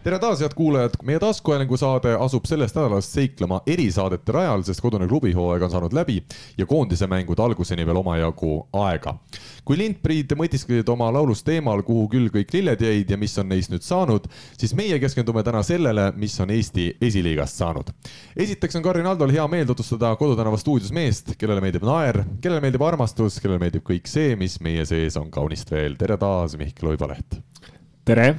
tere taas, head kuulajad, meie taskuhäälingu saade asub sellest nädalast seiklema erisaadete rajal, sest kodune klubihooaeg on saanud läbi ja koondise mängud alguseni veel omajagu aega. kui Lindpriid mõtisklesid oma laulus teemal, kuhu küll kõik lilled jäid ja mis on neist nüüd saanud, siis meie keskendume täna sellele, mis on Eesti esiliigast saanud. esiteks on Karin Aldol hea meel tutvustada Kodutänava stuudios meest, kellele meeldib naer, kellele meeldib armastus, kellele meeldib kõik see, mis meie sees on kaunist veel. tere taas, Mihkel Oibaleht. tere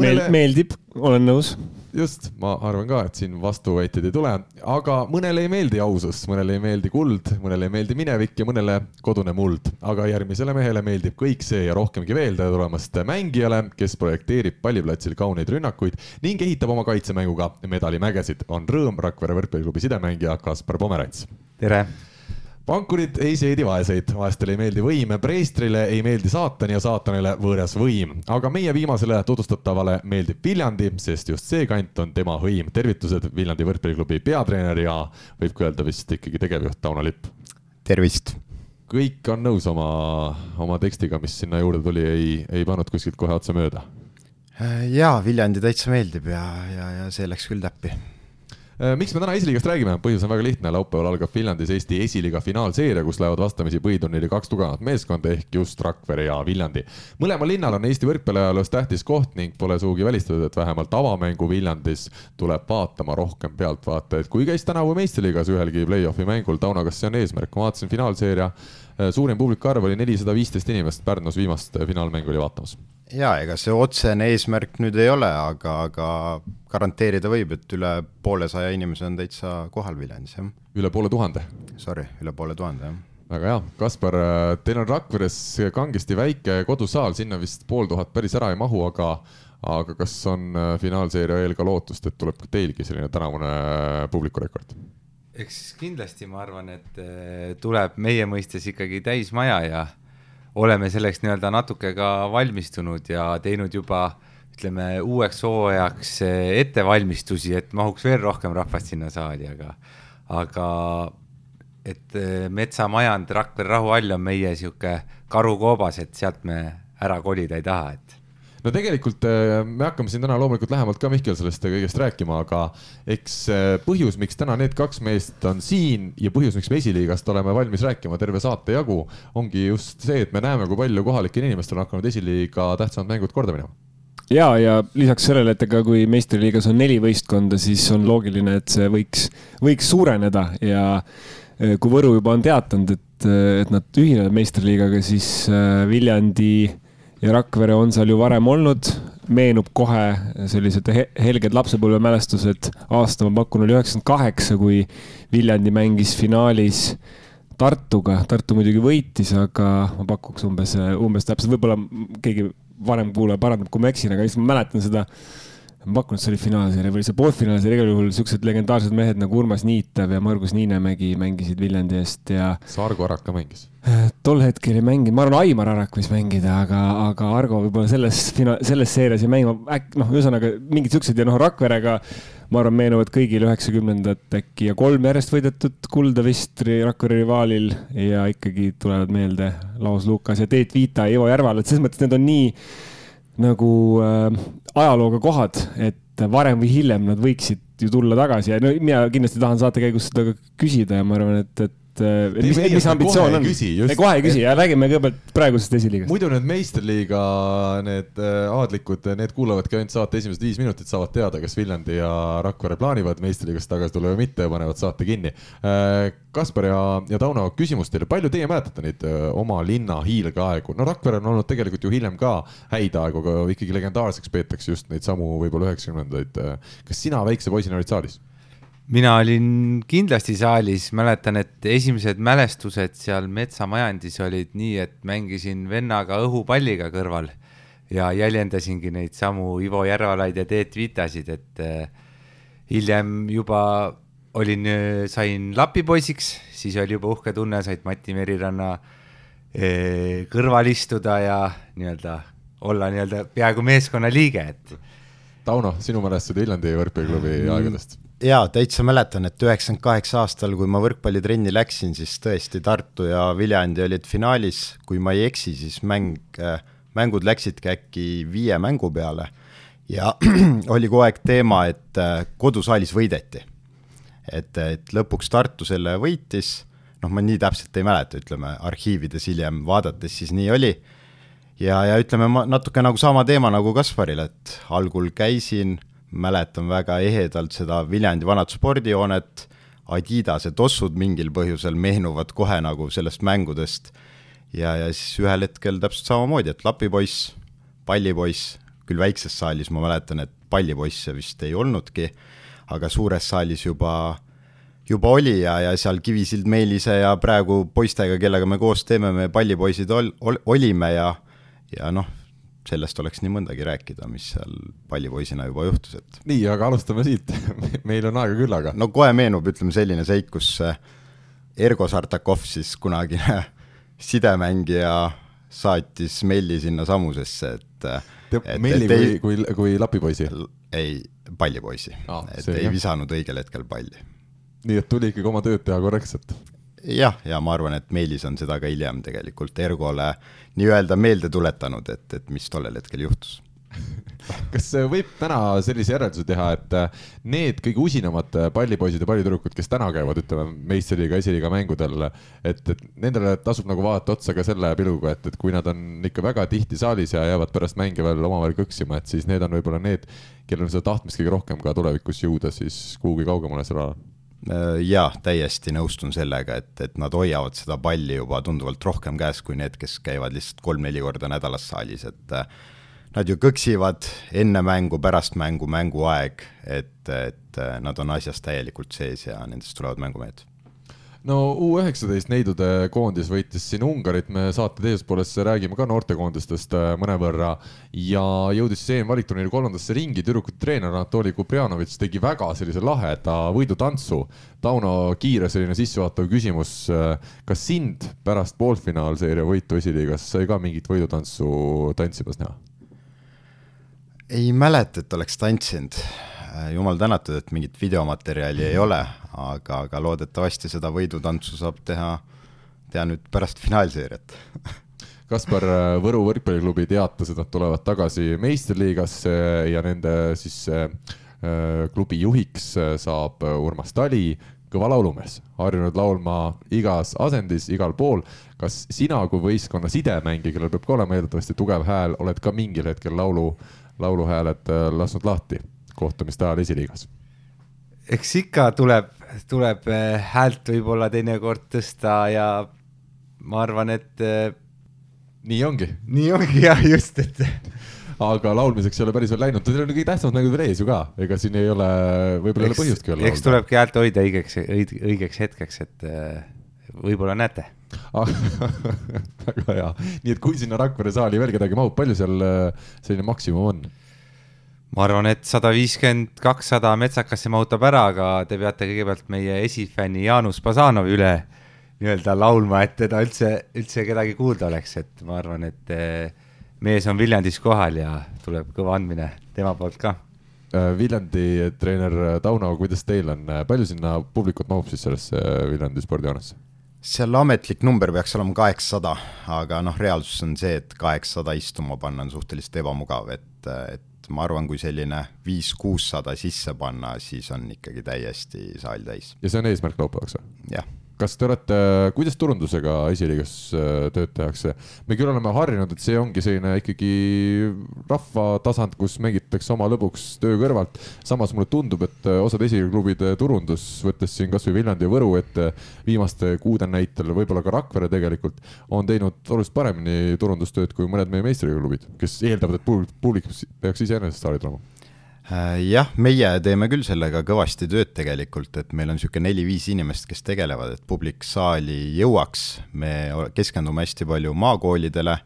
Meel, meeldib, olen nõus. just, ma arvan ka, et siin vastuväiteid ei tule, aga mõnele ei meeldi ausus, mõnele ei meeldi kuld, mõnele ei meeldi minevik ja mõnele kodune muld. aga järgmisele mehele meeldib kõik see ja rohkemgi veel. tere tulemast mängijale, kes projekteerib palliplatsil kauneid rünnakuid ning ehitab oma kaitsemänguga medalimägesid. on rõõm Rakvere võrkpalliklubi sidemängija Kaspar Pomerants. tere pankurid ei seedi vaeseid, vaestele ei meeldi võim, preestrile ei meeldi saatan ja saatanile võõras võim. aga meie viimasele tutvustatavale meeldib Viljandi, sest just see kant on tema hõim. tervitused Viljandi võrkpalliklubi peatreener ja võib ka öelda vist ikkagi tegevjuht Tauno Lipp. tervist. kõik on nõus oma, oma tekstiga, mis sinna juurde tuli, ei, ei pannud kuskilt kohe otsa mööda? jaa, Viljandi täitsa meeldib ja, ja, ja see läks küll täppi miks me täna esiliigast räägime, põhjus on väga lihtne, laupäeval algab Viljandis Eesti esiliiga finaalseeria, kus lähevad vastamisi põhiturniiri kaks tugevat meeskonda ehk just Rakvere ja Viljandi. mõlemal linnal on Eesti võrkpalliajaloos tähtis koht ning pole sugugi välistatud, et vähemalt avamängu Viljandis tuleb vaatama rohkem pealtvaatajaid, kui käis tänavu meistriliigas ühelgi play-off'i mängul. Tauno, kas see on eesmärk? ma vaatasin finaalseeria Äh, suurim publiku arv oli nelisada viisteist inimest Pärnus viimast äh, finaalmängu oli vaatamas. ja ega see otsene eesmärk nüüd ei ole, aga, aga garanteerida võib, et üle poolesaja inimese on täitsa kohal Viljandis, jah. üle poole tuhande? Sorry, üle poole tuhande, jah väga hea, Kaspar, äh, teil on Rakveres kangesti väike kodusaal, sinna vist pool tuhat päris ära ei mahu, aga aga kas on finaalseeria eel ka lootust, et tuleb teilgi selline tänavune publikurekord? Eks kindlasti ma arvan, et eh, tuleb meie mõistes ikkagi täismaja ja oleme selleks nii-öelda natuke ka valmistunud ja teinud juba ütleme uueks hooajaks eh, ettevalmistusi, et mahuks veel rohkem rahvast sinna saali, aga, aga et eh, metsamajand Rakvere rahuhall on meie sihuke karukoobas, et sealt me ära kolida ei taha, et no tegelikult äh, me hakkame siin täna loomulikult lähemalt ka Mihkel sellest kõigest rääkima, aga eks äh, põhjus, miks täna need kaks meest on siin ja põhjus, miks me esiliigast oleme valmis rääkima terve saate jagu, ongi just see, et me näeme, kui palju kohalikel inimestel on hakanud esiliiga tähtsamad mängud korda minema. Ja, ja lisaks sellele, et ega kui meistriliigas on neli võistkonda, siis on loogiline, et see võiks, võiks suureneda ja äh, kui Võru juba on teatanud, et, et nad ühinevad meistriliigaga, siis Viljandi ja Rakvere on seal ju varem olnud, meenub kohe sellised helged lapsepõlvemälestused. aasta ma pakun, oli üheksakümmend kaheksa, kui Viljandi mängis finaalis Tartuga. Tartu muidugi võitis, aga ma pakuks umbes, umbes täpselt, võib-olla keegi vanem kuulaja parandab, kui ma eksin, aga lihtsalt ma mäletan seda ma pakun, et see oli finaalseeria või see poolfinaalseeria, igal juhul siuksed legendaarsed mehed nagu Urmas Niitav ja Margus Niinemägi mängisid Viljandi eest ja. Sargo Arak ka mängis? tol hetkel ei mänginud, ma arvan, Aimar Arak võis mängida, aga, aga Argo võib-olla selles fina-, selles seerias ei mängi, äkki noh, ühesõnaga mingid siuksed ja noh, Rakverega ma arvan, meenuvad kõigile üheksakümnendat äkki ja kolm järjest võidetud kulda vist Rakvere rivaalil ja ikkagi tulevad meelde Laos Lukas ja Teet Viita ja Ivo Järval, et selles mõttes need on nii nagu äh, ajalooga kohad, et varem või hiljem nad võiksid ju tulla tagasi. Ja no mina kindlasti tahan saate käigus seda küsida ja ma arvan, et, et et mis, mis ambitsioon on? kohe ei küsi ja räägime kõigepealt praegusest esiliigast. muidu need meistriliiga, need äh, aadlikud, need kuulavadki ainult saate esimesed viis minutit, saavad teada, kas Viljandi ja Rakvere plaanivad meistriliigast tagasi tulla või mitte ja panevad saate kinni. Äh, Kaspar ja, ja Tauno, küsimus teile, palju teie mäletate neid äh, oma linna hiilgeaegu? no Rakvere on olnud tegelikult ju hiljem ka häid aegu, aga ikkagi legendaarseks peetakse just neid samu võib-olla üheksakümnendaid. kas sina väikse poisina olid saalis? Mina olin kindlasti saalis, mäletan, et esimesed mälestused seal metsamajandis olid nii, et mängisin vennaga õhupalliga kõrval ja jäljendasingi neid samu Ivo Järvalaid ja Teet Vitasid, et äh, hiljem juba olin, sain lapipoisiks, siis oli juba uhke tunne, said Mati Meriranna äh, kõrval istuda ja nii-öelda olla nii-öelda peaaegu meeskonna liige, et Tauno, sinu mälestused Viljandi võrkpalliklubi Mm. aegadest? Jaa, täitsa mäletan, et üheksakümmend kaheksa aastal, kui ma võrkpallitrenni läksin, siis tõesti Tartu ja Viljandi olid finaalis, kui ma ei eksi, siis mäng, mängud läksidki äkki viie mängu peale. Ja oli kogu aeg teema, et äh, kodusaalis võideti. et, et lõpuks Tartu selle võitis, noh, ma nii täpselt ei mäleta, ütleme arhiivides hiljem vaadates siis nii oli, ja, ja ütleme, ma natuke nagu sama teema nagu Kasparil, et algul käisin mäletan väga ehedalt seda Viljandi vanat spordihoonet, Adidase tossud mingil põhjusel meenuvad kohe nagu sellest mängudest. Ja, ja siis ühel hetkel täpselt samamoodi, et lapipoiss, pallipoiss, küll väikses saalis ma mäletan, et pallipoisse vist ei olnudki, aga suures saalis juba, juba oli ja, ja seal Kivisild Meelise ja praegu poistega, kellega me koos teeme, me pallipoisid ol, ol, olime ja, ja noh, sellest oleks nii mõndagi rääkida, mis seal pallipoisina juba juhtus, et nii, aga alustame siit meil on aega küll, aga. no kohe meenub, ütleme selline seik, kus äh, Ergo Sartakov siis kunagine sidemängija saatis Melli sinna samusesse, et äh, Melli kui, kui, kui lapipoisi? ei, pallipoisi ah,, et ei jah. visanud õigel hetkel palli. nii et tuli ikkagi oma tööd teha korrektselt? Jah, ja ma arvan, et Meelis on seda ka hiljem tegelikult Ergole nii-öelda meelde tuletanud, et, et mis tollel hetkel juhtus. Kas võib täna sellise järelduse teha, et need kõige usinamad pallipoisid ja pallitüdrukud, kes täna käivad, ütleme, meistriliiga, esiliiga mängudel, et, et nendele tasub nagu vaadata otsa ka selle pilguga, et, et kui nad on ikka väga tihti saalis ja jäävad pärast mänge veel omavahel kõksima, et siis need on võib-olla need, kellel on seda tahtmist kõige rohkem ka tulevikus jõuda siis kuhugi kaugemale seal alal jaa, täiesti nõustun sellega, et, et nad hoiavad seda palli juba tunduvalt rohkem käes kui need, kes käivad lihtsalt kolm-neli korda nädalas saalis, et nad ju kõksivad enne mängu, pärast mängu, mänguaeg, et, et nad on asjas täielikult sees ja nendest tulevad mängumehed no U19 neidude koondis võitis siin Ungarit, me saate teises pooles räägime ka noortekoondistest mõnevõrra ja jõudis siis EM-valikturniiri kolmandasse ringi, tüdrukute treener Anatoli Kuprjanovitš tegi väga sellise laheda võidutantsu. Tauno, kiire selline sissejuhatav küsimus, kas sind pärast poolfinaalseeria võitu esiliigas sai ka mingit võidutantsu tantsimas näha? ei mäleta, et oleks tantsinud jumal tänatud, et mingit videomaterjali ei ole, aga, aga loodetavasti seda võidutantsu saab teha, teha nüüd pärast finaalseeriat. Kaspar, Võru võrkpalliklubi teatas, et nad tulevad tagasi meistriliigasse ja nende siis äh, klubi juhiks saab Urmas Tali, kõva laulumees, harjunud laulma igas asendis, igal pool. kas sina kui võistkonna sidemängija, kellel peab ka olema eeldatavasti tugev hääl, oled ka mingil hetkel laulu, lauluhääled lasknud lahti kohtumiste ajal esiliigas? eks ikka tuleb, tuleb häält võib-olla teinekord tõsta ja ma arvan, et nii ongi. nii ongi jah, just, et aga laulmiseks ei ole päris veel läinud, teil on kõige tähtsamad mängud veel ees ju ka, ega siin ei ole, võib-olla ei ole põhjustki veel eks tulebki häält hoida õigeks, õigeks hetkeks, et võib-olla näete väga hea, nii et kui sinna Rakvere saali veel kedagi mahub, palju seal selline maksimum on? Ma arvan, et sada viiskümmend, kakssada metsakasse mahutab ära, aga te peate kõigepealt meie esifänni Jaanus Bazanovi üle nii-öelda laulma, et teda üldse, üldse kedagi kuulda oleks, et ma arvan, et mees on Viljandis kohal ja tuleb kõva andmine tema poolt ka. Viljandi treener Tauno, kuidas teil on, palju sinna publikut mahub siis sellesse Viljandi spordihoonesse? seal ametlik number peaks olema kaheksasada, aga noh, reaalsus on see, et kaheksasada istuma panna on suhteliselt ebamugav, et, et ma arvan, kui selline viis-kuussada sisse panna, siis on ikkagi täiesti saal täis. ja see on eesmärk laupäevaks või? jah kas te olete, kuidas turundusega esiliigas tööd tehakse? me küll oleme harjunud, et see ongi selline ikkagi rahvatasand, kus mängitakse oma lõbuks töö kõrvalt. samas mulle tundub, et osad esiliigaklubide turundus, võttes siin kasvõi Viljandi ja Võru ette viimaste kuude näitel, võib-olla ka Rakvere tegelikult, on teinud oluliselt paremini turundustööd kui mõned meie meistriliigaklubid, kes eeldavad, et publik peaks iseenesest saali tulema Äh, jah, meie teeme küll sellega kõvasti tööd tegelikult, et meil on niisugune neli-viis inimest, kes tegelevad, et publik saali jõuaks, me keskendume hästi palju maakoolidele,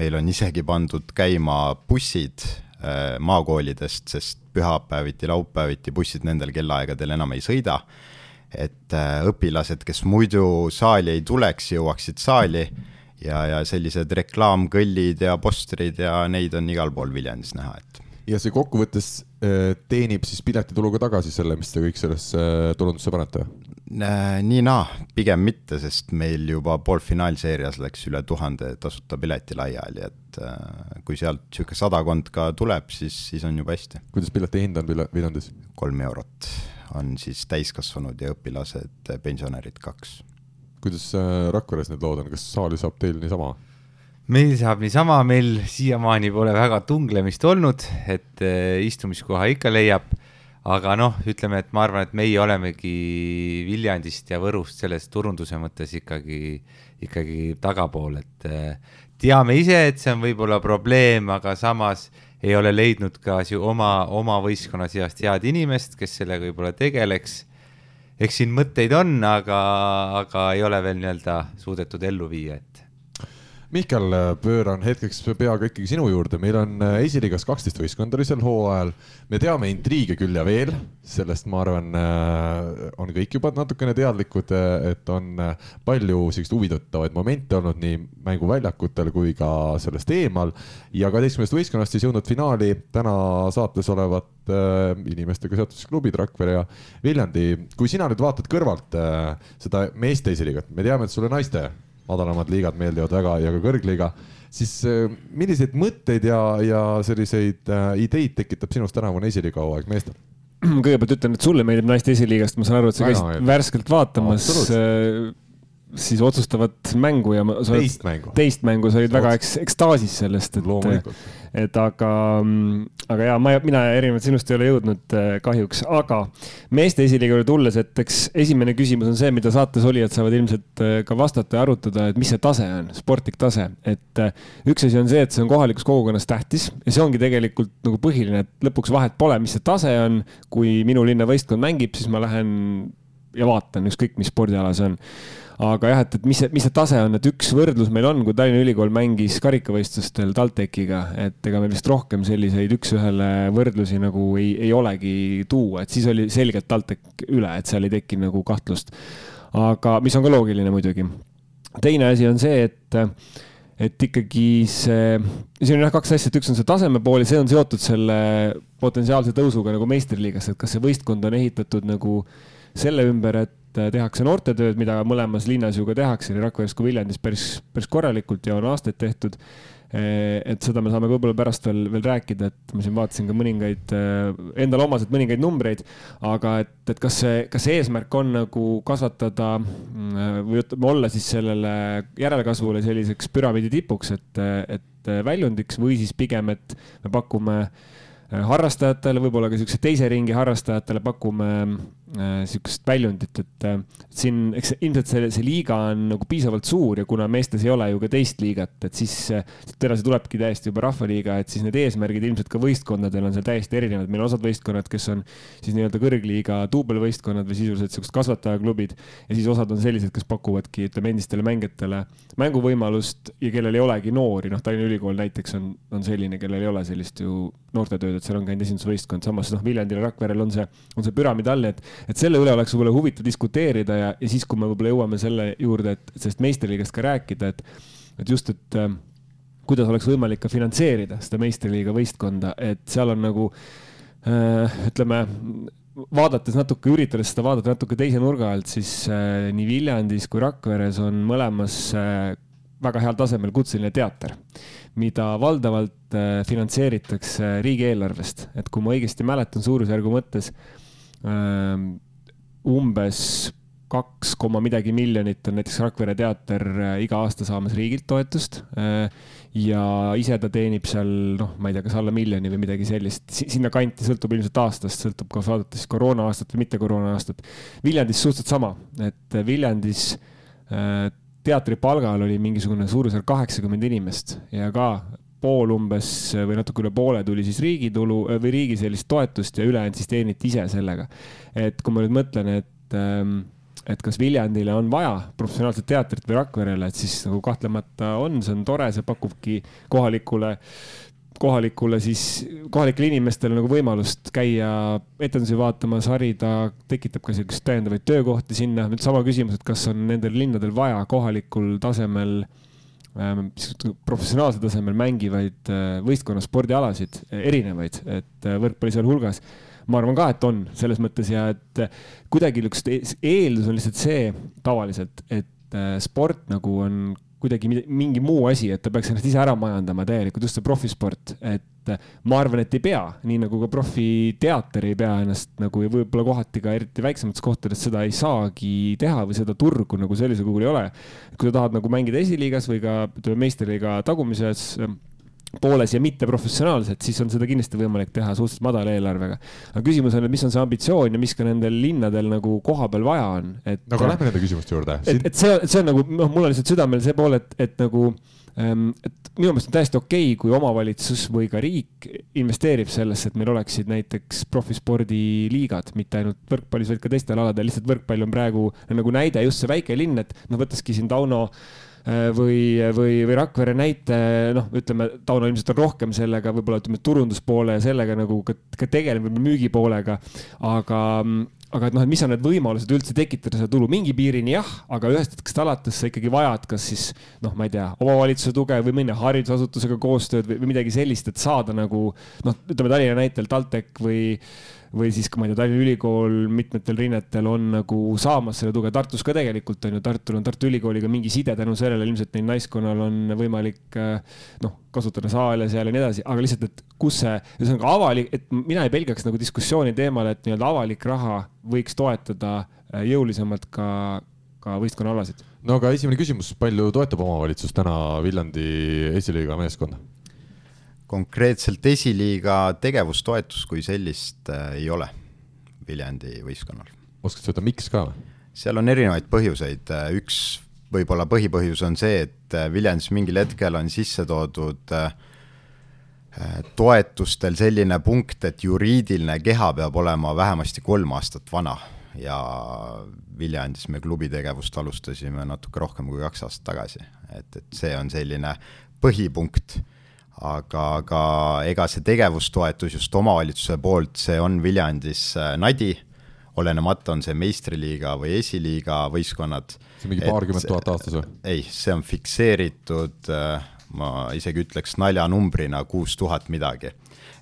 meil on isegi pandud käima bussid äh, maakoolidest, sest pühapäeviti, laupäeviti bussid nendel kellaaegadel enam ei sõida, et äh, õpilased, kes muidu saali ei tuleks, jõuaksid saali ja, ja sellised reklaamkõllid ja postrid ja neid on igal pool Viljandis näha, et ja see kokkuvõttes teenib siis piletituluga tagasi selle, mis te kõik sellesse turundusse panete? nii-naa, pigem mitte, sest meil juba poolfinaalseerias läks üle tuhande tasuta pileti laiali, et äh, kui sealt niisugune sadakond ka tuleb, siis, siis on juba hästi. kuidas pileti hind on Viljandis? kolm eurot on siis täiskasvanud ja õpilased, pensionärid kaks. kuidas äh, Rakveres need lood on, kas saali saab teil niisama? Meil saab niisama, meil siiamaani pole väga tunglemist olnud, et äh, istumiskoha ikka leiab. aga noh, ütleme, et ma arvan, et meie olemegi Viljandist ja Võrust selles turunduse mõttes ikkagi, ikkagi tagapool, et äh, teame ise, et see on võib-olla probleem, aga samas ei ole leidnud ka oma, oma võistkonna seast head inimest, kes sellega võib-olla tegeleks eks siin mõtteid on, aga, aga ei ole veel nii-öelda suudetud ellu viia, et Mihkel, pööran hetkeks peaga ikkagi sinu juurde, meil on äh, esiliigas kaksteist võistkonda sel hooajal. me teame intriige küll ja veel, sellest ma arvan, äh, on kõik juba natukene teadlikud, äh, et on palju selliseid huvitavaid momente olnud nii mänguväljakutel kui ka sellest eemal. ja kaheteistkümnest võistkonnast siis jõudnud finaali täna saates olevat inimestega seotud siis klubid Rakvere ja Viljandi. kui sina nüüd vaatad kõrvalt seda meeste esiliigat, me teame, et sulle naiste madalamad liigad meeldivad väga ja ka kõrgliiga, siis äh, milliseid mõtteid ja, ja selliseid äh, ideid tekitab sinust tänavune esiliiga hooaeg meestel? kõigepealt ütlen, et sulle meeldib naiste esiliigast, ma saan aru, et sa käisid värskelt vaatamas äh, siis otsustavat mängu ja teist mängu, teist mängu, sa olid väga eks, ekstaasis sellest, et, et aga, aga ja ma, mina erinevalt sinust ei ole jõudnud äh, kahjuks, aga meeste esiliiga juurde tulles, et eks esimene küsimus on see, mida saates olijad saavad ilmselt äh, ka vastata ja arutada, et mis see tase on, sportlik tase, et äh, üks asi on see, et see on kohalikus kogukonnas tähtis ja see ongi tegelikult nagu põhiline, et lõpuks vahet pole, mis see tase on, kui minu linna võistkond mängib, siis ma lähen ja vaatan, ükskõik mis spordiala see on aga jah, et, et mis see, mis see tase on, et üks võrdlus meil on, kui Tallinna Ülikool mängis karikavõistlustel TalTechiga, et ega meil vist rohkem selliseid üks-ühele võrdlusi nagu ei, ei olegi tuua, et siis oli selgelt TalTech üle, et seal ei teki nagu kahtlust. aga mis on ka loogiline muidugi. teine asi on see, et et ikkagi see, siin on jah kaks asja, et üks on see taseme pool ja see on seotud selle potentsiaalse tõusuga nagu meistriliigas, et kas see võistkond on ehitatud nagu selle ümber, et tehakse noortetööd, mida mõlemas linnas ju ka tehakse, nii Rakveres kui Viljandis päris, päris korralikult ja on aastaid tehtud. Äh, et seda me saame võib-olla pärast veel, veel rääkida, et ma siin vaatasin ka mõningaid äh, endale omaselt mõningaid numbreid, aga et, et kas see, kas see eesmärk on nagu kasvatada või ütleme, olla siis sellele järelkasvule selliseks püramiidi tipuks, et, et väljundiks või siis pigem, et me pakume harrastajatele, võib-olla ka siukse teise ringi harrastajatele pakume äh, väljundit, et äh, siin, eks ilmselt see, see liiga on nagu piisavalt suur ja kuna meestes ei ole ju ka teist liigat, et siis edasi tulebki täiesti juba rahvaliiga, et siis need eesmärgid ilmselt ka võistkondadel on seal täiesti erinevad. meil on osad võistkonnad, kes on siis nii-öelda kõrgliiga duubelvõistkonnad või sisuliselt siuksed kasvatajaklubid ja siis osad on sellised, kes pakuvadki, ütleme endistele mängijatele mänguvõimalust ja kellel ei olegi noori, noh, Tallinna Ülikool näiteks on, on selline, kellel ei ole sellist ju noortetööd, et seal on käinud esindusvõistkond, samas noh, Viljandil ja Rakverel on see, on see püramiid all, et et selle üle oleks võib-olla huvitav diskuteerida ja, ja siis, kui me võib-olla jõuame selle juurde, et sellest meistriliigast ka rääkida, et, et just, et äh, kuidas oleks võimalik ka finantseerida seda meistriliiga võistkonda, et seal on nagu äh, ütleme, vaadates natuke, üritades seda vaadata natuke teise nurga alt, siis äh, nii Viljandis kui Rakveres on mõlemas äh, väga heal tasemel kutseline teater, mida valdavalt äh, finantseeritakse riigieelarvest, et kui ma õigesti mäletan suurusjärgu mõttes Ehm, umbes kaks koma midagi miljonit on näiteks Rakvere teater äh, iga aasta saamas riigilt toetust. Äh, ja ise ta teenib seal noh, ma ei tea, kas alla miljoni või midagi sellist, sinnakanti, sõltub ilmselt aastast, sõltub ka vaadates koroona aastat või mitte koroona aastat. Viljandis suhteliselt sama, et Viljandis teatri palgal oli mingisugune suurusjärk kaheksakümmend inimest ja ka pool umbes või natuke üle poole tuli siis riigi tulu või riigi sellist toetust ja ülejäänud siis teeniti ise sellega. et kui ma nüüd mõtlen, et, ähm, et kas Viljandile on vaja professionaalset teatrit või Rakverele, et siis nagu kahtlemata on, see on tore, see pakubki kohalikule kohalikule siis, kohalikele inimestele nagu võimalust käia etendusi vaatamas, harida, tekitab ka siukest täiendavaid töökohti sinna. nüüd sama küsimus, et kas on nendel linnadel vaja kohalikul tasemel ähm, professionaalsel tasemel mängivaid äh, võistkonna spordialasid, erinevaid, et võrkpalli sealhulgas ma arvan ka, et on selles mõttes ja et kuidagi niisugust eeldus on lihtsalt see tavaliselt, et sport nagu on kuidagi mingi muu asi, et ta peaks ennast ise ära majandama täielikult, just see profisport, et ma arvan, et ei pea, nii nagu ka profiteater ei pea ennast nagu ja võib-olla kohati ka eriti väiksemates kohtades seda ei saagi teha või seda turgu nagu sellisel kujul ei ole. kui sa tahad nagu mängida esiliigas või ka ütleme meistriliiga tagumises pooles ja mitte professionaalselt, siis on seda kindlasti võimalik teha suhteliselt madala eelarvega. aga küsimus on, et mis on see ambitsioon ja mis ka nendel linnadel nagu kohapeal vaja on, et. no aga lähme nende küsimuste juurde. et, et see, see on nagu, noh, mul on lihtsalt südamel see pool, et, et nagu ähm, et minu meelest on täiesti okei okay,, kui omavalitsus või ka riik investeerib sellesse, et meil oleksid näiteks profispordiliigad, mitte ainult võrkpallis, vaid ka teistel aladel, lihtsalt võrkpall on praegu nagu näide, just see väike linn, et noh, võtaski siin Tauno Äh, või, või, või Rakvere näite, noh, ütleme, Tauno ilmselt on rohkem sellega võib-olla ütleme turunduspoole ja sellega nagu ka, ka tegeleb võib-olla müügipoolega. aga, aga et noh, et mis on need võimalused üldse tekitada seda tulu, mingi piirini jah, aga ühest hetkest alates sa ikkagi vajad, kas siis noh, ma ei tea, omavalitsuse tuge või mõne haridusasutusega koostööd või, või midagi sellist, et saada nagu noh, ütleme Tallinna näitel TalTech või või siis, kui ma ei tea, Tallinna Ülikool mitmetel rinnetel on nagu saamas selle tuge, Tartus ka tegelikult on ju, Tartul on Tartu Ülikooliga mingi side tänu sellele, ilmselt neil naiskonnal on võimalik eh, noh, kasutada saale seal ja nii edasi, aga lihtsalt, et kus see, ühesõnaga avalik, et mina ei pelgaks nagu diskussiooni teemal, et nii-öelda avalik raha võiks toetada eh, jõulisemalt ka, ka võistkonnaalasid. no aga esimene küsimus, palju toetab omavalitsus täna Viljandi esiliiga meeskonda? Konkreetselt esiliiga tegevustoetust kui sellist äh, ei ole Viljandi võistkonnal. oskad sa öelda, miks ka? seal on erinevaid põhjuseid, äh, üks võib-olla põhipõhjus on see, et äh, Viljandis mingil hetkel on sisse toodud toetustel selline punkt, et juriidiline keha peab olema vähemasti kolm aastat vana ja Viljandis me klubi tegevust alustasime natuke rohkem kui kaks aastat tagasi, et, et see on selline põhipunkt aga, aga ega see tegevustoetus just omavalitsuse poolt, see on Viljandis äh, nadi, olenemata, on see meistriliiga või esiliiga võistkonnad. see on mingi paarkümmend tuhat aastas või? ei, see on fikseeritud, äh, ma isegi ütleks naljanumbrina kuus tuhat midagi.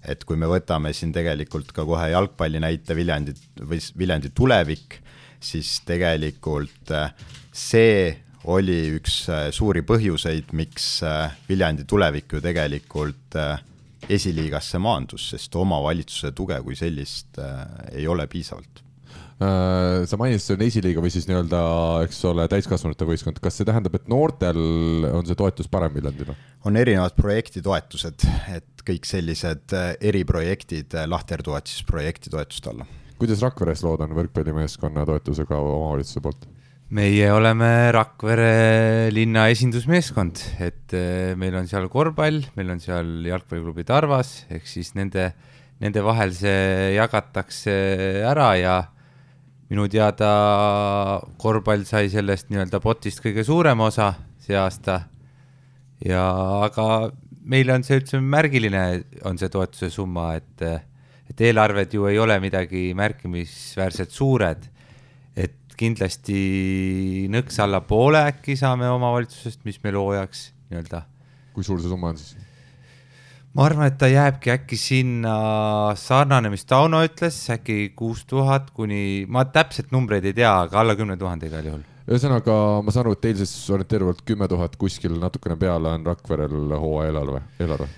et kui me võtame siin tegelikult ka kohe jalgpalli näite Viljandi või Viljandi tulevik, siis tegelikult äh, see oli üks äh, suuri põhjuseid, miks äh, Viljandi tulevik ju tegelikult äh, esiliigasse maandus, sest omavalitsuse tuge kui sellist ei ole piisavalt sa mainisid, see on esiliiga või siis nii-öelda, eks ole, täiskasvanute võistkond, kas see tähendab, et noortel on see toetus parem Viljandil? on erinevad projektitoetused, et kõik sellised eriprojektid lahterduvad siis projektitoetuste alla. kuidas Rakveres lood on võrkpallimeeskonna toetusega omavalitsuse poolt? Meie oleme Rakvere linna esindusmeeskond, et eh, meil on seal korvpall, meil on seal jalgpalliklubi Tarvas, ehk siis nende, nende vahel see jagatakse ära ja minu teada korvpall sai sellest nii-öelda potist kõige suurema osa see aasta. ja aga meile on see üldse märgiline, on see toetuse summa, et, et eelarved ju ei ole midagi märkimisväärselt suured et kindlasti nõks allapoole äkki saame omavalitsusest, mis meil hooajaks nii-öelda. kui suur see summa on siis? ma arvan, et ta jääbki äkki sinna sarnane, mis Tauno ütles, äkki kuus tuhat kuni, ma täpselt numbreid ei tea, aga alla kümne tuhande igal juhul. ühesõnaga, ma saan aru, et teil siis orienteeruvalt kümme tuhat kuskil natukene peale on Rakverel hooaja eelarve, eelarve?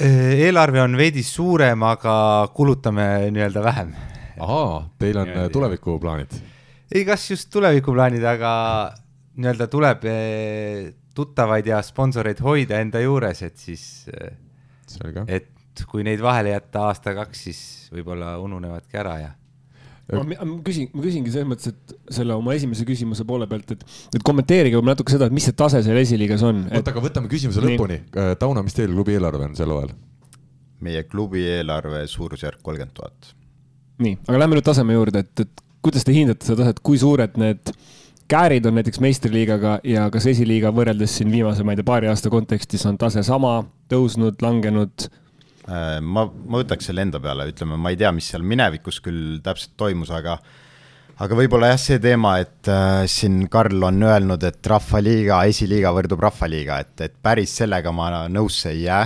eelarve on veidi suurem, aga kulutame nii-öelda vähem. ahaa, teil on tulevikuplaanid ei, kas just tulevikuplaanid, aga nii-öelda tuleb eh, tuttavaid ja sponsoreid hoida enda juures, et siis, eh, et kui neid vahele jätta aasta-kaks, siis võib-olla ununevadki ära ja ma, ma küsin, ma küsingi selles mõttes, et selle oma esimese küsimuse poole pealt, et, et kommenteerige võib-olla natuke seda, et mis see tase seal esiliigas on et.... oota, aga võtame küsimuse nii. lõpuni. Äh, Tauno, mis teil klubi eelarve on sel hooajal? meie klubi eelarve suurusjärk kolmkümmend tuhat. nii, aga lähme nüüd taseme juurde, et, et kuidas te hindate seda taset, kui suured need käärid on näiteks meistriliigaga ja kas esiliiga võrreldes siin viimase, ma ei tea, paari aasta kontekstis on tase sama, tõusnud, langenud? Äh, ma, ma võtaks selle enda peale, ütleme, ma ei tea, mis seal minevikus küll täpselt toimus, aga aga võib-olla jah, see teema, et äh, siin Karl on öelnud, et Rahvaliiga, esiliiga võrdub Rahvaliiga, et, et päris sellega ma nõusse ei jää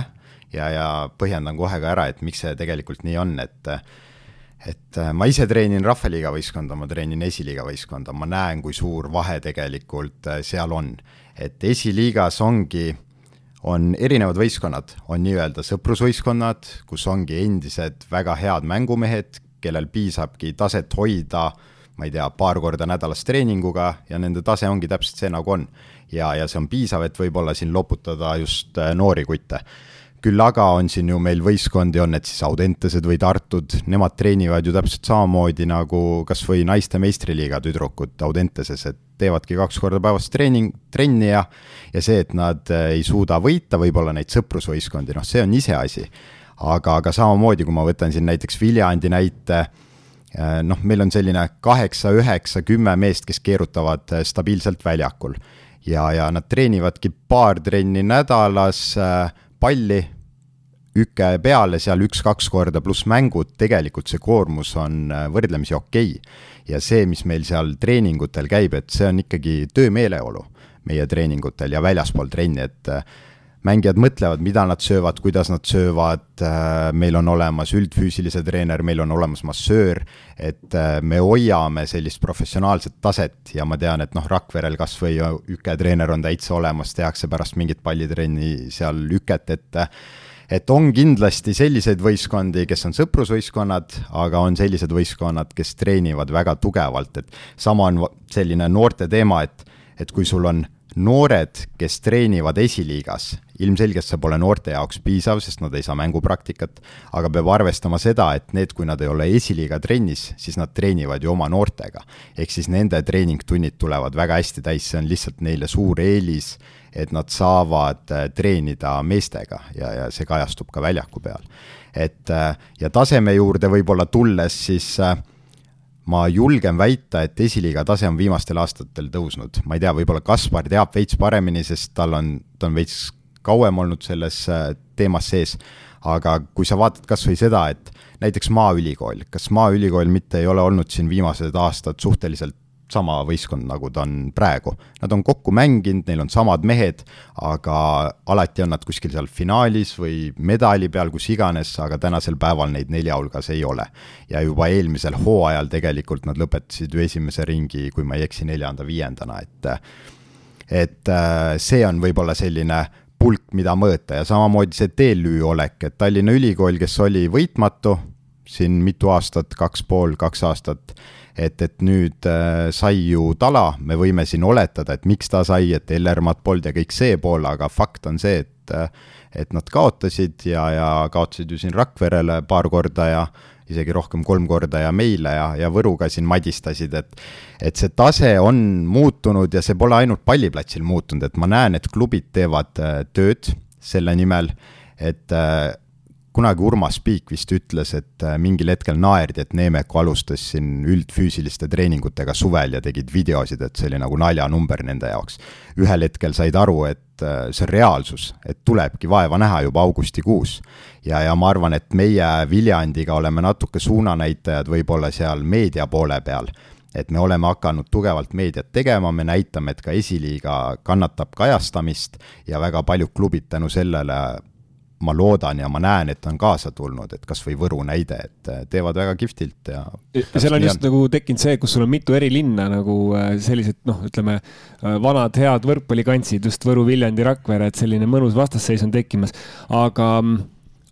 ja, ja põhjendan kohe ka ära, et miks see tegelikult nii on, et et äh, ma ise treenin Rahvaliiga võistkonda, ma treenin esiliiga võistkonda, ma näen, kui suur vahe tegelikult äh, seal on. et esiliigas ongi, on erinevad võistkonnad, on nii-öelda sõprusvõistkonnad, kus ongi endised väga head mängumehed, kellel piisabki taset hoida, ma ei tea, paar korda nädalas treeninguga ja nende tase ongi täpselt see, nagu on. ja, ja see on piisav, et võib-olla siin loputada just äh, noori kutte küll aga on siin ju meil võistkondi, on need siis Audentesed või Tartud, nemad treenivad ju täpselt samamoodi nagu kas või naiste meistriliiga tüdrukud Audenteses, et teevadki kaks korda päevas treening, trenni ja ja see, et nad äh, ei suuda võita võib-olla neid sõprusvõistkondi, noh, see on iseasi. aga, aga samamoodi, kui ma võtan siin näiteks Viljandi näite, äh, noh, meil on selline kaheksa, üheksa, kümme meest, kes keerutavad äh, stabiilselt väljakul ja, ja nad treenivadki paar trenni nädalas palli, üke peale seal üks-kaks korda pluss mängud, tegelikult see koormus on äh, võrdlemisi okei. Okay.. ja see, mis meil seal treeningutel käib, et see on ikkagi töömeeleolu meie treeningutel ja väljaspool trenni, et äh, mängijad mõtlevad, mida nad söövad, kuidas nad söövad, äh, meil on olemas üldfüüsilise treener, meil on olemas massöör, et me hoiame sellist professionaalset taset ja ma tean, et noh, Rakverel kas või üketreener on täitsa olemas, tehakse pärast mingit pallitrenni seal üket, et et on kindlasti selliseid võistkondi, kes on sõprusvõistkonnad, aga on sellised võistkonnad, kes treenivad väga tugevalt, et sama on selline noorte teema, et, et kui sul on noored, kes treenivad esiliigas, ilmselgelt see pole noorte jaoks piisav, sest nad ei saa mängupraktikat, aga peab arvestama seda, et need, kui nad ei ole esiliiga trennis, siis nad treenivad ju oma noortega. ehk siis nende treeningtunnid tulevad väga hästi täis, see on lihtsalt neile suur eelis et nad saavad äh, treenida meestega ja, ja see kajastub ka väljaku peal. et äh, ja taseme juurde võib-olla tulles, siis äh, ma julgen väita, et esiliiga tase on viimastel aastatel tõusnud, ma ei tea, võib-olla Kaspar teab veits paremini, sest tal on, ta on veits kauem olnud selles teemas sees, aga kui sa vaatad kas või seda, et näiteks Maaülikool, kas Maaülikool mitte ei ole olnud siin viimased aastad suhteliselt sama võistkond, nagu ta on praegu. Nad on kokku mänginud, neil on samad mehed, aga alati on nad kuskil seal finaalis või medali peal, kus iganes, aga tänasel päeval neid nelja hulgas ei ole. ja juba eelmisel hooajal tegelikult nad lõpetasid ju esimese ringi, kui ma ei eksi, neljanda-viiendana, et et äh, see on võib-olla selline pulk, mida mõõta. Ja samamoodi see TLÜ olek, et Tallinna Ülikool, kes oli võitmatu siin mitu aastat, kaks pool, kaks aastat et, et nüüd äh, sai ju tala, me võime siin oletada, et miks ta sai, et Ellermaad polnud ja kõik see pool, aga fakt on see, et äh, et nad kaotasid ja, ja kaotasid ju siin Rakverele paar korda ja isegi rohkem kolm korda ja meile ja, ja Võruga siin madistasid, et et see tase on muutunud ja see pole ainult palliplatsil muutunud, et ma näen, et klubid teevad äh, tööd selle nimel, et äh, kunagi Urmas Piik vist ütles, et äh, mingil hetkel naerdi, et Neemeku alustas siin üldfüüsiliste treeningutega suvel ja tegid videosid, et see oli nagu naljanumber nende jaoks. ühel hetkel said aru, et äh, see on reaalsus, et tulebki vaeva näha juba augustikuus. ja, ja ma arvan, et meie Viljandiga oleme natuke suunanäitajad võib-olla seal meedia poole peal et me oleme hakanud tugevalt meediat tegema, me näitame, et ka esiliiga kannatab kajastamist ja väga paljud klubid tänu sellele ma loodan ja ma näen, et on kaasa tulnud, et kas või Võru näide, et äh, teevad väga kihvtilt ja. ja seal on just on. nagu tekkinud see, kus sul on mitu eri linna nagu äh, sellised noh, ütleme äh, vanad head võrkpallikantsid, just Võru, Viljandi, Rakvere, et selline mõnus vastasseis on tekkimas, aga,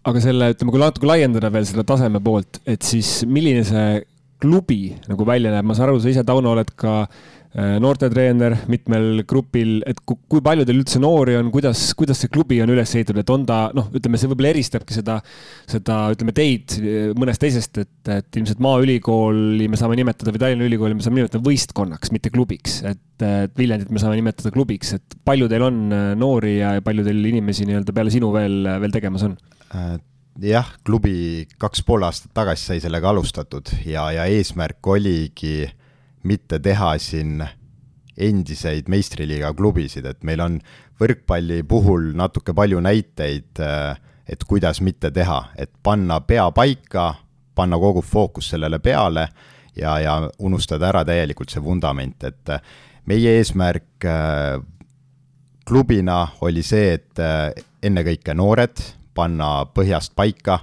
aga selle, ütleme, kui natuke laiendada veel selle taseme poolt, et siis milline see klubi nagu välja näeb, ma saan aru, sa ise, Tauno, oled ka Äh, noortetreener mitmel grupil, et kui palju teil üldse noori on, kuidas, kuidas see klubi on üles ehitatud, et on ta noh, ütleme, see võib-olla eristabki seda, seda ütleme teid äh, mõnest teisest, et, et ilmselt Maaülikooli me saame nimetada või Tallinna Ülikooli me saame nimetada võistkonnaks, mitte klubiks, et, et Viljandit me saame nimetada klubiks, et palju teil on äh, noori ja palju teil inimesi nii-öelda peale sinu veel, veel tegemas on? jah, klubi kaks pool aastat tagasi sai sellega alustatud ja, ja eesmärk oligi äh, mitte teha siin endiseid meistriliiga klubisid, et meil on võrkpalli puhul natuke palju näiteid, et kuidas mitte teha, et panna pea paika, panna kogu fookus sellele peale ja, ja unustada ära täielikult see vundament, et äh, meie eesmärk äh, klubina oli see, et äh, ennekõike noored panna põhjast paika,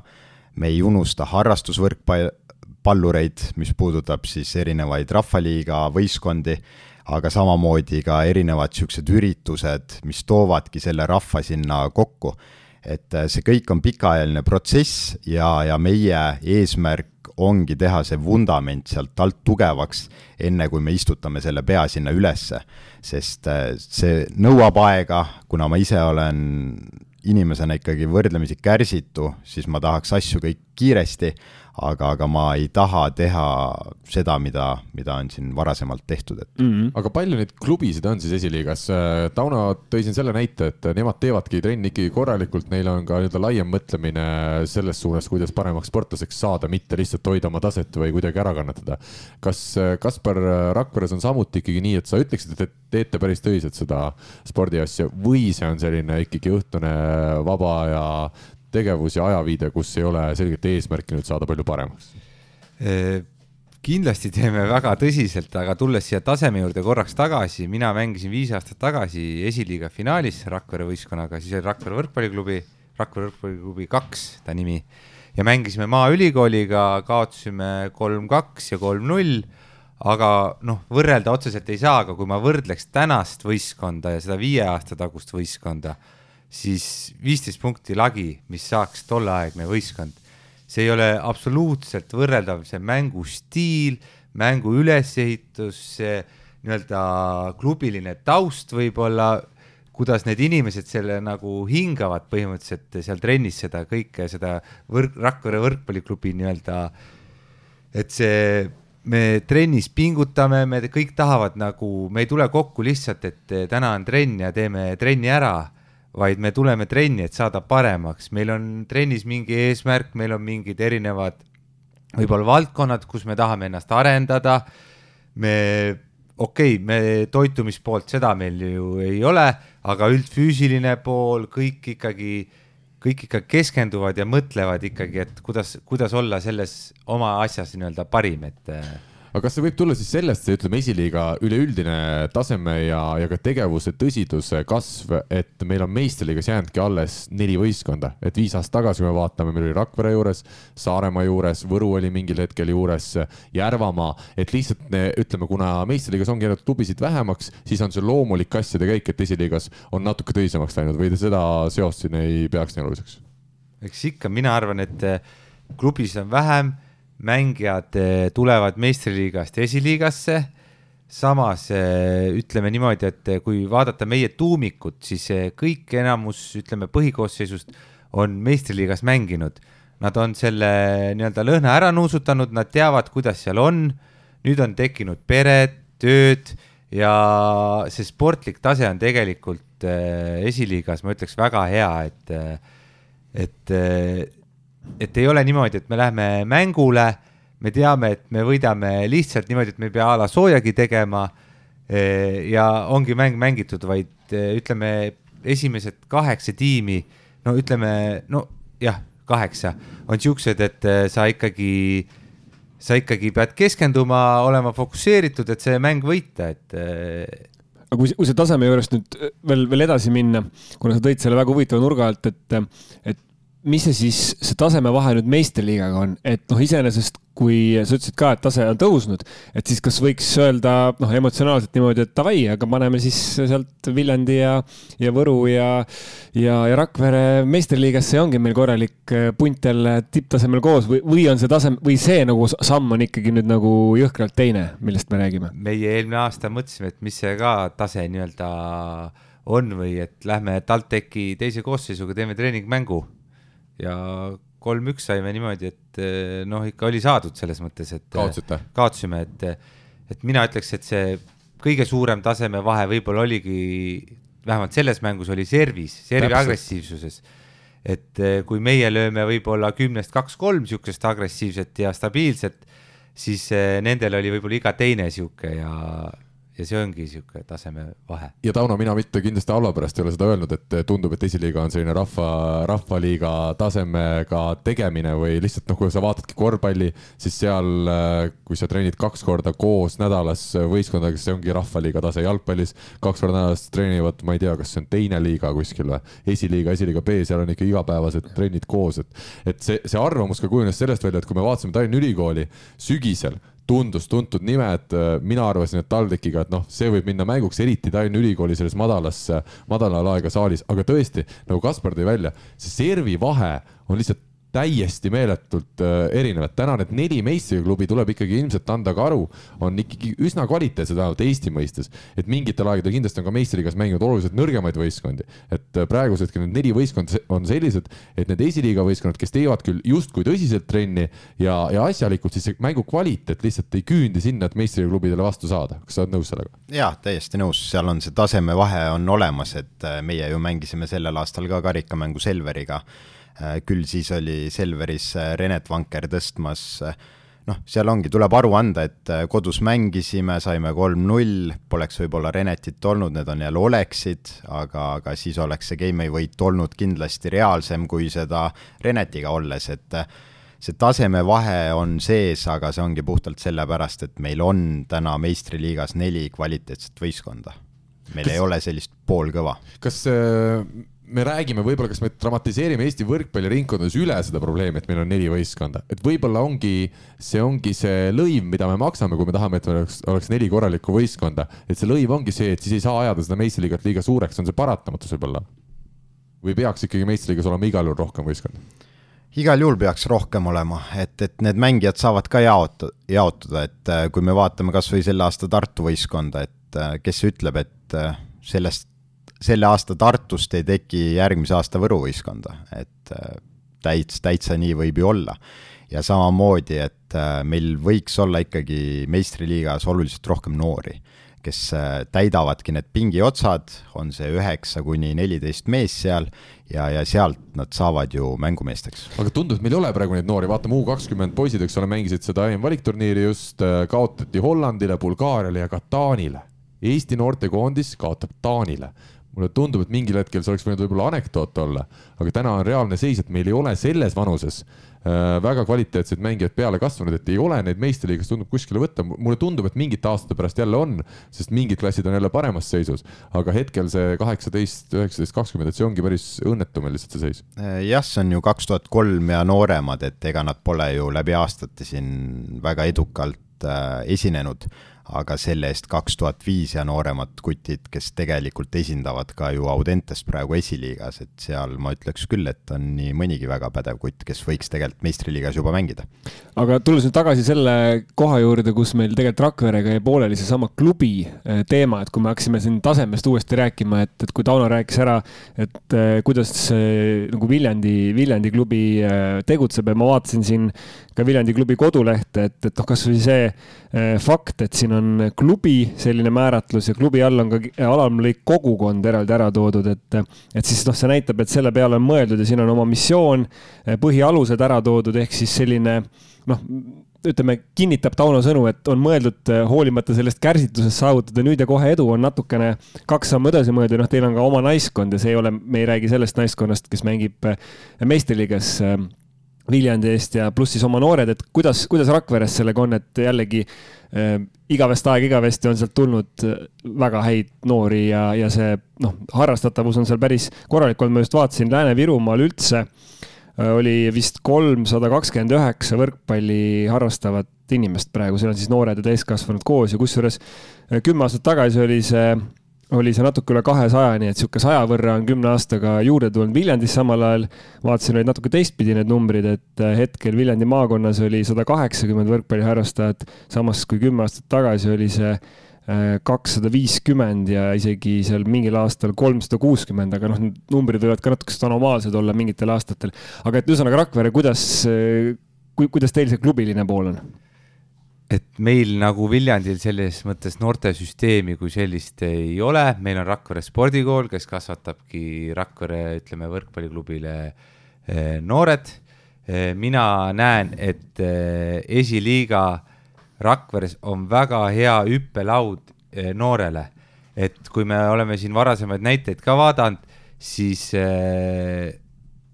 me ei unusta harrastusvõrkpallureid, mis puudutab siis erinevaid rahvaliiga võistkondi, aga samamoodi ka erinevad niisugused üritused, mis toovadki selle rahva sinna kokku. et äh, see kõik on pikaajaline protsess ja, ja meie eesmärk ongi teha see vundament sealt alt tugevaks, enne kui me istutame selle pea sinna ülesse. sest äh, see nõuab aega, kuna ma ise olen inimesena ikkagi võrdlemisi kärsitu, siis ma tahaks asju kõik kiiresti aga, aga ma ei taha teha seda, mida, mida on siin varasemalt tehtud, et mm. -hmm. aga palju neid klubisid on siis esiliigas? Tauno tõi siin selle näite, et nemad teevadki trenni ikkagi korralikult, neil on ka nii-öelda laiem mõtlemine selles suunas, kuidas paremaks sportlaseks saada, mitte lihtsalt hoida oma taset või kuidagi ära kannatada. kas Kaspar Rakveres on samuti ikkagi nii, et sa ütleksid, et te teete päris tõsiselt seda spordiasja või see on selline ikkagi õhtune vaba ja tegevus ja ajaviide, kus ei ole selget eesmärki nüüd saada palju paremaks? kindlasti teeme väga tõsiselt, aga tulles siia taseme juurde korraks tagasi, mina mängisin viis aastat tagasi esiliiga finaalis Rakvere võistkonnaga, siis oli Rakvere võrkpalliklubi, Rakvere võrkpalliklubi kaks ta nimi. ja mängisime Maaülikooliga, kaotasime kolm-kaks ja kolm-null aga noh, võrrelda otseselt ei saa, aga kui ma võrdleks tänast võistkonda ja seda viie aasta tagust võistkonda siis viisteist punkti lagi, mis saaks tolleaegne võistkond. see ei ole absoluutselt võrreldav, see mängustiil, mängu ülesehitus, see nii-öelda klubiline taust võib-olla, kuidas need inimesed selle nagu hingavad põhimõtteliselt seal trennis seda kõike, seda võrk, Rakvere võrkpalliklubi nii-öelda, et see me trennis pingutame, me kõik tahavad nagu, me ei tule kokku lihtsalt, et täna on trenn ja teeme trenni ära vaid me tuleme trenni, et saada paremaks, meil on trennis mingi eesmärk, meil on mingid erinevad võib-olla valdkonnad, kus me tahame ennast arendada. me, okei okay,, me toitumispoolt, seda meil ju ei ole, aga üldfüüsiline pool, kõik ikkagi, kõik ikka keskenduvad ja mõtlevad ikkagi, et kuidas, kuidas olla selles oma asjas nii-öelda parim, et aga kas see võib tulla siis sellest, see ütleme, esiliiga üleüldine taseme ja, ja ka tegevuse tõsiduse kasv, et meil on meistriliigas jäänudki alles neli võistkonda, et viis aastat tagasi, kui me vaatame, meil oli Rakvere juures, Saaremaa juures, Võru oli mingil hetkel juures, Järvamaa, et lihtsalt ütleme, kuna meistriliigas ongi jäänud klubisid vähemaks, siis on see loomulik asjade käik, et esiliigas on natuke tõsisemaks läinud. Või te seda seost siin ei peaks nii oluliseks? eks ikka, mina arvan, et klubis on vähem mängijad eh, tulevad meistriliigast esiliigasse. samas eh, ütleme niimoodi, et eh, kui vaadata meie tuumikut, siis kõik enamus, ütleme põhikoosseisust on meistriliigas mänginud. Nad on selle nii-öelda lõhna ära nuusutanud, nad teavad, kuidas seal on. nüüd on tekkinud pered, tööd ja see sportlik tase on tegelikult esiliigas, ma ütleks, väga hea, et, et et ei ole niimoodi, et me läheme mängule, me teame, et me võidame lihtsalt niimoodi, et me ei pea a la soojagi tegema. Eh, ja ongi mäng mängitud, vaid eh, ütleme, esimesed kaheksa tiimi, no ütleme, no jah, kaheksa on siuksed, et eh, sa ikkagi, sa ikkagi pead keskenduma, olema fokusseeritud, et see mäng võita, et aga kui, kui see taseme juurest nüüd veel, veel edasi minna, kuna sa tõid selle väga huvitava nurga alt, et, et mis see siis, see tasemevahe nüüd meistriliigaga on, et noh, iseenesest kui sa ütlesid ka, et tase on tõusnud, et siis kas võiks öelda noh, emotsionaalselt niimoodi, et davai, aga paneme siis sealt Viljandi ja, ja Võru ja, ja, ja Rakvere meistriliigasse ja ongi meil korralik äh, punt jälle tipptasemel koos või, või on see tasem või see nagu samm on ikkagi nüüd nagu jõhkralt teine, millest me räägime? meie eelmine aasta mõtlesime, et mis see ka tase nii-öelda on või et lähme TalTechi teise koosseisuga teeme treeningmängu ja kolm-üks saime niimoodi, et eh, noh, ikka oli saadud selles mõttes, et. kaotasite? kaotasime, et, et mina ütleks, et see kõige suurem tasemevahe võib-olla oligi, vähemalt selles mängus oli servis, servi Täpselt. agressiivsuses. et eh, kui meie lööme võib-olla kümnest kaks-kolm sihukest agressiivset ja stabiilset, siis eh, nendel oli võib-olla iga teine sihuke ja, ja see ongi niisugune tasemevahe. ja Tauno, mina mitte kindlasti halva pärast ei ole seda öelnud, et tundub, et esiliiga on selline rahva, rahvaliiga tasemega tegemine või lihtsalt noh, kui sa vaatadki korvpalli, siis seal, kui sa treenid kaks korda koos nädalas võistkondadega, see ongi rahvaliiga tase jalgpallis. kaks korda nädalas treenivad, ma ei tea, kas see on teine liiga kuskil või, esiliiga, esiliiga B, seal on ikka igapäevased trennid koos, et, et see, see arvamus ka kujunes sellest välja, et kui me vaatasime Tallinna Ülikooli sügisel tundus tuntud nimed, mina arvasin, et TalTechiga, et noh, see võib minna mänguks, eriti Tallinna Ülikooli selles madalas, madala laega saalis, aga tõesti, nagu Kaspar tõi välja, see servi vahe on lihtsalt täiesti meeletult äh, erinevad. täna need neli meistriklubi tuleb ikkagi ilmselt anda ka aru, on ikkagi üsna kvaliteetsed, vähemalt Eesti mõistes. et mingitel aegadel kindlasti on ka meistriliigas mänginud oluliselt nõrgemaid võistkondi. et äh, praegusel hetkel need neli võistkonda on sellised, et need esiliiga võistkonnad, kes teevad küll justkui tõsiselt trenni ja, ja asjalikult, siis see mängu kvaliteet lihtsalt ei küündi sinna, et meistriklubidele vastu saada. kas sa oled nõus sellega? jaa, täiesti nõus, seal on see tasemevahe on olemas, et äh, meie ju mängisime sellel aastal ka karikamängu Selveriga küll siis oli Selveris äh, Renet Vanker tõstmas, äh, noh, seal ongi, tuleb aru anda, et kodus mängisime, saime kolm-null, poleks võib-olla Renetit olnud, need on jälle oleksid, aga, aga siis oleks see game'i võit olnud kindlasti reaalsem kui seda Renetiga olles, et see tasemevahe on sees, aga see ongi puhtalt sellepärast, et meil on täna meistriliigas neli kvaliteetset võistkonda. meil kas, ei ole sellist poolkõva. kas äh me räägime, võib-olla kas me dramatiseerime Eesti võrkpalliringkondades üle seda probleemi, et meil on neli võistkonda, et võib-olla ongi, see ongi see lõiv, mida me maksame, kui me tahame, et meil oleks, oleks neli korralikku võistkonda. et see lõiv ongi see, et siis ei saa ajada seda meistriliigat liiga suureks, on see paratamatus võib-olla? või peaks ikkagi meistriliigas olema igal juhul rohkem võistkondi? igal juhul peaks rohkem olema, et, et need mängijad saavad ka jaotu-, jaotuda, et äh, kui me vaatame kas või selle aasta Tartu võistkonda, et äh, kes ütleb, et äh, sellest selle aasta Tartust ei teki järgmise aasta Võru võistkonda, et äh, täits, täitsa nii võib ju olla. ja samamoodi, et äh, meil võiks olla ikkagi meistriliigas oluliselt rohkem noori, kes äh, täidavadki need pingiotsad, on see üheksa kuni neliteist mees seal ja, ja sealt nad saavad ju mängumeesteks. aga tundub, et meil ei ole praegu neid noori, vaatame U kakskümmend poisid, eks ole, mängisid seda EM-valikturniiri just, kaotati Hollandile, Bulgaariale ja ka Taanile. Eesti noortekoondis kaotab Taanile mulle tundub, et mingil hetkel see oleks võinud võib-olla anekdoot olla, aga täna on reaalne seis, et meil ei ole selles vanuses äh, väga kvaliteetseid mängijaid peale kasvanud, et ei ole neid meistriliigas tundub kuskile võtta. mulle tundub, et mingite aastate pärast jälle on, sest mingid klassid on jälle paremas seisus, aga hetkel see kaheksateist, üheksateist, kakskümmend, et see ongi päris õnnetu meil lihtsalt see seis. Äh, jah, see on ju kaks tuhat kolm ja nooremad, et ega nad pole ju läbi aastate siin väga edukalt äh, esinenud aga selle eest kaks tuhat viis ja nooremad kutid, kes tegelikult esindavad ka ju Audentest praegu esiliigas, et seal ma ütleks küll, et on nii mõnigi väga pädev kutt, kes võiks tegelikult meistriliigas juba mängida. aga tulles nüüd tagasi selle koha juurde, kus meil tegelikult Rakverega jäi pooleli seesama klubi eh, teema, et kui me hakkasime siin tasemest uuesti rääkima, et, et kui Tauno rääkis ära, et eh, kuidas nagu Viljandi, Viljandi klubi eh, tegutseb ja ma vaatasin siin ka Viljandi klubi kodulehte, et, et noh, kasvõi see fakt, et siin on klubi selline määratlus ja klubi all on ka alamlõik kogukond eraldi ära toodud, et, et siis noh, see näitab, et selle peale on mõeldud ja siin on oma missioon, põhialused ära toodud, ehk siis selline noh, ütleme, kinnitab Tauno sõnu, et on mõeldud hoolimata sellest kärsitusest saavutada nüüd ja kohe edu, on natukene kaks sammu edasi mõeldud, noh, teil on ka oma naiskond ja see ei ole, me ei räägi sellest naiskonnast, kes mängib meistriliigas Viljandi eest ja pluss siis oma noored, et kuidas, kuidas Rakveres sellega on, et jällegi äh, igavest aega igavesti on sealt tulnud äh, väga häid noori ja, ja see noh, harrastatavus on seal päris korralik olnud, ma just vaatasin Lääne-Virumaal üldse äh, oli vist kolmsada kakskümmend üheksa võrkpalli harrastavat inimest praegu, seal on siis noored ja täiskasvanud koos ja kusjuures äh, kümme aastat tagasi oli see oli see natuke üle kahesaja, nii et niisugune saja võrra on kümne aastaga juurde tulnud Viljandis, samal ajal vaatasin, olid natuke teistpidi need numbrid, et äh, hetkel Viljandi maakonnas oli sada kaheksakümmend võrkpalliharrastajat, samas kui kümme aastat tagasi oli see äh, kakssada viiskümmend ja isegi seal mingil aastal kolmsada kuuskümmend, aga noh, need numbrid võivad ka natukene anomaalsed olla mingitel aastatel. aga et ühesõnaga Rakvere, kuidas, äh, kuidas teil see klubiline pool on? Et meil nagu Viljandil selles mõttes noortesüsteemi kui sellist ei ole, meil on Rakvere spordikool, kes kasvatabki Rakvere, ütleme, võrkpalliklubile eh, noored. Eh, mina näen, et eh, esiliiga Rakveres on väga hea hüppelaud noorele. et kui me oleme siin varasemaid näiteid ka vaadanud, siis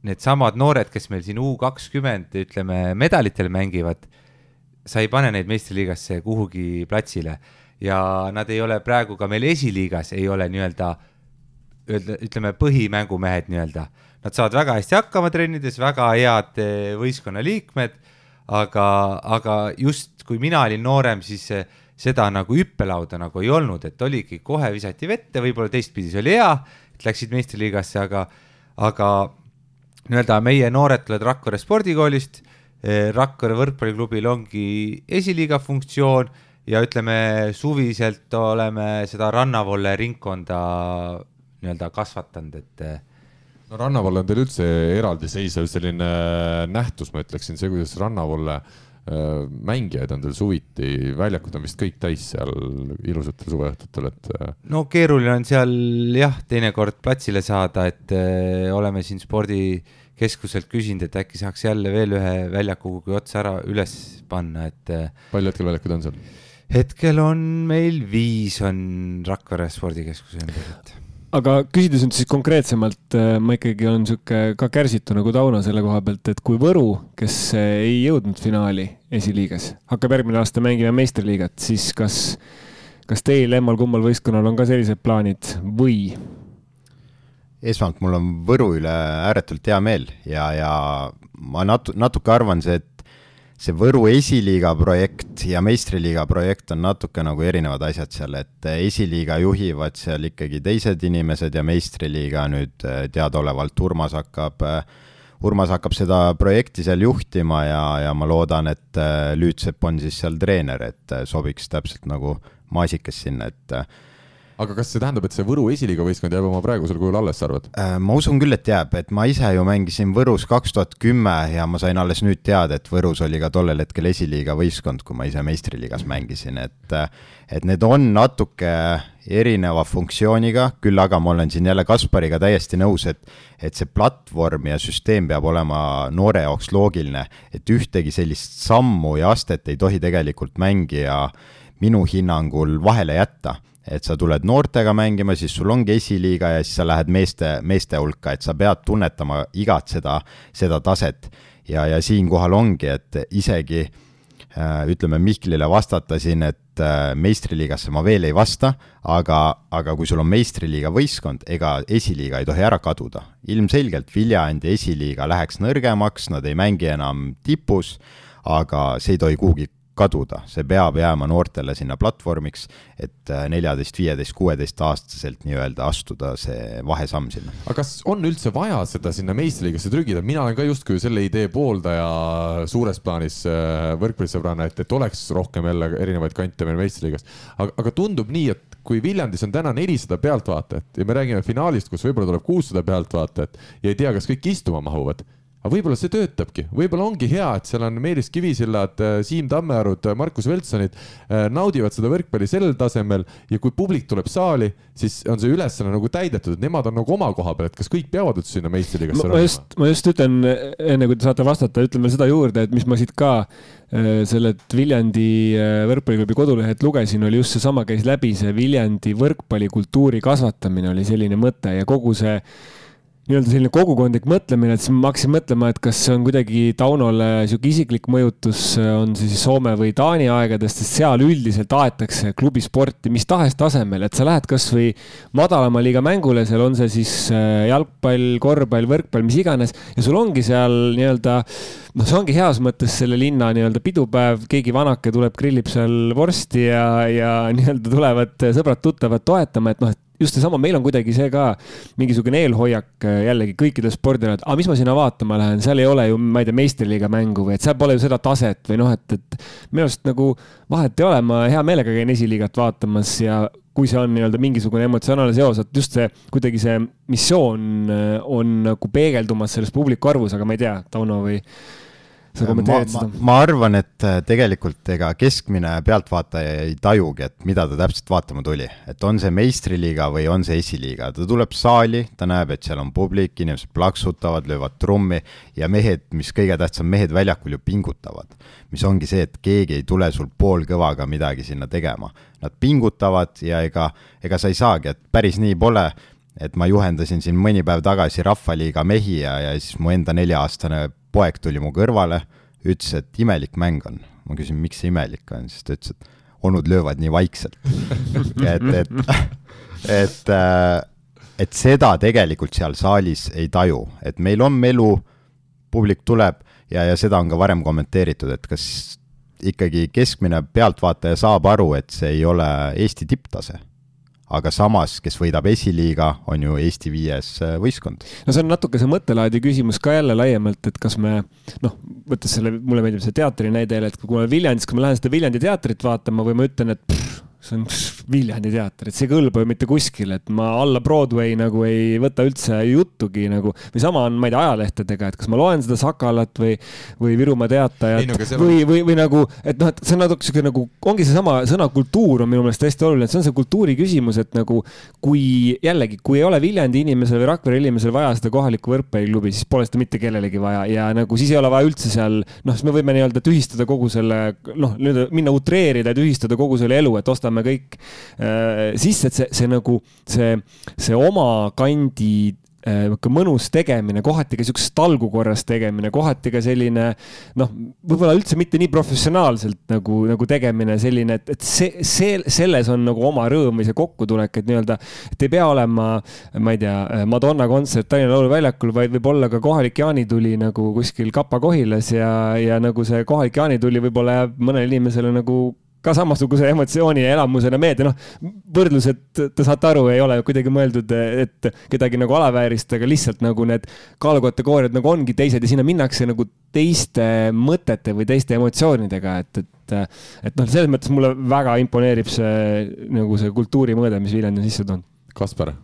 needsamad noored, kes meil siin U kakskümmend, ütleme, medalitel mängivad, sa ei pane neid meistriliigasse kuhugi platsile ja nad ei ole praegu ka meil esiliigas, ei ole nii-öelda, ütleme, põhimängumehed nii-öelda. Nad saavad väga hästi hakkama trennides, väga head eh, võistkonna liikmed, aga, aga just kui mina olin noorem, siis seda nagu hüppelauda nagu ei olnud, et oligi, kohe visati vette, võib-olla teistpidi see oli hea, et läksid meistriliigasse, aga, aga nii-öelda meie noored tulevad Rakvere spordikoolist, eh, Rakvere võrkpalliklubil ongi esiliiga funktsioon ja ütleme, suviselt oleme seda rannavolle ringkonda nii-öelda kasvatanud, et eh, no rannavolle on teil üldse eraldiseisev selline nähtus, ma ütleksin, see, kuidas rannavolle äh, Äh, mängijaid on teil suviti, väljakud on vist kõik täis seal ilusatel suveõhtutel, et. Äh, no keeruline on seal jah, teinekord platsile saada, et öö, äh, oleme siin spordikeskuselt küsinud, et äkki saaks jälle veel ühe väljaku kuhugi otsa ära üles panna, et. palju hetkel väljakuid on seal? hetkel on meil viis on Rakvere spordikeskuse ümber, et aga küsides nüüd siis konkreetsemalt, äh, ma ikkagi olen sihuke ka kärsitu nagu Tauno selle koha pealt, et kui Võru, kes äh, ei jõudnud finaali esiliigas, hakkab järgmine aasta mängima meistriliigat, siis kas, kas teil emmal-kummal võistkonnal on ka sellised plaanid või? Esmalt mul on Võru üle ääretult hea meel ja, ja ma natu-, natuke arvan see, et see Võru esiliiga projekt ja meistriliiga projekt on natuke nagu erinevad asjad seal, et esiliiga juhivad seal ikkagi teised inimesed ja meistriliiga nüüd eh, teadaolevalt Urmas hakkab, eh, Urmas hakkab seda projekti seal juhtima ja, ja ma loodan, et eh, Lüütsepp on siis seal treener, et sobiks täpselt nagu maasikas sinna, et aga kas see tähendab, et see Võru esiliiga võistkond jääb oma praegusel kujul alles, sa arvad? Äh, ma usun küll, et jääb, et ma ise ju mängisin Võrus kaks tuhat kümme ja ma sain alles nüüd teada, et Võrus oli ka tollel hetkel esiliiga võistkond, kui ma ise meistriliigas mängisin, et et need on natuke erineva funktsiooniga, küll aga ma olen siin jälle Kaspariga täiesti nõus, et et see platvorm ja süsteem peab olema noore jaoks loogiline, et ühtegi sellist sammu ja astet ei tohi tegelikult mängija minu hinnangul vahele jätta et sa tuled noortega mängima, siis sul ongi esiliiga ja siis sa lähed meeste, meeste hulka, et sa pead tunnetama igat seda, seda taset. ja, ja siinkohal ongi, et isegi äh, ütleme Mihklile vastata siin, et äh, meistriliigasse ma veel ei vasta, aga, aga kui sul on meistriliiga võistkond, ega esiliiga ei tohi ära kaduda. ilmselgelt Viljandi esiliiga läheks nõrgemaks, nad ei mängi enam tipus, aga see ei tohi kuhugi kaduda, see peab jääma noortele sinna platvormiks, et äh, neljateist, viieteist, kuueteistaastaselt nii-öelda astuda see vahesamm sinna. aga kas on üldse vaja seda sinna meistriliigasse trügida, mina olen ka justkui selle idee pooldaja suures plaanis äh, võrkpallisõbrana, et, et oleks rohkem jälle erinevaid kante meil meistriliigas. aga, aga tundub nii, et kui Viljandis on täna nelisada pealtvaatajat ja me räägime finaalist, kus võib-olla tuleb kuussada pealtvaatajat ja ei tea, kas kõik istuma mahuvad aga võib-olla see töötabki, võib-olla ongi hea, et seal on Meelis Kivisillad, äh, Siim Tammearud, äh, Markus Veltsonid äh, naudivad seda võrkpalli sellel tasemel ja kui publik tuleb saali, siis on see ülesanne nagu täidetud, et nemad on nagu oma koha peal, et kas kõik peavad üldse sinna meistriliigasse ma just, ma just ütlen, enne kui te saate vastata, ütlen veel seda juurde, et mis ma siit ka sellelt Viljandi võrkpalliklubi kodulehelt lugesin, oli just seesama, käis läbi see Viljandi võrkpallikultuuri kasvatamine oli selline mõte ja kogu see nii-öelda selline kogukondlik mõtlemine, et siis ma hakkasin mõtlema, et kas see on kuidagi Taunole sihuke isiklik mõjutus, on see siis Soome või Taani aegadest, sest seal üldiselt aetakse klubisporti mis tahes tasemel, et sa lähed kasvõi madalama liiga mängule, seal on see siis äh, jalgpall, korvpall, võrkpall, mis iganes, ja sul ongi seal nii-öelda noh, see ongi heas mõttes selle linna nii-öelda pidupäev, keegi vanake tuleb, grillib seal vorsti ja, ja nii-öelda tulevad sõbrad-tuttavad toetama, et noh, et just seesama, meil on kuidagi see ka mingisugune eelhoiak äh, jällegi kõikidel spordialadel, aga mis ma sinna vaatama lähen, seal ei ole ju, ma ei tea, meistriliiga mängu või et seal pole ju seda taset või noh, et, et minu arust nagu vahet ei ole, ma hea meelega käin esiliigat vaatamas ja kui see on nii-öelda mingisugune emotsionaalne seos, et just see kuidagi see missioon äh, on nagu peegeldumas selles publiku arvus, aga ma ei tea, Tauno või sa kommenteerid ma, seda? ma arvan, et äh, tegelikult ega keskmine pealtvaataja ei tajugi, et mida ta täpselt vaatama tuli, et on see meistriliiga või on see esiliiga, ta tuleb saali, ta näeb, et seal on publik, inimesed plaksutavad, löövad trummi ja mehed, mis kõige tähtsam, mehed väljakul ju pingutavad. mis ongi see, et keegi ei tule sul poolkõvaga midagi sinna tegema. Nad pingutavad ja ega, ega sa ei saagi, et päris nii pole et ma juhendasin siin mõni päev tagasi Rahvaliiga mehi ja, ja siis mu enda nelja-aastane poeg tuli mu kõrvale, ütles, et imelik mäng on. ma küsin, miks see imelik on, siis ta ütles, et onud löövad nii vaikselt. Et, et, et, äh, et seda tegelikult seal saalis ei taju, et meil on melu, publik tuleb ja, ja seda on ka varem kommenteeritud, et kas ikkagi keskmine pealtvaataja saab aru, et see ei ole Eesti tipptase aga samas, kes võidab esiliiga, on ju Eesti viies äh, võistkond. no see on natuke see mõttelaadi küsimus ka jälle laiemalt, et kas me noh, võttes selle, mulle meeldib see teatri näide jälle, et kui ma Viljandis, kui ma lähen seda Viljandi teatrit vaatama või ma ütlen, et pff, see on Viljandi teater, et see ei kõlba ju mitte kuskile, et ma alla Broadway nagu ei võta üldse juttugi nagu või sama on, ma ei tea, ajalehtedega, et kas ma loen seda Sakalat või, või Virumaa Teatajat no, või, või, või nagu, et noh, et see on natuke sihuke nagu, ongi seesama sõna kultuur on minu meelest hästi oluline, et see on see kultuuri küsimus, et nagu kui jällegi, kui ei ole Viljandi inimesel või Rakvere inimesel vaja seda kohalikku võrkpalliklubi, siis pole seda mitte kellelegi vaja ja nagu siis ei ole vaja üldse seal, noh, siis me võime nii-öelda tühistada kogu selle, noh, minna utreerida ja tühistada kogu selle elu, et ostame kõik äh, sisse, et see, see nagu see, see oma kandi niisugune äh, mõnus tegemine, kohati ka niisuguse talgu korras tegemine, kohati ka selline noh, võib-olla üldse mitte nii professionaalselt nagu, nagu tegemine, selline, et, et see, see, selles on nagu oma rõõm või see kokkutulek, et nii-öelda, et ei pea olema, ma ei tea, Madonna kontsert Tallinna Lauluväljakul, vaid võib olla ka kohalik jaanituli nagu kuskil Kapa-Kohilas ja, ja nagu see kohalik jaanituli võib-olla jääb mõnele inimesele nagu ka samasuguse emotsiooni ja elamusena meelde, noh, võrdlused, te saate aru, ei ole kuidagi mõeldud, et kedagi nagu alavääristada, aga lihtsalt nagu need kaalukategooriad nagu ongi teised ja sinna minnakse nagu teiste mõtete või teiste emotsioonidega, et, et, et noh, selles mõttes mulle väga imponeerib see nagu see kultuurimõõde, mis Viljandi on sisse toonud. Kaspar?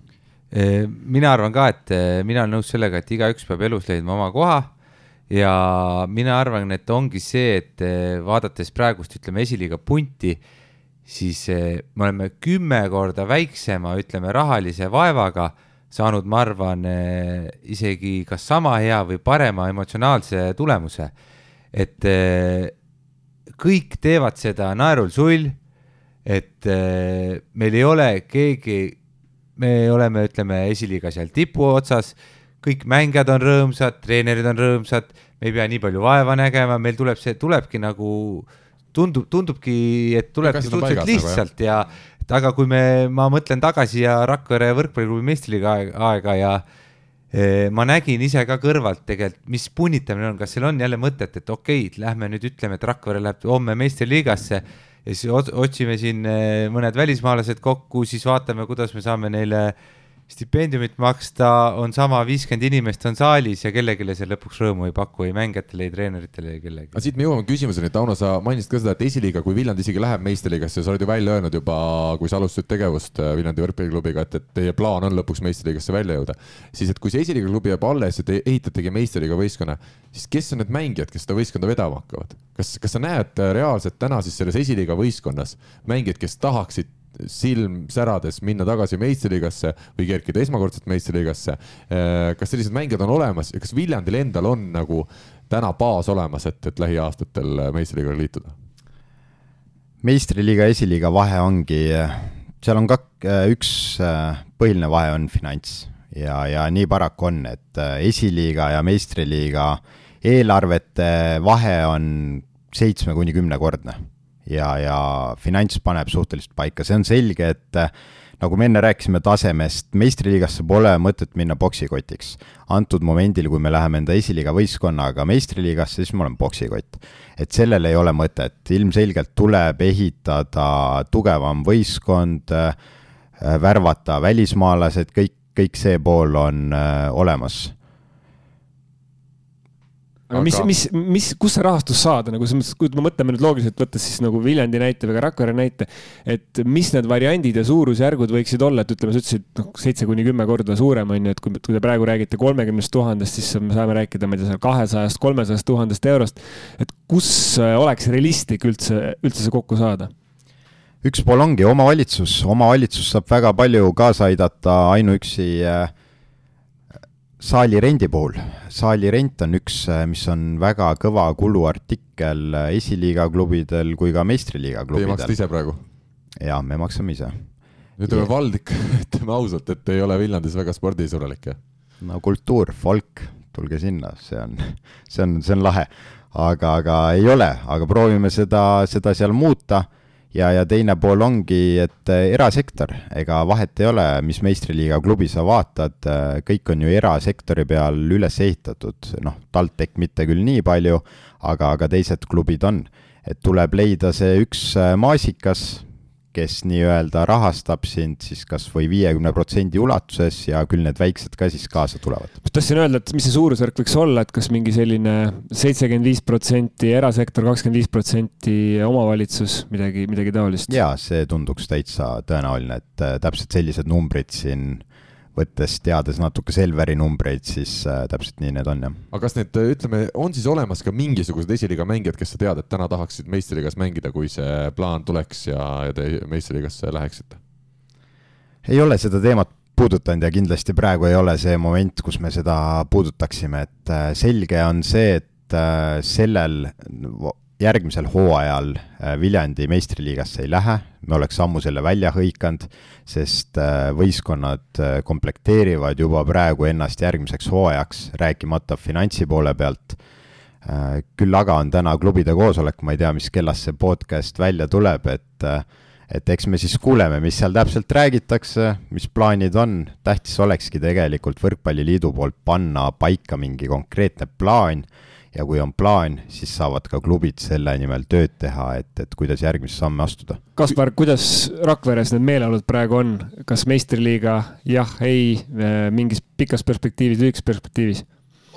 mina arvan ka, et mina olen nõus sellega, et igaüks peab elus leidma oma koha ja mina arvan, et ongi see, et eh, vaadates praegust, ütleme, esiliiga punti, siis eh, me oleme kümme korda väiksema, ütleme, rahalise vaevaga saanud, ma arvan, eh, isegi kas sama hea või parema emotsionaalse tulemuse. et kõik teevad seda naerul sull, et meil ei ole keegi, me oleme, ütleme, esiliiga seal tipu otsas kõik mängijad on rõõmsad, treenerid on rõõmsad, me ei pea nii palju vaeva nägema, meil tuleb see, tulebki nagu, tundub, tundubki, et tulebki suhteliselt lihtsalt nagu, ja aga kui me, ma mõtlen tagasi ja Rakvere võrkpalliklubi meistriliiga aega ja e, ma nägin ise ka kõrvalt tegelikult, mis punnitamine on, kas seal on jälle mõtet, et okei okay,, lähme nüüd ütleme, et Rakvere läheb homme meistriliigasse ja siis otsime siin e, mõned välismaalased kokku, siis vaatame, kuidas me saame neile äh, stipendiumit maksta, on sama, viiskümmend inimest on saalis ja kellelegi see lõpuks rõõmu ei paku, ei mängijatele, ei treeneritele, ei kellelegi. aga siit me jõuame küsimuseni, Tauno, sa mainisid ka seda, et esiliiga, kui Viljandi isegi läheb meistriliigasse, sa oled ju välja öelnud juba, kui sa alustasid tegevust äh, Viljandi võrkpalliklubiga, et, et teie plaan on lõpuks meistriliigasse välja jõuda. siis, et kui see esiliiga klubi jääb alles ja te ehitategi meistriliiga võistkonna, siis kes on need mängijad, kes seda võistkonda vedama hakkavad? kas, kas sa näed äh, reaalselt täna siis selles esiliiga võistkonnas mängijaid, kes tahaksid silm särades minna tagasi meistriliigasse või kerkida esmakordselt meistriliigasse. Äh, kas sellised mängijad on olemas ja kas Viljandil endal on nagu täna baas olemas, et, et lähiaastatel meistriliigaga liituda? meistriliiga, esiliiga vahe ongi, seal on kak-, üks äh, põhiline vahe on finants ja, ja nii paraku on, et äh, esiliiga ja meistriliiga eelarvete vahe on seitsme kuni kümnekordne ja, ja finants paneb suhteliselt paika, see on selge, et äh, nagu me enne rääkisime tasemest, meistriliigasse pole mõtet minna poksikotiks. antud momendil, kui me läheme enda esiliiga võistkonnaga meistriliigasse, siis me oleme poksikott. et sellel ei ole mõtet, ilmselgelt tuleb ehitada tugevam võistkond äh,, värvata välismaalased, kõik, kõik see pool on äh, olemas aga mis, mis, mis, kust see rahastus saada nagu selles mõttes, kui me mõtleme nüüd loogiliselt võttes siis nagu Viljandi näite või ka Rakvere näite, et mis need variandid ja suurusjärgud võiksid olla, et ütleme, sa ütlesid noh, seitse kuni kümme korda suurem on ju, et kui, kui te praegu räägite kolmekümnest tuhandest, siis me saame rääkida, ma ei tea, seal kahesajast, kolmesajast tuhandest eurost. et kus äh, oleks realistlik üldse, üldse see kokku saada? üks pool ongi omavalitsus, omavalitsus saab väga palju kaasa aidata ainuüksi äh, saali rendi puhul. saali rent on üks, äh, mis on väga kõva kuluartikkel äh, esiliiga klubidel kui ka meistriliiga klubidel. Teie maksate ise praegu? jaa, me maksame ise. ütleme, vald ikka, ütleme ausalt, et ei ole Viljandis väga spordisõbralik, jah? no kultuur, folk, tulge sinna, see on, see on, see on lahe. aga, aga ei ole, aga proovime seda, seda seal muuta ja, ja teine pool ongi, et äh, erasektor, ega vahet ei ole, mis meistriliiga klubi sa vaatad, äh, kõik on ju erasektori peal üles ehitatud, noh, TalTech mitte küll nii palju, aga, aga teised klubid on. et tuleb leida see üks äh, maasikas, kes nii-öelda rahastab sind siis kas või viiekümne protsendi ulatuses ja küll need väiksed ka siis kaasa tulevad. tahtsin öelda, et mis see suurusjärk võiks olla, et kas mingi selline seitsekümmend viis protsenti erasektor, kakskümmend viis protsenti omavalitsus, midagi, midagi taolist? jaa, see tunduks täitsa tõenäoline, et äh, täpselt sellised numbrid siin võttes, teades natuke Selveri numbreid, siis äh, täpselt nii need on, jah. aga kas need, ütleme, on siis olemas ka mingisugused esiliiga mängijad, kes sa tead, et täna tahaksid meistriliigas mängida, kui see plaan tuleks ja, ja te meistriliigasse läheksite? ei ole seda teemat puudutanud ja kindlasti praegu ei ole see moment, kus me seda puudutaksime, et äh, selge on see, et äh, sellel järgmisel hooajal äh, Viljandi meistriliigasse ei lähe, me oleks ammu selle välja hõikanud, sest äh, võistkonnad äh, komplekteerivad juba praegu ennast järgmiseks hooajaks, rääkimata finantsi poole pealt. küll aga on täna klubide koosolek, ma ei tea, mis kellast see podcast välja tuleb, et et eks me siis kuuleme, mis seal täpselt räägitakse, mis plaanid on, tähtis olekski tegelikult Võrkpalliliidu poolt panna paika mingi konkreetne plaan ja kui on plaan, siis saavad ka klubid selle nimel tööd teha, et, et kuidas järgmisi samme astuda. Kaspar, kuidas Rakveres need meeleolud praegu on, kas meistriliiga jah, ei, mingis pikas perspektiivis, lühikeses perspektiivis?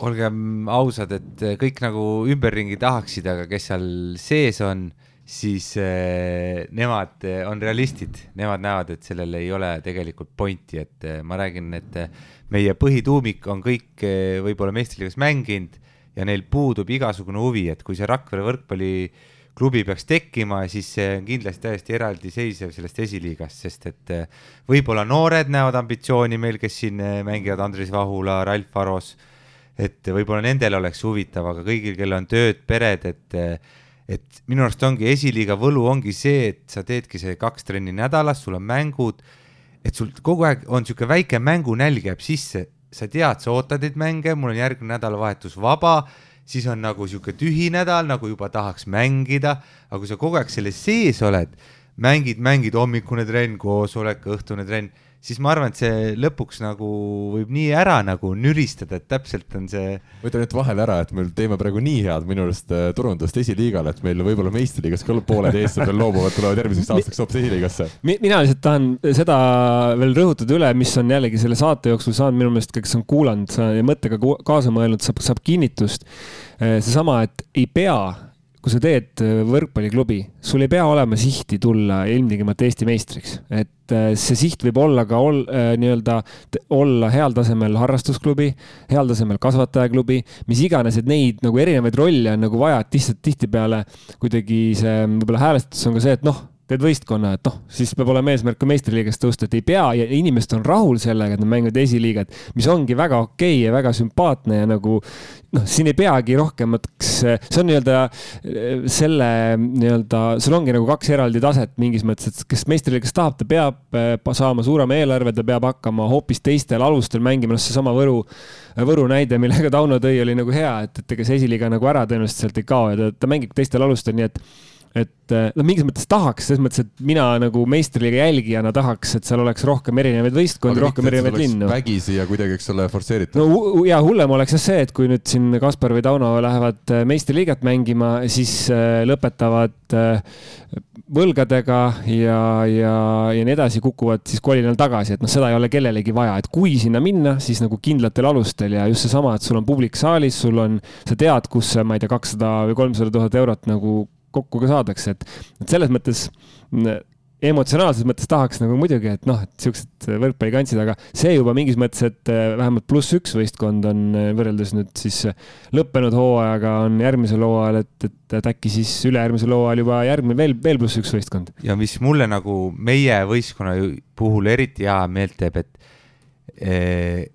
olgem ausad, et kõik nagu ümberringi tahaksid, aga kes seal sees on, siis eh, nemad on realistid, nemad näevad, et sellel ei ole tegelikult pointi, et ma räägin, et meie põhituumik on kõik võib-olla meistriliigas mänginud ja neil puudub igasugune huvi, et kui see Rakvere võrkpalliklubi peaks tekkima, siis see on kindlasti täiesti eraldiseisev sellest esiliigast, sest et eh, võib-olla noored näevad ambitsiooni meil, kes siin eh, mängivad, Andres Vahula, Ralf Aros, et võib-olla nendel oleks huvitav, aga kõigil, kellel on tööd, pered, et eh, et minu arust ongi esiliiga võlu ongi see, et sa teedki see kaks trenni nädalas, sul on mängud, et sul kogu aeg on niisugune väike mängunälg jääb sisse sa tead, sa ootad neid mänge, mul on järgmine nädalavahetus vaba, siis on nagu sihuke tühi nädal, nagu juba tahaks mängida, aga kui sa kogu aeg selles sees oled, mängid, mängid hommikune trenn, koosolek, õhtune trenn siis ma arvan, et see lõpuks nagu võib nii ära nagu nüristada, et täpselt on see. ma ütlen nüüd vahele ära, et me teeme praegu nii head minu arust äh, turundust esiliigale, et meil võib-olla meistriliigas ka pooled eestlased loobuvad, tulevad järgmiseks aastaks hoopis esiliigasse. mina lihtsalt tahan seda veel rõhutada üle, mis on jällegi selle saate jooksul saanud minu meelest, kes on kuulanud ja mõttega kaasa mõelnud, saab, saab kinnitust. Äh, seesama, et ei pea kui sa teed äh, võrkpalliklubi, sul ei pea olema sihti tulla ilmtingimata Eesti meistriks, et äh, see siht võib olla ka ol, äh, nii-öelda olla heal tasemel harrastusklubi, heal tasemel kasvatajaklubi, mis iganes, et neid nagu erinevaid rolle on nagu vaja, et lihtsalt tihtipeale kuidagi see võib-olla häälestus on ka see, et noh teed võistkonna, et noh, siis peab olema eesmärk ka meistriliigast tõusta, et ei pea ja inimesed on rahul sellega, et nad mängivad esiliigat, mis ongi väga okei okay ja väga sümpaatne ja nagu noh, siin ei peagi rohkemaks, see on nii-öelda selle nii-öelda, sul ongi nagu kaks eraldi taset mingis mõttes, et kes meistriliigas tahab, ta peab eh, saama suurema eelarve, ta peab hakkama hoopis teistel alustel mängima, noh, seesama Võru, Võru näide, millega Tauno tõi, oli nagu hea, et, et ega see esiliiga nagu ära tõenäoliselt sealt ei kao ja ta, ta mängib teistel alustel, nii et et eh, noh, mingis mõttes tahaks, selles mõttes, et mina nagu meistriliiga jälgijana tahaks, et seal oleks rohkem erinevaid võistkondi, rohkem erinevaid linnu. vägisi ja kuidagi, eks ole, forsseeritud. no ja hullem oleks jah see, et kui nüüd siin Kaspar või Tauno lähevad eh, meistriliigat mängima, siis eh, lõpetavad võlgadega ja, ja, ja nii edasi, kukuvad siis kolinal tagasi, et noh, seda ei ole kellelegi vaja, et kui sinna minna, siis nagu kindlatel alustel ja just seesama, et sul on publik saalis, sul on, sa tead, kus see, ma ei tea, kakssada või kolmsada tuhat eurot nagu kokku ka saadakse, et, et selles mõttes emotsionaalses mõttes tahaks nagu muidugi, et noh, et siuksed võrkpallikantsid, aga see juba mingis mõttes, et eh, vähemalt pluss üks võistkond on eh, võrreldes nüüd siis lõppenud hooajaga on järgmisel hooajal, et, et, et äkki siis ülejärgmisel hooajal juba järgmine veel, veel pluss üks võistkond. ja mis mulle nagu meie võistkonna puhul eriti hea meelt teeb, et eh,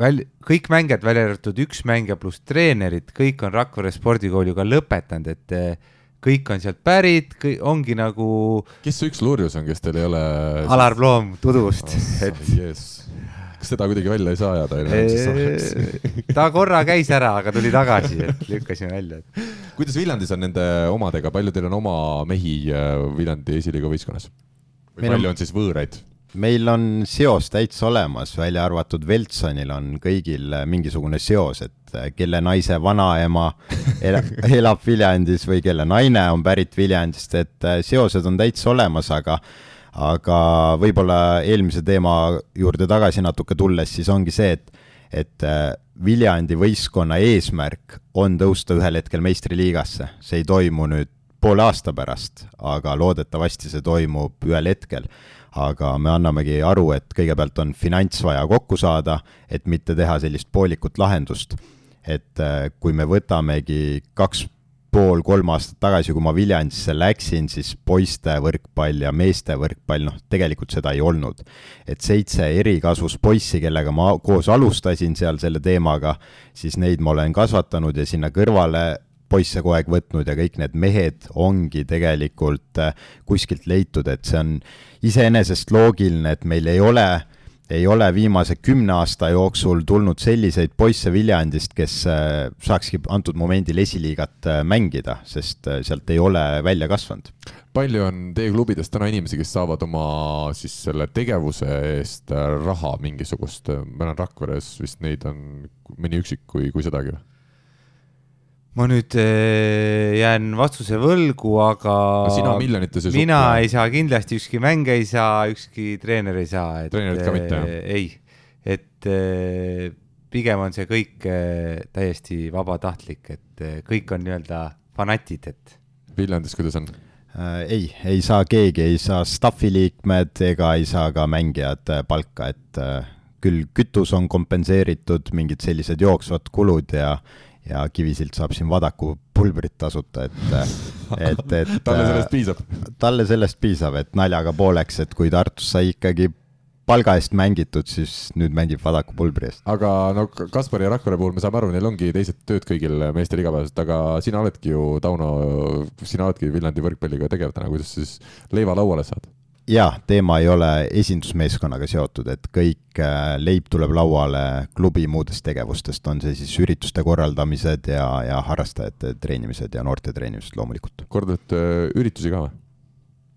väl-, kõik mängijad, välja arvatud üks mängija pluss treenerid, kõik on Rakvere spordikooli ka lõpetanud, et eh, kõik on sealt pärit, ongi nagu. kes see üks lurjus on, kes teil ei ole? Alar Ploom Tudust oh,. et yes. kas seda kuidagi välja ei saa ajada? ta korra käis ära, aga tuli tagasi, et lükkasime välja. kuidas Viljandis on nende omadega, palju teil on oma mehi äh, Viljandi esiliiga võistkonnas? või palju on siis võõraid? Meil on seos täitsa olemas, välja arvatud Veltsonil on kõigil äh, mingisugune seos, et äh, kelle naise vanaema elab Viljandis või kelle naine on pärit Viljandist, et äh, seosed on täitsa olemas, aga aga võib-olla eelmise teema juurde tagasi natuke tulles, siis ongi see, et et Viljandi võistkonna eesmärk on tõusta ühel hetkel meistriliigasse, see ei toimu nüüd poole aasta pärast, aga loodetavasti see toimub ühel hetkel aga me annamegi aru, et kõigepealt on finants vaja kokku saada, et mitte teha sellist poolikut lahendust. et äh, kui me võtamegi kaks pool, kolm aastat tagasi, kui ma Viljandisse läksin, siis poiste võrkpall ja meeste võrkpall, noh, tegelikult seda ei olnud. et seitse erikasvus poissi, kellega ma koos alustasin seal selle teemaga, siis neid ma olen kasvatanud ja sinna kõrvale poisse kogu aeg võtnud ja kõik need mehed ongi tegelikult äh, kuskilt leitud, et see on iseenesest loogiline, et meil ei ole, ei ole viimase kümne aasta jooksul tulnud selliseid poisse Viljandist, kes äh, saakski antud momendil esiliigat äh, mängida, sest sealt ei ole välja kasvanud. palju on teie klubides täna inimesi, kes saavad oma siis selle tegevuse eest raha mingisugust, ma näen Rakveres vist neid on mõni üksik, kui, kui sedagi või? Ma nüüd äh, jään vastuse võlgu, aga no sina miljonites ei mina suppa. ei saa kindlasti, ükski mängija ei saa, ükski treener ei saa. treenerid ka mitte, jah? Äh, ei, et äh, pigem on see kõik täiesti vabatahtlik, et kõik on nii-öelda fanatid, et. Viljandis, kuidas on? ei, ei saa keegi, ei saa staff'i liikmed ega ei saa ka mängijad palka, et küll kütus on kompenseeritud, mingid sellised jooksvad kulud ja ja Kivisilt saab siin Vadaku pulbrit tasuta, et, et, et talle sellest piisab? talle sellest piisab, et naljaga pooleks, et kui Tartus sai ikkagi palga eest mängitud, siis nüüd mängib Vadaku pulbri eest. aga no Kaspari ja Rakvere puhul me saame aru, neil ongi teised tööd kõigil meestel igapäevaselt, aga sina oledki ju, Tauno, sina oledki Viljandi võrkpalliga tegev täna, kuidas siis leiva lauale saad? Jaa, teema ei ole esindusmeeskonnaga seotud, et kõik äh, leib tuleb lauale klubi muudest tegevustest, on see siis ürituste korraldamised ja, ja harrastajate treenimised ja noorte treenimised loomulikult. kordate äh, üritusi ka või?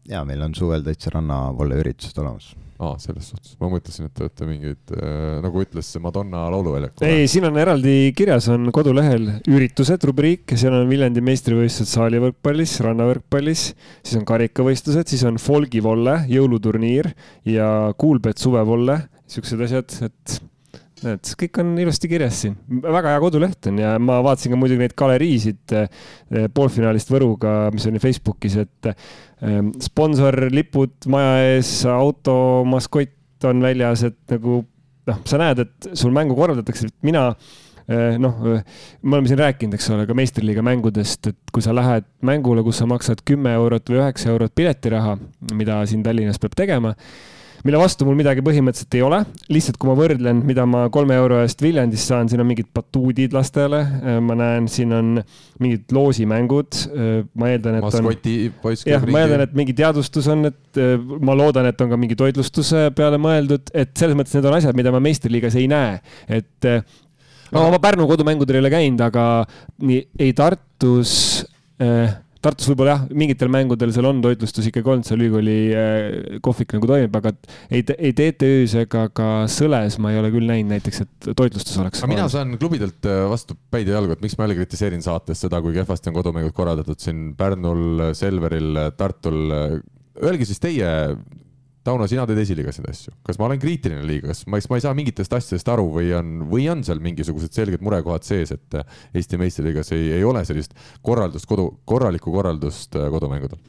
jaa, meil on suvel täitsa rannavolle üritused olemas aa, selles suhtes, ma mõtlesin, et te olete mingeid äh,, nagu ütles Madonna lauluväljaku. ei, siin on eraldi kirjas, on kodulehel üritused rubriik seal on Viljandi meistrivõistlused saalivõrkpallis, rannavõrkpallis, siis on karikavõistlused, siis on folgivolle, jõuluturniir ja Kuulbet suvevolle, siuksed asjad, et et kõik on ilusti kirjas siin, väga hea koduleht on ja ma vaatasin ka muidugi neid galeriisid eh, poolfinaalist Võruga, mis oli Facebookis, et Ehm, sponsorlipud maja ees, auto maskott on väljas, et nagu noh, sa näed, et sul mängu korraldatakse, et mina eh, noh, me oleme siin rääkinud, eks ole, ka meistriliiga mängudest, et kui sa lähed mängule, kus sa maksad kümme eurot või üheksa eurot piletiraha, mida siin Tallinnas peab tegema mille vastu mul midagi põhimõtteliselt ei ole. lihtsalt, kui ma võrdlen, mida ma kolme euro eest Viljandis saan, siin on mingid batuudid lastele, äh, ma näen, siin on mingid loosimängud. äh, ma eeldan, et Maskoti, on. jah, ma eeldan, et mingi teadvustus on, et äh, ma loodan, et on ka mingi toitlustuse peale mõeldud, et selles mõttes need on asjad, mida ma meistriliigas ei näe, et no ma Pärnu kodumängudel ei ole käinud, aga nii ei Tartus äh, Tartus võib-olla jah, mingitel mängudel seal on toitlustus ikkagi olnud, seal ülikooli kohvik nagu toimib, aga ei, ei TTÜ-s ega ka Sõles ma ei ole küll näinud näiteks, et toitlustus oleks. aga mina saan klubidelt vastu päid ja jalgu, et miks ma jälle kritiseerin saates seda, kui kehvasti on kodumängud korraldatud siin Pärnul, Selveril, Tartul. Öelge siis teie Tauno, sina teed esiliigas neid asju, kas ma olen kriitiline liiga, kas ma, ma ei saa mingitest asjadest aru või on, või on seal mingisugused selged murekohad sees, et Eesti meistriliigas ei, ei ole sellist korraldust kodu, korralikku korraldust äh, kodumängudel?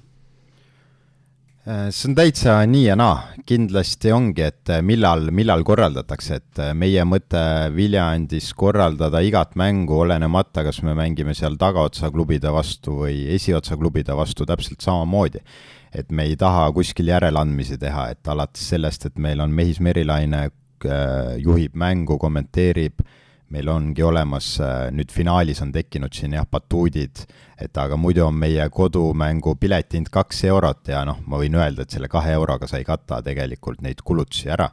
Äh, see on täitsa nii ja naa, kindlasti ongi, et millal, millal korraldatakse, et meie mõte Viljandis korraldada igat mängu, olenemata, kas me mängime seal tagaotsa klubide vastu või esiotsa klubide vastu, täpselt samamoodi et me ei taha kuskil järeleandmisi teha, et alates sellest, et meil on Mehis Merilaine äh, juhib mängu, kommenteerib, meil ongi olemas, äh, nüüd finaalis on tekkinud siin jah, batuudid, et aga muidu on meie kodumängu piletihind kaks eurot ja noh, ma võin öelda, et selle kahe euroga sa ei kata tegelikult neid kulutusi ära.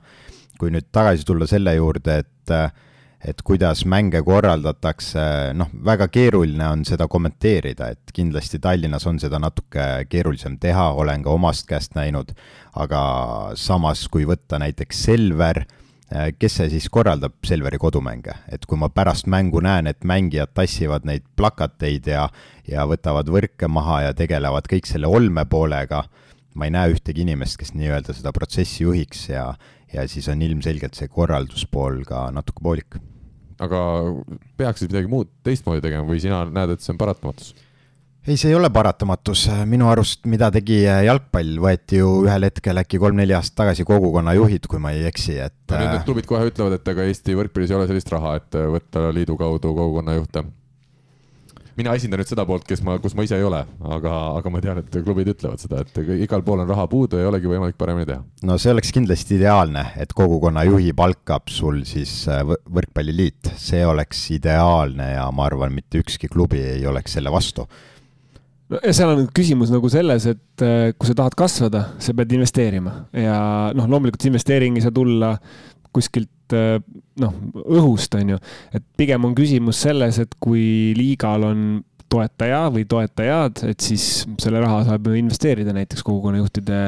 kui nüüd tagasi tulla selle juurde, et äh, et kuidas mänge korraldatakse, noh, väga keeruline on seda kommenteerida, et kindlasti Tallinnas on seda natuke keerulisem teha, olen ka omast käest näinud, aga samas, kui võtta näiteks Selver, eh, kes see siis korraldab Selveri kodumänge, et kui ma pärast mängu näen, et mängijad tassivad neid plakateid ja, ja võtavad võrke maha ja tegelevad kõik selle olmepoolega, ma ei näe ühtegi inimest, kes nii-öelda seda protsessi juhiks ja, ja siis on ilmselgelt see korralduspool ka natuke poolik. aga peaksid midagi muud teistmoodi tegema või sina näed, et see on paratamatus? ei, see ei ole paratamatus, minu arust, mida tegi jalgpall, võeti ju ühel hetkel äkki kolm-neli aastat tagasi kogukonnajuhid, kui ma ei eksi, et. no nüüd need klubid kohe ütlevad, et ega Eesti võrkpallis ei ole sellist raha, et võtta liidu kaudu kogukonnajuhte mina esindan nüüd seda poolt, kes ma, kus ma ise ei ole, aga, aga ma tean, et klubid ütlevad seda, et igal pool on raha puudu, ei olegi võimalik paremini teha. no see oleks kindlasti ideaalne, et kogukonna juhi palkab sul siis äh, võrkpalliliit, see oleks ideaalne ja ma arvan, mitte ükski klubi ei oleks selle vastu. No ja seal on küsimus nagu selles, et äh, kui sa tahad kasvada, sa pead investeerima. Ja noh, loomulikult see investeering ei saa tulla kuskilt Äh, noh, õhust, on ju. et pigem on küsimus selles, et kui liigal on toetaja või toetajad, et siis selle raha saab ju investeerida näiteks kogukonnajuhtide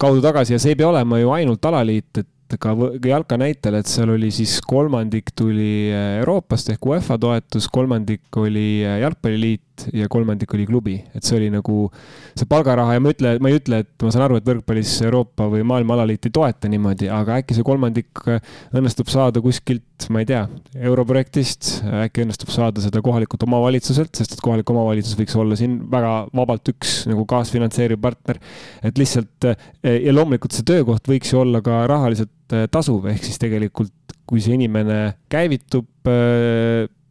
kaudu tagasi ja see ei pea olema ju ainult alaliit, et ka jalka näitel, et seal oli siis kolmandik tuli äh, Euroopast ehk UEFA toetus, kolmandik oli äh, jalgpalliliit ja kolmandik oli klubi, et see oli nagu see palgaraha ja ma ütle, ma ei ütle, et ma saan aru, et võrkpallis Euroopa või maailma alaliit ei toeta niimoodi, aga äkki see kolmandik õnnestub saada kuskilt, ma ei tea, europrojektist, äkki õnnestub saada seda kohalikult omavalitsuselt, sest et kohalik omavalitsus võiks olla siin väga vabalt üks nagu kaasfinantseeriv partner. et lihtsalt ja loomulikult see töökoht võiks ju olla ka rahaliselt tasuv, ehk siis tegelikult kui see inimene käivitub,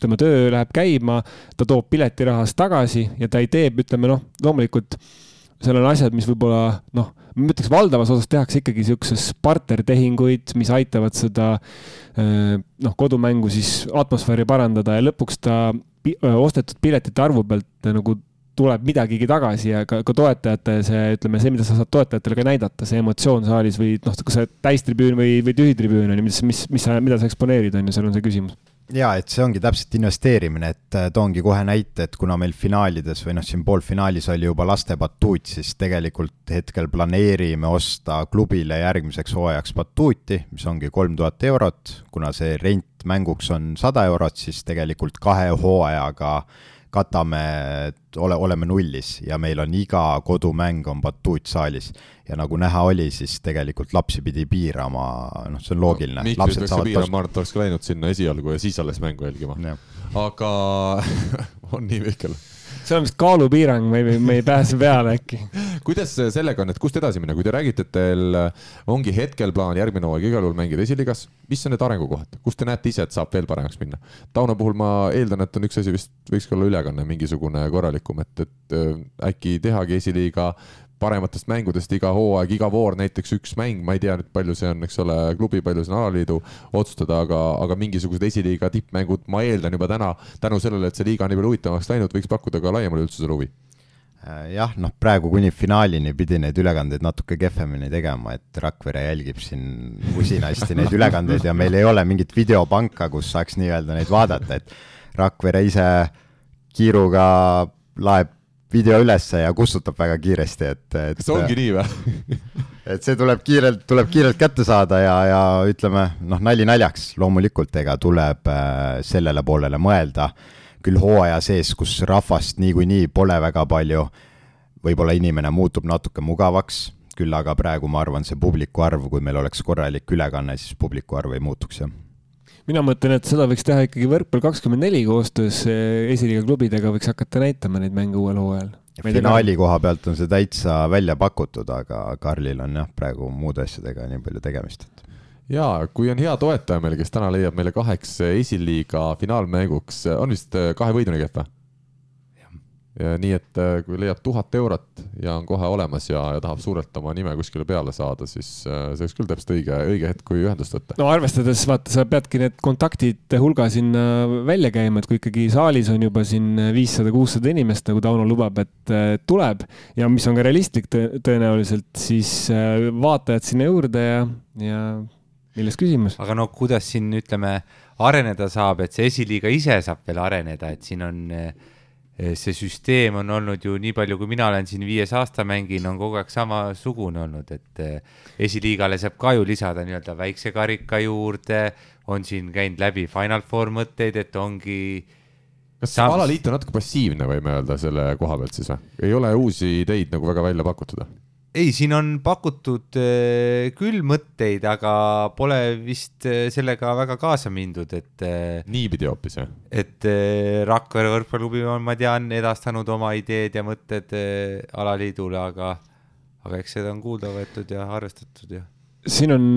tema töö läheb käima, ta toob piletirahast tagasi ja ta ei tee, ütleme noh, loomulikult seal on asjad, mis võib-olla noh, ma ütleks valdavas osas tehakse ikkagi siukses partnertehinguid, mis aitavad seda noh, kodumängu siis atmosfääri parandada ja lõpuks ta ostetud piletite arvu pealt nagu tuleb midagigi tagasi ja ka, ka toetajate see, ütleme, see, mida sa saad toetajatele ka näidata, see emotsioon saalis või noh, kas see täistribüün või, või tühitribüün on ju, mis, mis, mis sa, mida sa eksponeerid, on ju, seal on see küsimus ja et see ongi täpselt investeerimine, et äh, toongi kohe näite, et kuna meil finaalides või noh, siin poolfinaalis oli juba laste batuut, siis tegelikult hetkel planeerime osta klubile järgmiseks hooajaks batuuti, mis ongi kolm tuhat eurot, kuna see rent mänguks on sada eurot, siis tegelikult kahe hooajaga äh, katame, ole, oleme nullis ja meil on iga kodumäng on batuut saalis. ja nagu näha oli, siis tegelikult lapsi pidi piirama, noh, see on loogiline no,. Mihklis peaks piirama, ma arvan, et oleks ka läinud sinna esialgu ja siis alles mängu jälgima. aga on nii, Mihkel? See on vist kaalupiirang, me ei, me ei pääse peale äkki. kuidas sellega on, et kust edasi minna, kui te räägite, et teil ongi hetkel plaan järgmine hooaeg igal juhul mängida esiliigas, mis on need arengukohad, kus te näete ise, et saab veel paremaks minna? Tauno puhul ma eeldan, et on üks asi vist võikski olla ülekanne mingisugune korralikum, et, et äh, äkki tehagi esiliiga parematest mängudest iga hooaeg, iga voor näiteks üks mäng, ma ei tea nüüd, palju see on, eks ole, klubi, palju see on alaliidu otsustada, aga, aga mingisugused esiliiga tippmängud, ma eeldan juba täna tänu sellele, et see liiga on nii palju huvitavamaks läinud, võiks pakkuda ka laiemale üldsusele huvi. Äh, jah, noh, praegu kuni finaalini pidi neid ülekandeid natuke kehvemini tegema, et Rakvere jälgib siin usinasti neid ülekandeid ja meil ei ole mingit videopanka, kus saaks nii-öelda neid vaadata, et Rakvere ise kiiruga laeb video ülesse ja kustutab väga kiiresti, et, et. kas see ongi nii või et see tuleb kiirelt, tuleb kiirelt kätte saada ja, ja ütleme noh, nali naljaks, loomulikult ega tuleb äh, sellele poolele mõelda. küll hooaja sees, kus rahvast niikuinii pole väga palju, võib-olla inimene muutub natuke mugavaks, küll aga praegu ma arvan, see publiku arv, kui meil oleks korralik ülekanne, siis publiku arv ei muutuks jah mina mõtlen, et seda võiks teha ikkagi võrkpall kakskümmend neli koostöös eh, esiliiga klubidega võiks hakata näitama neid mänge uuel hooajal. finaali koha pealt on see täitsa välja pakutud, aga Karlil on jah, praegu muude asjadega nii palju tegemist, et ja kui on hea toetaja meil, kes täna leiab meile kaheks esiliiga finaalmänguks, on vist kahe võiduni kehv või? Ja nii, et äh, kui leiab tuhat eurot ja on kohe olemas ja, ja tahab suurelt oma nime kuskile peale saada, siis äh, see oleks küll täpselt õige, õige hetk, kui ühendust võtta. no arvestades, vaata, sa peadki need kontaktid hulga sinna välja käima, et kui ikkagi saalis on juba siin viissada, kuussada inimest, nagu Tauno lubab, et tuleb ja mis on ka realistlik tõenäoliselt, siis äh, vaatajad sinna juurde ja, ja milles küsimus. aga no kuidas siin ütleme, areneda saab, et see esiliiga ise saab veel areneda, et siin on äh, see süsteem on olnud ju nii palju, kui mina olen siin viies aasta mänginud, on kogu aeg samasugune olnud, et eh, esiliigale saab ka ju lisada nii-öelda väikse karika juurde, on siin käinud läbi Final Four mõtteid, et ongi. kas Sams... alaliit on natuke passiivne, võime öelda selle koha pealt siis või? ei ole uusi ideid nagu väga välja pakutud? Ei, siin on pakutud äh, küll mõtteid, aga pole vist äh, sellega väga kaasa mindud, et äh,. niipidi hoopis, jah? et Rakvere võrkpalliklubi on, ma tean, edastanud oma ideed ja mõtted alaliidule, aga, aga eks seda on kuulda võetud ja arvestatud ja. siin on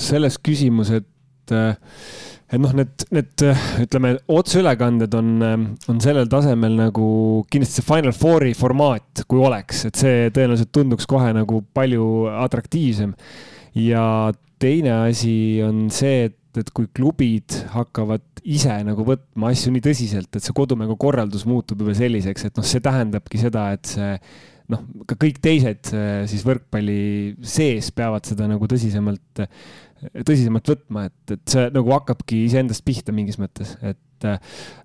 selles küsimus, et äh, et noh, need, need ütleme, otseülekanded on, on sellel tasemel nagu kindlasti see Final Fouri formaat, kui oleks, et see tõenäoliselt tunduks kohe nagu palju atraktiivsem. ja teine asi on see, et, et kui klubid hakkavad ise nagu võtma asju nii tõsiselt, et see kodumängu korraldus muutub juba selliseks, et noh, see tähendabki seda, et see noh, ka kõik teised siis võrkpalli sees peavad seda nagu tõsisemalt tõsisemalt võtma, et, et see nagu hakkabki iseendast pihta mingis mõttes, et,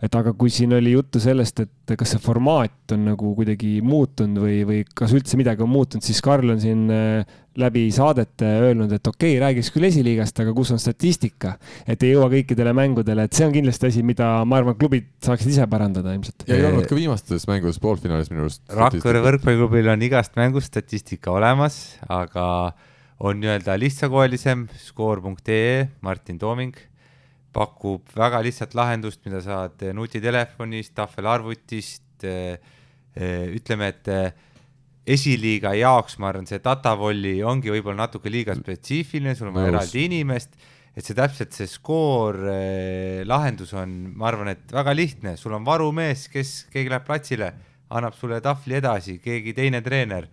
et aga kui siin oli juttu sellest, et kas see formaat on nagu kuidagi muutunud või, või kas üldse midagi on muutunud, siis Karl on siin äh, läbi saadete öelnud, et okei okay,, räägiks küll esiliigast, aga kus on statistika, et ei jõua kõikidele mängudele, et see on kindlasti asi, mida ma arvan, klubid saaksid ise parandada ilmselt. ja ei olnud ka viimastes mängudes poolfinaalis minu arust. Rakvere võrkpalliklubil on igast mängust statistika olemas, aga on nii-öelda lihtsakoelisem, skoor.ee, Martin Tooming. Pakub väga lihtsat lahendust, mida saad nutitelefonist, tahvelarvutist, eh, eh, ütleme, et eh, esiliiga jaoks, ma arvan, see datavolli ongi võib-olla natuke liiga spetsiifiline, sul on vaja eraldi inimest, et see täpselt see skoor lahendus on, ma arvan, et väga lihtne, sul on varumees, kes, keegi läheb platsile, annab sulle tahvli edasi, keegi teine treener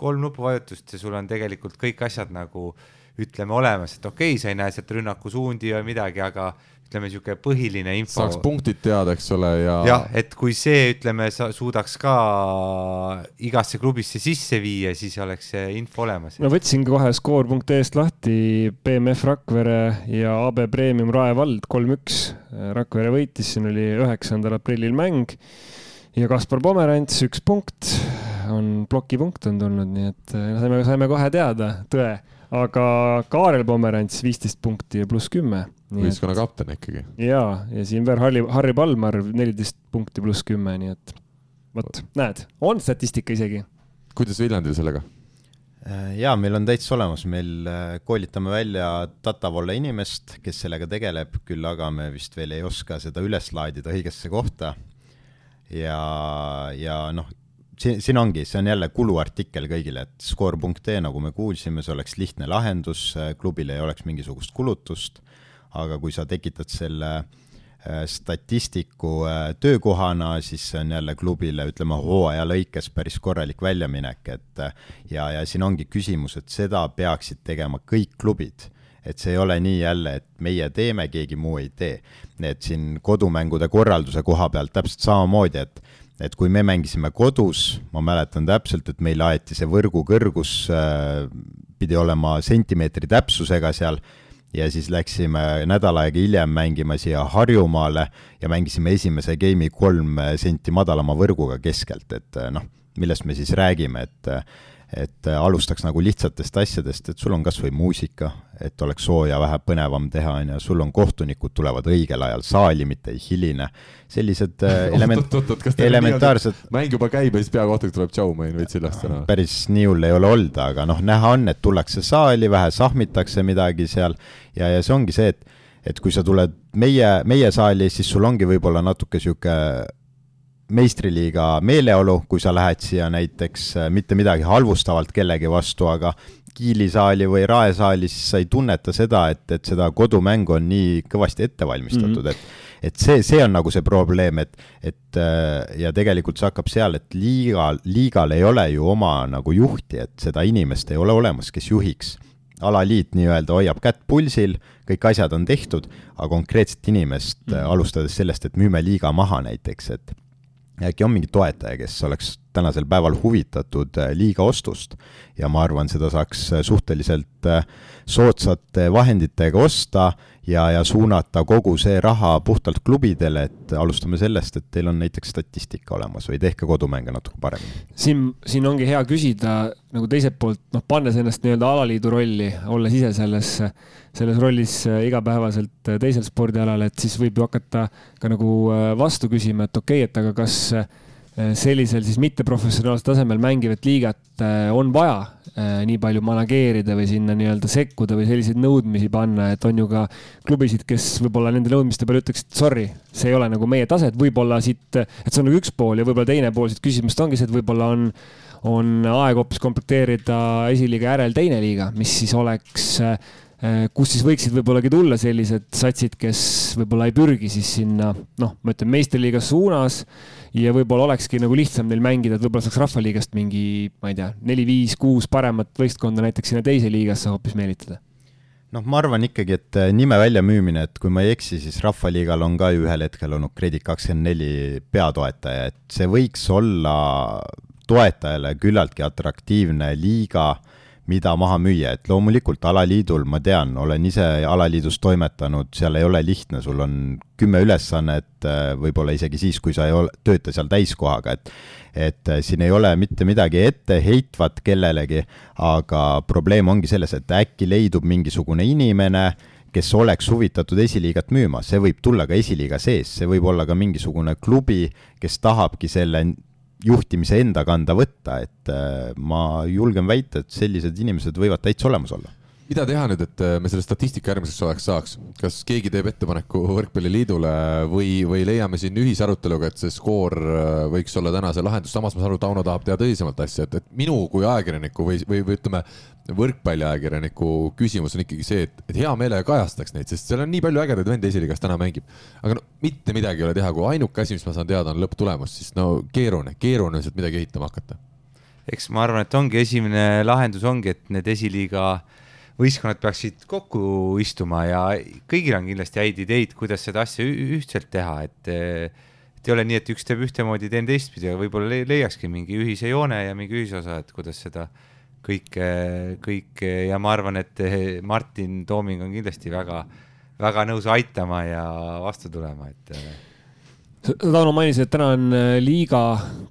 kolm nupuvajutust ja sul on tegelikult kõik asjad nagu ütleme olemas, et okei okay,, sa ei näe sealt rünnakusuundi või midagi, aga ütleme, niisugune põhiline info. saaks punktid teada, eks ole, ja. jah, et kui see, ütleme, sa suudaks ka igasse klubisse sisse viia, siis oleks see info olemas. ma võtsin kohe skoor.ee-st lahti BMF Rakvere ja AB Premium Rae vald kolm-üks. Rakvere võitis, siin oli üheksandal aprillil mäng ja Kaspar Pomerants üks punkt on plokipunkt on tulnud, nii et äh, saime, saime kohe teada tõe, aga Kaarel Pomerants viisteist punkti ja pluss kümme. võistkonna kapten ikkagi. ja, ja siin veel Harri, Harri Palmar neliteist punkti pluss kümme, nii et vot, näed, on statistika isegi. kuidas Viljandil sellega? Äh, ja meil on täitsa olemas, meil äh, koolitame välja Datavolle inimest, kes sellega tegeleb, küll aga me vist veel ei oska seda üles laadida õigesse kohta. ja, ja noh, siin, siin ongi, see on jälle kuluartikkel kõigile, et skoor.ee, nagu me kuulsime, see oleks lihtne lahendus, klubil ei oleks mingisugust kulutust, aga kui sa tekitad selle äh, statistiku äh, töökohana, siis see on jälle klubile, ütleme, hooaja lõikes päris korralik väljaminek, et äh, ja, ja siin ongi küsimus, et seda peaksid tegema kõik klubid et see ei ole nii jälle, et meie teeme, keegi muu ei tee. et siin kodumängude korralduse koha pealt täpselt samamoodi, et et kui me mängisime kodus, ma mäletan täpselt, et meil aeti see võrgu kõrgus äh,, pidi olema sentimeetri täpsusega seal, ja siis läksime nädal aega hiljem mängima siia Harjumaale ja mängisime esimese game'i kolm senti madalama võrguga keskelt, et noh, millest me siis räägime, et et alustaks nagu lihtsatest asjadest, et sul on kas või muusika, et oleks sooja vähe põnevam teha, on ju, sul on kohtunikud tulevad õigel ajal saali, mitte ei hiline. sellised element-, elementaarsed. mäng juba käib ja siis peakohtunik tuleb tšau, ma jäin veits sillast ära. päris nii hull ei ole olnud, aga noh, näha on, et tullakse saali, vähe sahmitakse midagi seal ja, ja see ongi see, et et kui sa tuled meie, meie saali, siis sul ongi võib-olla natuke niisugune meistriliiga meeleolu, kui sa lähed siia näiteks äh, mitte midagi halvustavalt kellegi vastu, aga Kiili saali või Rae saali, siis sa ei tunneta seda, et, et seda kodumängu on nii kõvasti ette valmistatud mm, -hmm. et et see, see on nagu see probleem, et, et äh, ja tegelikult see hakkab seal, et liiga, liigal ei ole ju oma nagu juhti, et seda inimest ei ole olemas, kes juhiks alaliit nii-öelda hoiab kätt pulsil, kõik asjad on tehtud, aga konkreetset inimest mm, -hmm. alustades sellest, et müüme liiga maha näiteks, et äkki on mingi toetaja, kes oleks tänasel päeval huvitatud äh, liiga ostust. Ja ma arvan, seda saaks äh, suhteliselt äh, soodsate vahenditega osta ja, ja suunata kogu see raha puhtalt klubidele, et alustame sellest, et teil on näiteks statistika olemas või tehke kodumänge natuke paremini. siin, siin ongi hea küsida nagu teiselt poolt, noh, pannes ennast nii-öelda alaliidu rolli, olles ise selles, selles rollis igapäevaselt teisel spordialal, et siis võib ju hakata ka nagu vastu küsima, et okei okay,, et aga kas Äh, sellisel siis mitteprofessionaalsel tasemel mängivat liigat äh, on vaja äh, nii palju manageerida või sinna nii-öelda sekkuda või selliseid nõudmisi panna, et on ju ka klubisid, kes võib-olla nende nõudmiste peale ütleksid, sorry, see ei ole nagu meie tase, et võib-olla siit, et see on nagu üks pool ja võib-olla teine pool siit küsimusest ongi see, et võib-olla on, on aeg hoopis komplekteerida esiliiga järel teine liiga, mis siis oleks kus siis võiksid võib-olla tulla sellised satsid, kes võib-olla ei pürgi siis sinna, noh, ma ütlen meistriliiga suunas ja võib-olla olekski nagu lihtsam neil mängida, et võib-olla saaks Rahvaliigast mingi, ma ei tea, neli-viis-kuus paremat võistkonda näiteks sinna teise liigasse hoopis meelitada. Noh, ma arvan ikkagi, et äh, nime väljamüümine, et kui ma ei eksi, siis Rahvaliigal on ka ju ühel hetkel olnud Kredit kakskümmend neli peatoetaja, et see võiks olla toetajale küllaltki atraktiivne liiga mida maha müüa, et loomulikult alaliidul, ma tean, olen ise alaliidus toimetanud, seal ei ole lihtne, sul on kümme ülesannet, äh, võib-olla isegi siis, kui sa ei ole, tööta seal täiskohaga, et et äh, siin ei ole mitte midagi etteheitvat kellelegi, aga probleem ongi selles, et äkki leidub mingisugune inimene, kes oleks huvitatud esiliigat müüma, see võib tulla ka esiliiga sees, see võib olla ka mingisugune klubi, kes tahabki selle juhtimise enda kanda võtta, et äh, ma julgen väita, et sellised inimesed võivad täitsa olemas olla mida teha nüüd, et äh, me selle statistika järgmiseks suveks saaks, kas keegi teeb ettepaneku Võrkpalliliidule või, või leiame siin ühisaruteluga, et see skoor äh, võiks olla täna see lahendus, samas ma saan aru, Tauno tahab teha tõsisemalt asja, et, et minu kui ajakirjaniku või, või, või ütleme, võrkpalliajakirjaniku küsimus on ikkagi see, et, et hea meelega kajastaks neid, sest seal on nii palju ägedaid vende esiliigas täna mängib. aga no mitte midagi ei ole teha, kui ainuke asi, mis ma saan teada, on lõpptulemus, siis no keeruline, keeruline sealt midagi ehitama hakata. eks ma arvan, et ongi esimene lahendus ongi, et need esiliiga äh, võistkonnad peaksid kokku istuma ja kõigil on kindlasti häid ideid, kuidas seda asja ühtselt teha, et et ei ole nii, et üks teeb ühtemoodi, teen teistpidi, aga võib-olla leiakski mingi ühise joone ja mingi ühisosa, et kuidas seda kõike, kõike ja ma arvan, et Martin Tooming on kindlasti väga, väga nõus aitama ja vastu tulema, et Tauno mainis, et täna on äh, liiga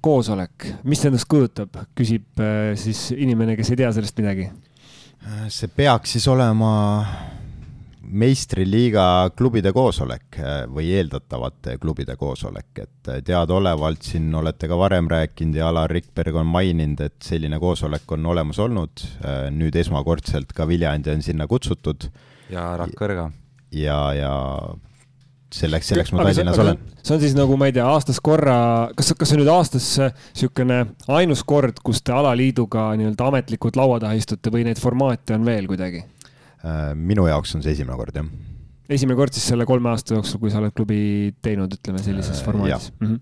koosolek, mis see endast kujutab, küsib siis inimene, kes ei tea sellest midagi see peaks siis olema meistriliiga klubide koosolek äh, või eeldatavate klubide koosolek, et äh, teadaolevalt siin olete ka varem rääkinud ja Alar Rikberg on maininud, et selline koosolek on olemas olnud, äh, nüüd esmakordselt ka Viljandi on sinna kutsutud. ja Rakvere ka. ja, ja selleks, selleks ma Tallinnas olen. see on siis nagu, ma ei tea, aastas korra, kas, kas see on nüüd aastas niisugune ainus kord, kus te alaliiduga nii-öelda ametlikult laua taha istute või neid formaate on veel kuidagi? Äh, minu jaoks on see esimene kord, jah. esimene kord siis selle kolme aasta jooksul, kui sa oled klubi teinud, ütleme sellises äh, formaadis mm? -hmm.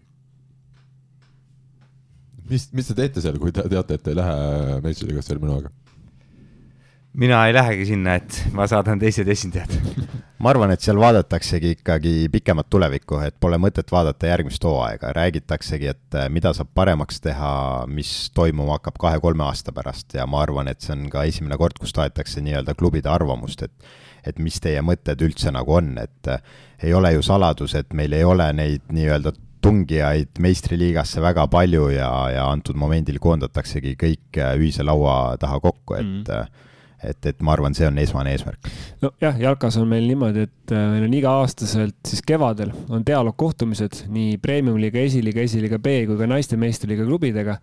mis, mis te teete seal, kui te teate, et te ei lähe meistriliigasse järgmine hooaeg? Mina ei lähegi sinna, et ma saadan teised esindajad. Ma arvan, et seal vaadataksegi ikkagi pikemat tulevikku, et pole mõtet vaadata järgmist hooaega, räägitaksegi, et äh, mida saab paremaks teha, mis toimuma hakkab kahe-kolme aasta pärast. Ja ma arvan, et see on ka esimene kord, kus tahetakse nii-öelda klubide arvamust, et et mis teie mõtted üldse nagu on, et äh, ei ole ju saladus, et meil ei ole neid nii-öelda tungijaid meistriliigasse väga palju ja, ja antud momendil koondataksegi kõik äh, ühise laua taha kokku, et mm et, et ma arvan, see on esmane eesmärk. nojah, jalkas on meil niimoodi, et äh, meil on iga-aastaselt siis kevadel on dialoogkohtumised nii premium-liiga, esiliiga, esiliiga B kui ka naiste meistriliiga klubidega.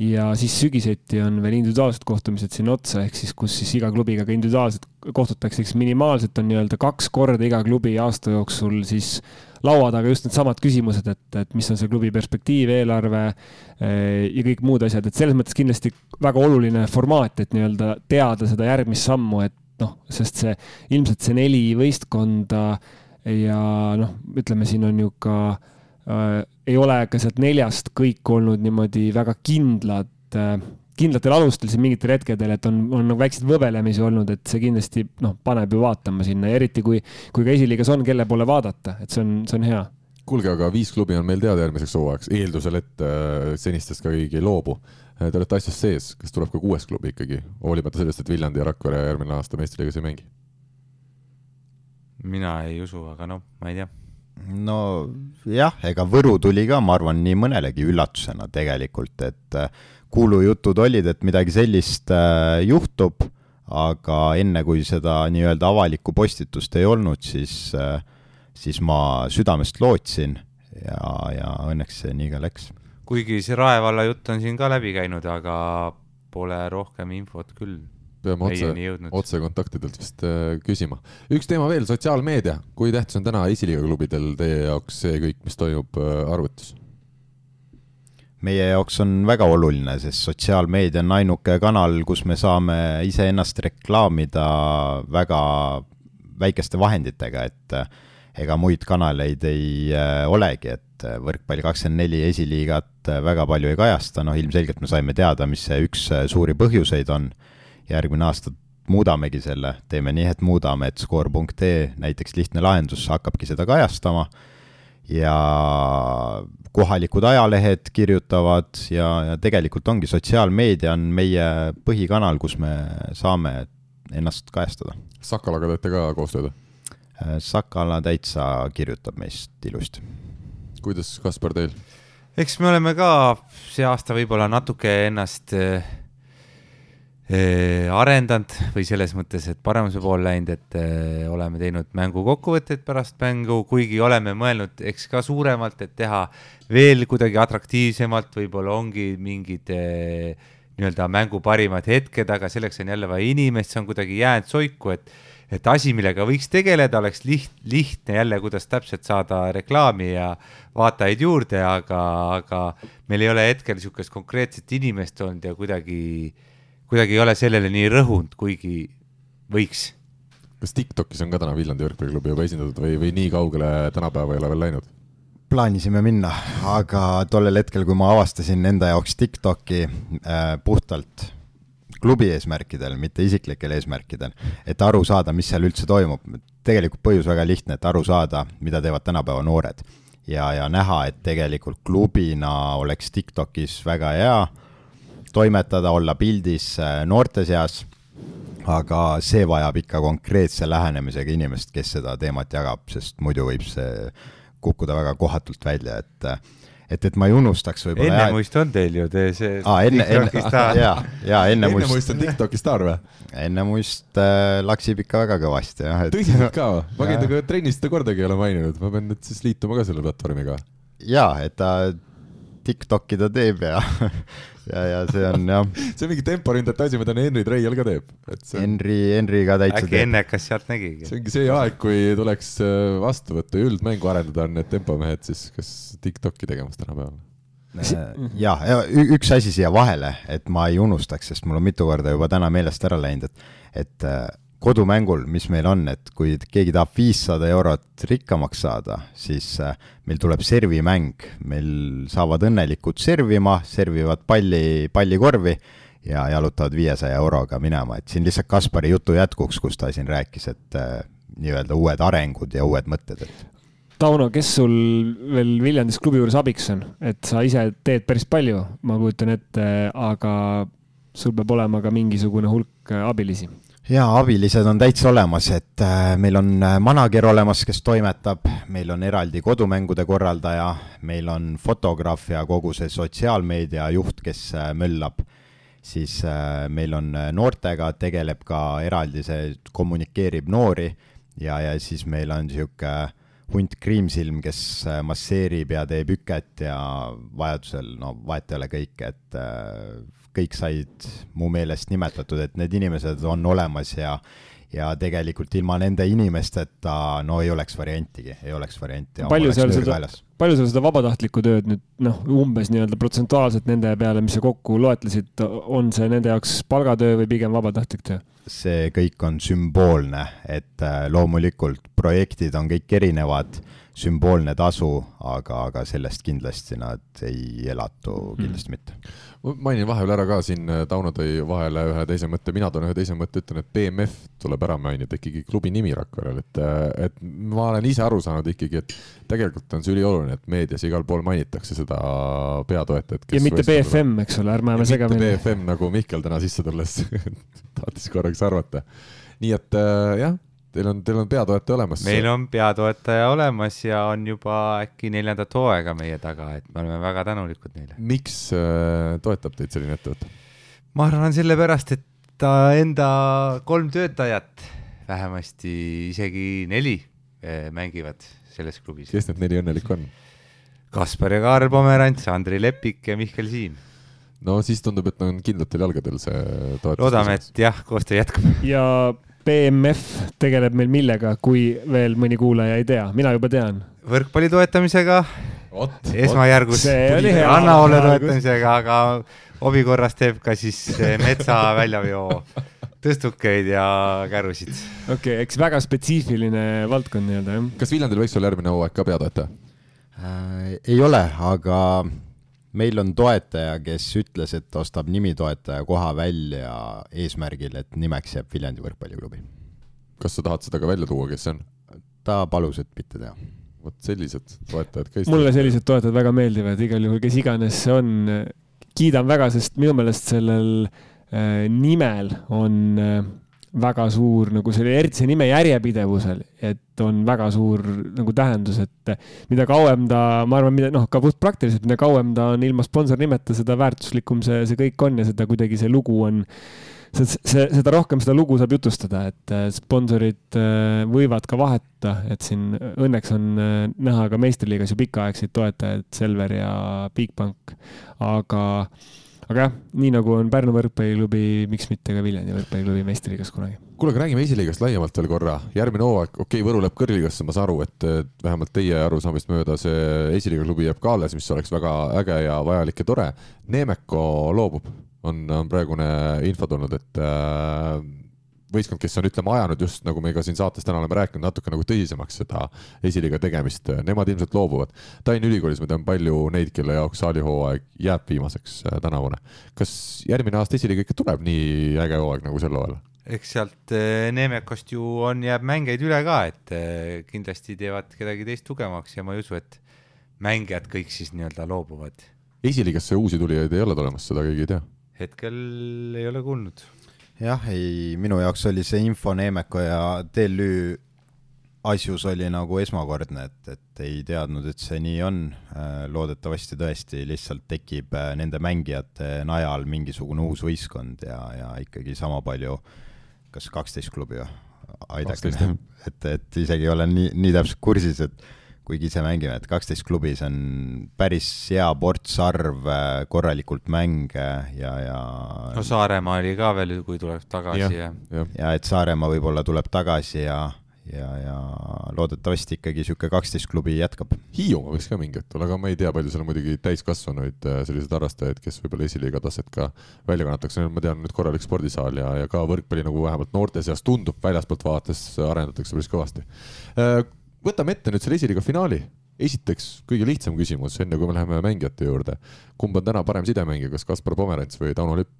ja siis sügiseti on veel individuaalsed kohtumised sinna otsa, ehk siis, kus siis iga klubiga ka individuaalselt kohtutakse, eks minimaalselt on nii-öelda kaks korda iga klubi aasta jooksul siis laua taga just needsamad küsimused, et, et mis on see klubi perspektiiv, eelarve eh, ja kõik muud asjad, et selles mõttes kindlasti väga oluline formaat, et nii-öelda teada seda järgmist sammu, et noh, sest see ilmselt see neli võistkonda ja noh, ütleme, siin on ju ka äh, ei ole ka sealt neljast kõik olnud niimoodi väga kindlad äh, kindlatel alustel siin mingitel hetkedel, et on, on nagu väikseid võbelemisi olnud, et see kindlasti noh, paneb ju vaatama sinna ja eriti kui, kui ka esiliigas on, kelle poole vaadata, et see on, see on hea. kuulge, aga viis klubi on meil teada järgmiseks hooajaks, eeldusel, et äh, senistest ka keegi ei loobu. Te olete asjas sees, kas tuleb ka kuues klubi ikkagi, hoolimata sellest, et Viljandi ja Rakvere järgmine aasta meistriliigas ei mängi? mina ei usu, aga noh, ma ei tea no jah, ega Võru tuli ka, ma arvan, nii mõnelegi üllatusena tegelikult, et äh, kuulujutud olid, et midagi sellist äh, juhtub, aga enne, kui seda nii-öelda avalikku postitust ei olnud, siis, äh, siis ma südamest lootsin ja, ja õnneks see nii ka läks. kuigi see Rae valla jutt on siin ka läbi käinud, aga pole rohkem infot küll peame otse, otsekontaktidelt vist äh, küsima. üks teema veel, sotsiaalmeedia. kui tähtis on täna esiliiga klubidel teie jaoks see kõik, mis toimub äh, arvutis? meie jaoks on väga oluline, sest sotsiaalmeedia on ainuke kanal, kus me saame iseennast reklaamida väga väikeste vahenditega, et eh, ega muid kanaleid ei äh, olegi, et võrkpalli kakskümmend neli esiliigat väga palju ei kajasta, noh ilmselgelt me saime teada, mis see üks suuri põhjuseid on. Järgmine aasta muudamegi selle, teeme nii, et muudame, et skoor.ee näiteks lihtne lahendus hakkabki seda kajastama ja kohalikud ajalehed kirjutavad ja, ja tegelikult ongi sotsiaalmeedia on meie põhikanal, kus me saame ennast kajastada. Sakalaga teete ka koostööd? Äh, Sakala täitsa kirjutab meist ilusti. kuidas, Kaspar, teil? eks me oleme ka see aasta võib-olla natuke ennast äh, arendanud või selles mõttes, et paremuse poole läinud, et öö, oleme teinud mängu kokkuvõtteid pärast mängu, kuigi oleme mõelnud, eks ka suuremalt, et teha veel kuidagi atraktiivsemalt, võib-olla ongi mingid nii-öelda mängu parimad hetked, aga selleks on jälle vaja inimest, see on kuidagi jäänud soiku, et et asi, millega võiks tegeleda, oleks liht-, lihtne jälle, kuidas täpselt saada reklaami ja vaatajaid juurde, aga, aga meil ei ole hetkel niisugust konkreetset inimest olnud ja kuidagi äh, kuidagi ei ole sellele nii rõhunud, kuigi võiks. kas Tiktokis on ka täna Viljandi võrkpalliklubi juba esindatud või, või nii kaugele tänapäeva ei ole veel läinud? plaanisime minna, aga tollel hetkel, kui ma avastasin enda jaoks Tiktoki äh, puhtalt klubi eesmärkidel, mitte isiklikel eesmärkidel, et aru saada, mis seal üldse toimub. tegelikult põhjus väga lihtne, et aru saada, mida teevad tänapäeva noored ja, ja näha, et tegelikult klubina oleks Tiktokis väga hea toimetada, olla pildis äh, noorte seas, aga see vajab ikka konkreetse lähenemisega inimest, kes seda teemat jagab, sest muidu võib see kukkuda väga kohatult välja, et et, et ma ei unustaks võib-olla. ennemuist on teil ju, te see aa, enne, enne, jaa, jaa, ennemuist. ennemuist on Tiktoki staar või? ennemuist äh, laksib ikka väga kõvasti, jah et.... tõsiselt ka või? ma käin temaga trennis, ta kordagi ei ole maininud, ma pean nüüd siis liituma ka selle platvormiga. jaa, et ta Tiktoki ta teeb ja ja, ja see on jah. see on mingi temporündajate asi, mida Henri Treial ka teeb. See... Henri, Henri ka täitsa äkki teeb. ennekas sealt nägigi. see ongi see aeg, kui tuleks äh, vastu võtta ja üldmängu arendada, on need tempomehed siis kas Tiktoki tegemas tänapäeval? Ja, ja üks asi siia vahele, et ma ei unustaks, sest mul on mitu korda juba täna meelest ära läinud, et, et äh, kodumängul, mis meil on, et kui keegi tahab viissada eurot rikkamaks saada, siis äh, meil tuleb servimäng, meil saavad õnnelikud servima, servivad palli, pallikorvi ja jalutavad viiesaja euroga minema, et siin lihtsalt Kaspari jutu jätkuks, kus ta siin rääkis, et äh, nii-öelda uued arengud ja uued mõtted, et Tauno, kes sul veel Viljandis klubi juures abiks on, et sa ise teed päris palju, ma kujutan ette, aga sul peab olema ka mingisugune hulk abilisi jaa, abilised on täitsa olemas, et äh, meil on äh, manager olemas, kes toimetab, meil on eraldi kodumängude korraldaja, meil on fotograaf ja kogu see sotsiaalmeedia juht, kes äh, möllab, siis meil on noortega, tegeleb ka eraldi, see kommunikeerib noori ja, ja siis meil on niisugune hunt Kriimsilm, kes masseerib ja teeb üket ja vajadusel, no vahet ei ole kõik, et kõik said mu meelest nimetatud, et need inimesed on olemas ja ja tegelikult ilma nende inimesteta no ei oleks variantigi, ei oleks varianti. palju seal seda, palju seal seda vabatahtlikku tööd nüüd noh, umbes nii-öelda protsentuaalselt nende peale, mis sa kokku loetlesid, on see nende jaoks palgatöö või pigem vabatahtlik töö? see kõik on sümboolne, et äh, loomulikult projektid on kõik erinevad, sümboolne tasu, aga, aga sellest kindlasti nad ei elatu, kindlasti mitte ma mainin vahepeal ära ka siin, äh, Tauno tõi vahele ühe teise mõtte, mina toon ühe teise mõtte, ütlen, et BMF tuleb ära mainida, ikkagi klubi nimi Rakverel, et, äh, et ma olen ise aru saanud ikkagi, et tegelikult on see ülioluline, et meedias igal pool mainitakse seda peatoetajat. ja mitte BFM, eks ole, ärme ajame segamini. BFM nagu Mihkel täna sisse tulles tahtis korraks arvata. nii et äh, jah Teil on, teil on peatoetaja olemas? meil on peatoetaja olemas ja on juba äkki neljandat hooaega meie taga, et me oleme väga tänulikud neile. miks äh, toetab teid selline ettevõte? ma arvan sellepärast, et ta enda kolm töötajat, vähemasti isegi neli äh, mängivad selles klubis. kes need neli õnnelikku on? Kaspar ja Kaarel Pomerants, Andrei Lepik ja Mihkel Siim no siis tundub, et on kindlatel jalgadel see toetus. loodame, et jah, koostöö jätkub. ja BMF tegeleb meil millega, kui veel mõni kuulaja ei tea, mina juba tean. võrkpalli toetamisega, esmajärgus Anna-Olle toetamisega, aga hobi korras teeb ka siis metsa väljaveo tõstukeid ja kärrusid. okei okay,, eks väga spetsiifiline valdkond nii-öelda jah. kas Viljandil võiks olla järgmine hooaeg ka peatoetaja äh,? ei ole, aga meil on toetaja, kes ütles, et ostab nimitoetaja koha välja eesmärgil, et nimeks jääb Viljandi võrkpalliklubi. kas sa tahad seda ka välja tuua, kes see on? ta palus, et mitte teha. vot sellised toetajad ka. mulle sellised toetajad väga meeldivad, igal juhul, kes iganes see on, kiidan väga, sest minu meelest sellel äh, nimel on äh, väga suur nagu selle, eriti see nime järjepidevusel, et on väga suur nagu tähendus, et mida kauem ta, ma arvan, mida noh, ka puhtpraktiliselt, mida kauem ta on ilma sponsornimeta, seda väärtuslikum see, see kõik on ja seda kuidagi see lugu on see, see, seda rohkem seda lugu saab jutustada, et äh, sponsorid äh, võivad ka vahetuda, et siin õnneks on äh, näha ka meistriliigas ju pikaaegseid toetajaid, Selver ja Bigbank, aga aga jah, nii nagu on Pärnu võrkpalliklubi, miks mitte ka Viljandi võrkpalliklubi meistriliigas kunagi. kuule, aga räägime esiliigast laiemalt veel korra. järgmine hooaeg, okei okay,, Võru läheb kõrgliigasse, ma saan aru, et vähemalt teie arusaamist mööda see esiliiga klubi jääb ka alles, mis oleks väga äge ja vajalik ja tore. Neemeko loobub, on, on praegune info tulnud, et äh, võistkond, kes on, ütleme, ajanud just nagu me ka siin saates täna oleme rääkinud, natuke nagu tõsisemaks seda esiliiga tegemist, nemad ilmselt loobuvad. Tallinna Ülikoolis ma tean palju neid, kelle jaoks saalihooaeg jääb viimaseks äh, tänavune. kas järgmine aasta esiliiga ikka tuleb nii äge hooaeg nagu sel hooajal? eks sealt äh, Neemekost ju on, jääb mängijaid üle ka, et äh, kindlasti teevad kedagi teist tugevamaks ja ma ei usu, et mängijad kõik siis nii-öelda loobuvad. esiliigasse uusi tulijaid ei ole tulemas, seda keegi ei tea? hetkel ei ole kuulnud jah, ei, minu jaoks oli see info Neemeko ja TLÜ asjus oli nagu esmakordne, et, et ei teadnud, et see nii on. Äh, loodetavasti tõesti lihtsalt tekib äh, nende mängijate najal mingisugune uus võistkond ja, ja ikkagi sama palju, kas kaksteist klubi või? aidake, et, et isegi ei ole nii, nii täpselt kursis, et kuigi ise mängime, et kaksteist klubi, see on päris hea portsarv, äh, korralikult mänge ja, ja. no Saaremaa oli ka veel, kui tuleb tagasi ja, ja. ja, ja et Saaremaa võib-olla tuleb tagasi ja, ja, ja loodetavasti ikkagi niisugune kaksteist klubi jätkab. Hiiumaa võiks ka mingi hetk tulla, aga ma ei tea, palju seal on muidugi täiskasvanuid äh, selliseid harrastajaid, kes võib-olla esiliiga taset ka välja kannataks, ma tean nüüd korralik spordisaal ja, ja ka võrkpalli nagu vähemalt noorte seas tundub väljaspoolt vaadates arendatakse päris kõvasti äh, võtame ette nüüd selle esiliiga finaali. esiteks kõige lihtsam küsimus, enne kui me läheme mängijate juurde. kumb on täna parem sidemängija, kas Kaspar Pomerants või Tauno Lipp?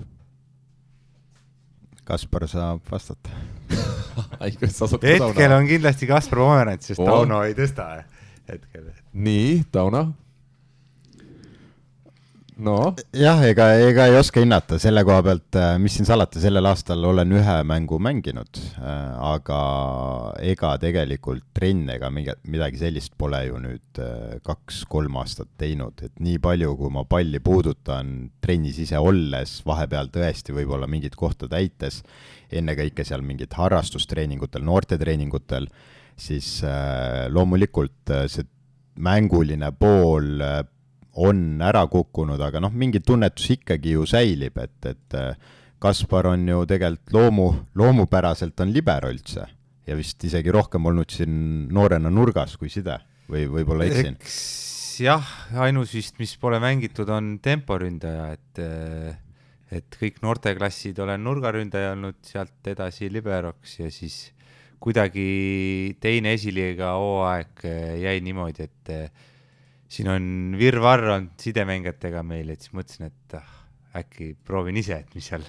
Kaspar saab vastata hetkel on kindlasti Kaspar Pomerants, sest Tauno ei tõsta hetkel. nii, Tauno no. Jah, ega, ega ei oska hinnata selle koha pealt, äh, mis siin salata, sellel aastal olen ühe mängu mänginud, äh, aga ega tegelikult trenne ega midagi sellist pole ju nüüd äh, kaks-kolm aastat teinud, et nii palju, kui ma palli puudutan trennis ise olles, vahepeal tõesti võib-olla mingit kohta täites, ennekõike seal mingit harrastustreeningutel, noortetreeningutel, siis loomulikult see mänguline pool on ära kukkunud, aga noh, mingi tunnetus ikkagi ju säilib, et, et äh, Kaspar on ju tegelikult loomu, loomupäraselt on libero üldse ja vist isegi rohkem olnud siin noorena nurgas kui side või võib-olla eksin? eks jah, ainus vist, mis pole mängitud, on temporündaja, et äh, et kõik noorteklassid olen nurgaründaja olnud, sealt edasi liberoks ja siis kuidagi teine esiliiga hooaeg äh, jäi niimoodi, et siin on virvarr olnud sidemängijatega meil, et siis mõtlesin, et ah, äkki proovin ise, et mis seal.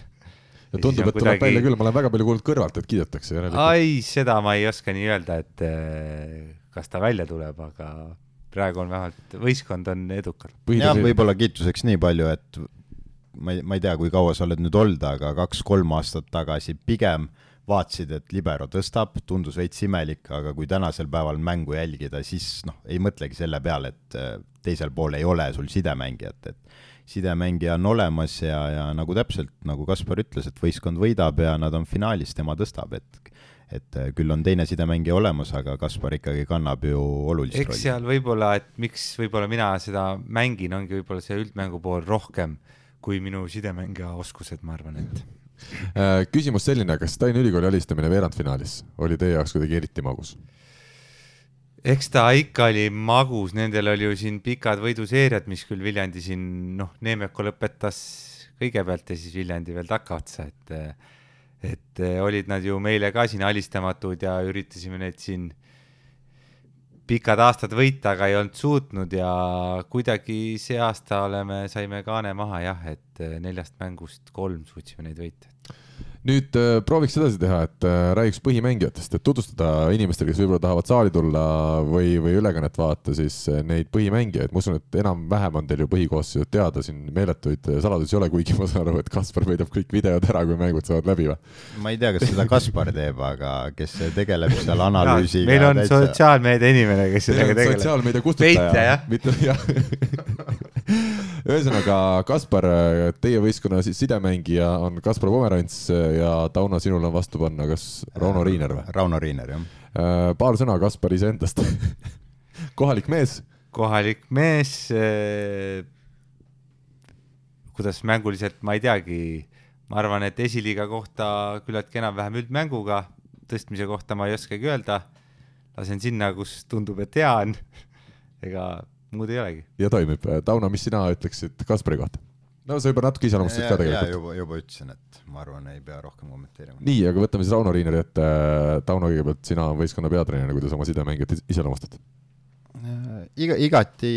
ja tundub, et tuleb välja küll, ma olen väga palju kuulnud kõrvalt, et kiidetakse ai, seda ma ei oska nii öelda, et eh, kas ta välja tuleb, aga praegu on vähemalt, võistkond on edukal. jah, võib-olla kiituseks nii palju, et ma ei, ma ei tea, kui kaua sa oled nüüd olnud, aga kaks-kolm aastat tagasi pigem äh, vaatasid, et libero tõstab, tundus veits imelik, aga kui tänasel päeval mängu jälgida, siis noh, ei mõtlegi selle peale, et äh, teisel pool ei ole sul sidemängijat, et sidemängija on olemas ja, ja nagu täpselt, nagu Kaspar ütles, et võistkond võidab ja nad on finaalis, tema tõstab, et et äh, küll on teine sidemängija olemas, aga Kaspar ikkagi kannab ju olulist rolli. eks seal võib-olla, et miks võib-olla mina seda mängin, ongi võib-olla see üldmängu pool rohkem kui minu sidemängija oskused, ma arvan, et küsimus selline, kas Tallinna Ülikooli alistamine veerandfinaalis oli teie jaoks kuidagi eriti magus? eks ta ikka oli magus, nendel oli ju siin pikad võiduseeriad, mis küll Viljandi siin noh, Neemeko lõpetas kõigepealt ja siis Viljandi veel takkaotsa, et et olid nad ju meile ka siin alistamatud ja üritasime neid siin pikad aastad võita, aga ei olnud suutnud ja kuidagi see aasta oleme, saime kaane maha jah, et neljast mängust kolm suutsime neid võita nüüd äh, prooviks edasi teha, et äh, räägiks põhimängijatest, et tutvustada inimestele, kes võib-olla tahavad saali tulla või, või ülekannet vaadata, siis äh, neid põhimängijaid, ma usun, et enam-vähem on teil ju põhikoosseisud teada, siin meeletuid saladusi ei ole, kuigi ma saan aru, et Kaspar võidab kõik videod ära, kui mängud saavad läbi või? ma ei tea, kas seda Kaspar teeb, aga kes tegeleb seal analüüsiga. meil on täitsa... sotsiaalmeedia inimene, kes sellega tegeleb. sotsiaalmeedia kustutaja. mitte jah ühesõnaga, Kaspar, teie võistkonna siis sidemängija on Kaspar Pomerants ja Tauno, sinul on vastu panna kas Rauno Riiner või? Rauno Riiner, jah. Äh, paar sõna Kaspar iseendast kohalik mees. kohalik mees eh,. kuidas mänguliselt, ma ei teagi, ma arvan, et esiliiga kohta küllaltki enam-vähem üldmänguga, tõstmise kohta ma ei oskagi öelda. lasen sinna, kus tundub, et hea on ega muud ei olegi. ja toimib. Tauno, mis sina ütleksid Kaspari kohta? no sa juba natuke iseloomustasid ka tegelikult. juba, juba ütlesin, et ma arvan, ei pea rohkem kommenteerima. nii, aga võtame siis Rauno Riineri ette. Tauno, kõigepealt sina võistkonna peatreenerina, kuidas oma sidemängijat iseloomustad? Äh, iga, igati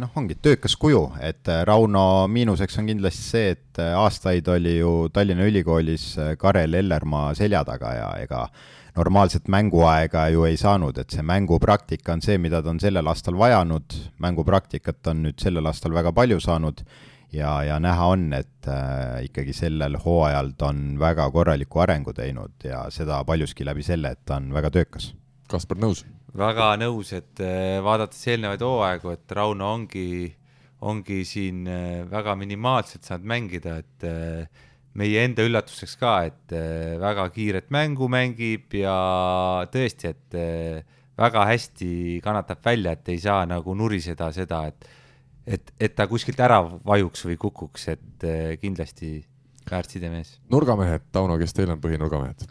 noh, ongi töökas kuju, et äh, Rauno miinuseks on kindlasti see, et äh, aastaid oli ju Tallinna Ülikoolis Karel Ellermaa selja taga ja ega normaalset mänguaega ju ei saanud, et see mängupraktika on see, mida ta on sellel aastal vajanud, mängupraktikat on nüüd sellel aastal väga palju saanud ja, ja näha on, et äh, ikkagi sellel hooajal ta on väga korraliku arengu teinud ja seda paljuski läbi selle, et ta on väga töökas. Kaspar, nõus? väga nõus, et äh, vaadates eelnevaid hooaegu, et Rauno ongi, ongi siin äh, väga minimaalselt saanud mängida, et äh, meie enda üllatuseks ka, et äh, väga kiiret mängu mängib ja tõesti, et äh, väga hästi kannatab välja, et ei saa nagu nuriseda seda, et et, et ta kuskilt ära vajuks või kukuks, et äh, kindlasti väärt sidemees. nurgamehed, Tauno, kes teil on põhinurgamehed?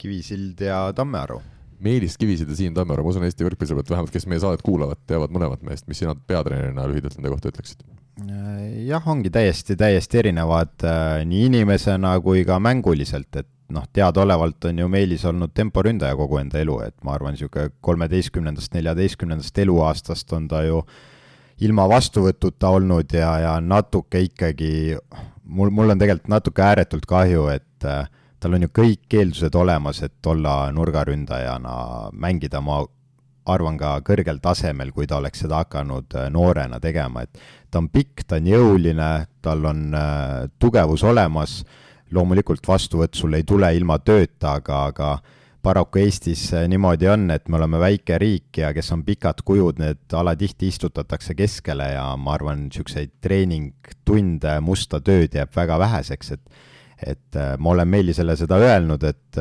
Kivisild ja Tammearu. Meelis Kivisild ja Siim Tammearu, ma usun Eesti võrkpallisõbrad, vähemalt kes meie saadet kuulavad, teavad mõlemat meest, mis sina peatreenerina lühidalt nende kohta ütleksid? Jah, ongi täiesti, täiesti erinevad äh, nii inimesena kui ka mänguliselt, et noh, teadaolevalt on ju Meelis olnud temporündaja kogu enda elu, et ma arvan, niisugune kolmeteistkümnendast, neljateistkümnendast eluaastast on ta ju ilma vastuvõtuta olnud ja, ja natuke ikkagi, mul, mul on tegelikult natuke ääretult kahju, et äh, tal on ju kõik eeldused olemas, et olla nurgaründajana, mängida, ma arvan ka kõrgel tasemel, kui ta oleks seda hakanud äh, noorena tegema, et ta on pikk, ta on jõuline, tal on äh, tugevus olemas, loomulikult vastuvõtt sul ei tule ilma tööta, aga, aga paraku Eestis äh, niimoodi on, et me oleme väike riik ja kes on pikad kujud, need alatihti istutatakse keskele ja ma arvan, niisuguseid treeningtunde, musta tööd jääb väga väheseks, et et äh, ma olen Meelisele seda öelnud, et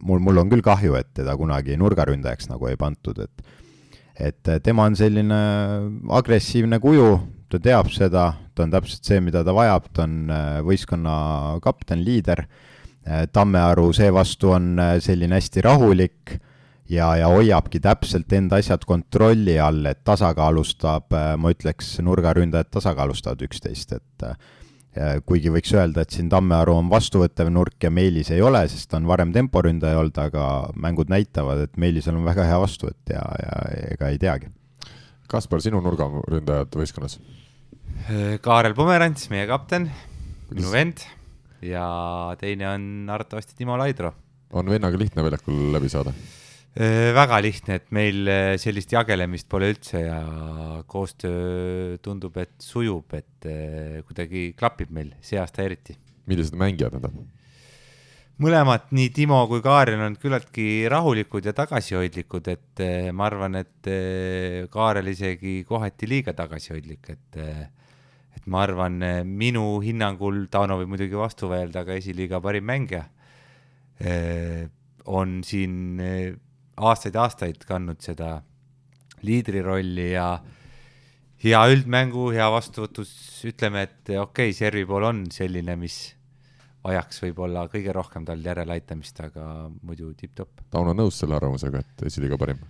mul, mul on küll kahju, et teda kunagi nurgaründajaks nagu ei pandud, et et äh, tema on selline agressiivne kuju, ta teab seda, ta on täpselt see, mida ta vajab, ta on võistkonna kapten, liider, Tammearu seevastu on selline hästi rahulik ja, ja hoiabki täpselt enda asjad kontrolli all, et tasakaalustab, ma ütleks, nurgaründajad tasakaalustavad üksteist, et kuigi võiks öelda, et siin Tammearu on vastuvõttev nurk ja Meelis ei ole, sest ta on varem temporündaja olnud, aga mängud näitavad, et Meelisel on väga hea vastuvõtt ja, ja ega ei teagi. Kaspar, sinu nurgaründajad võistkonnas? Kaarel Pomerants, meie kapten, minu vend ja teine on arvatavasti Timo Laidro. on vennaga lihtne väljakul läbi saada? Äh, väga lihtne, et meil äh, sellist jagelemist pole üldse ja koostöö tundub, et sujub, et äh, kuidagi klapib meil see aasta eriti. millised mängijad nad on? mõlemad, nii Timo kui Kaarel on küllaltki rahulikud ja tagasihoidlikud, et ma arvan, et Kaarel isegi kohati liiga tagasihoidlik, et et ma arvan, minu hinnangul, Tauno võib muidugi vastu vaielda, aga esiliiga parim mängija on siin aastaid-aastaid kandnud seda liidri rolli ja hea üldmängu, hea vastuvõtus, ütleme, et okei okay,, servi pool on selline, mis vajaks võib-olla kõige rohkem tal järeleaitamist, aga muidu tipp-topp. Tauno nõus selle arvamusega, et esiliiga parim?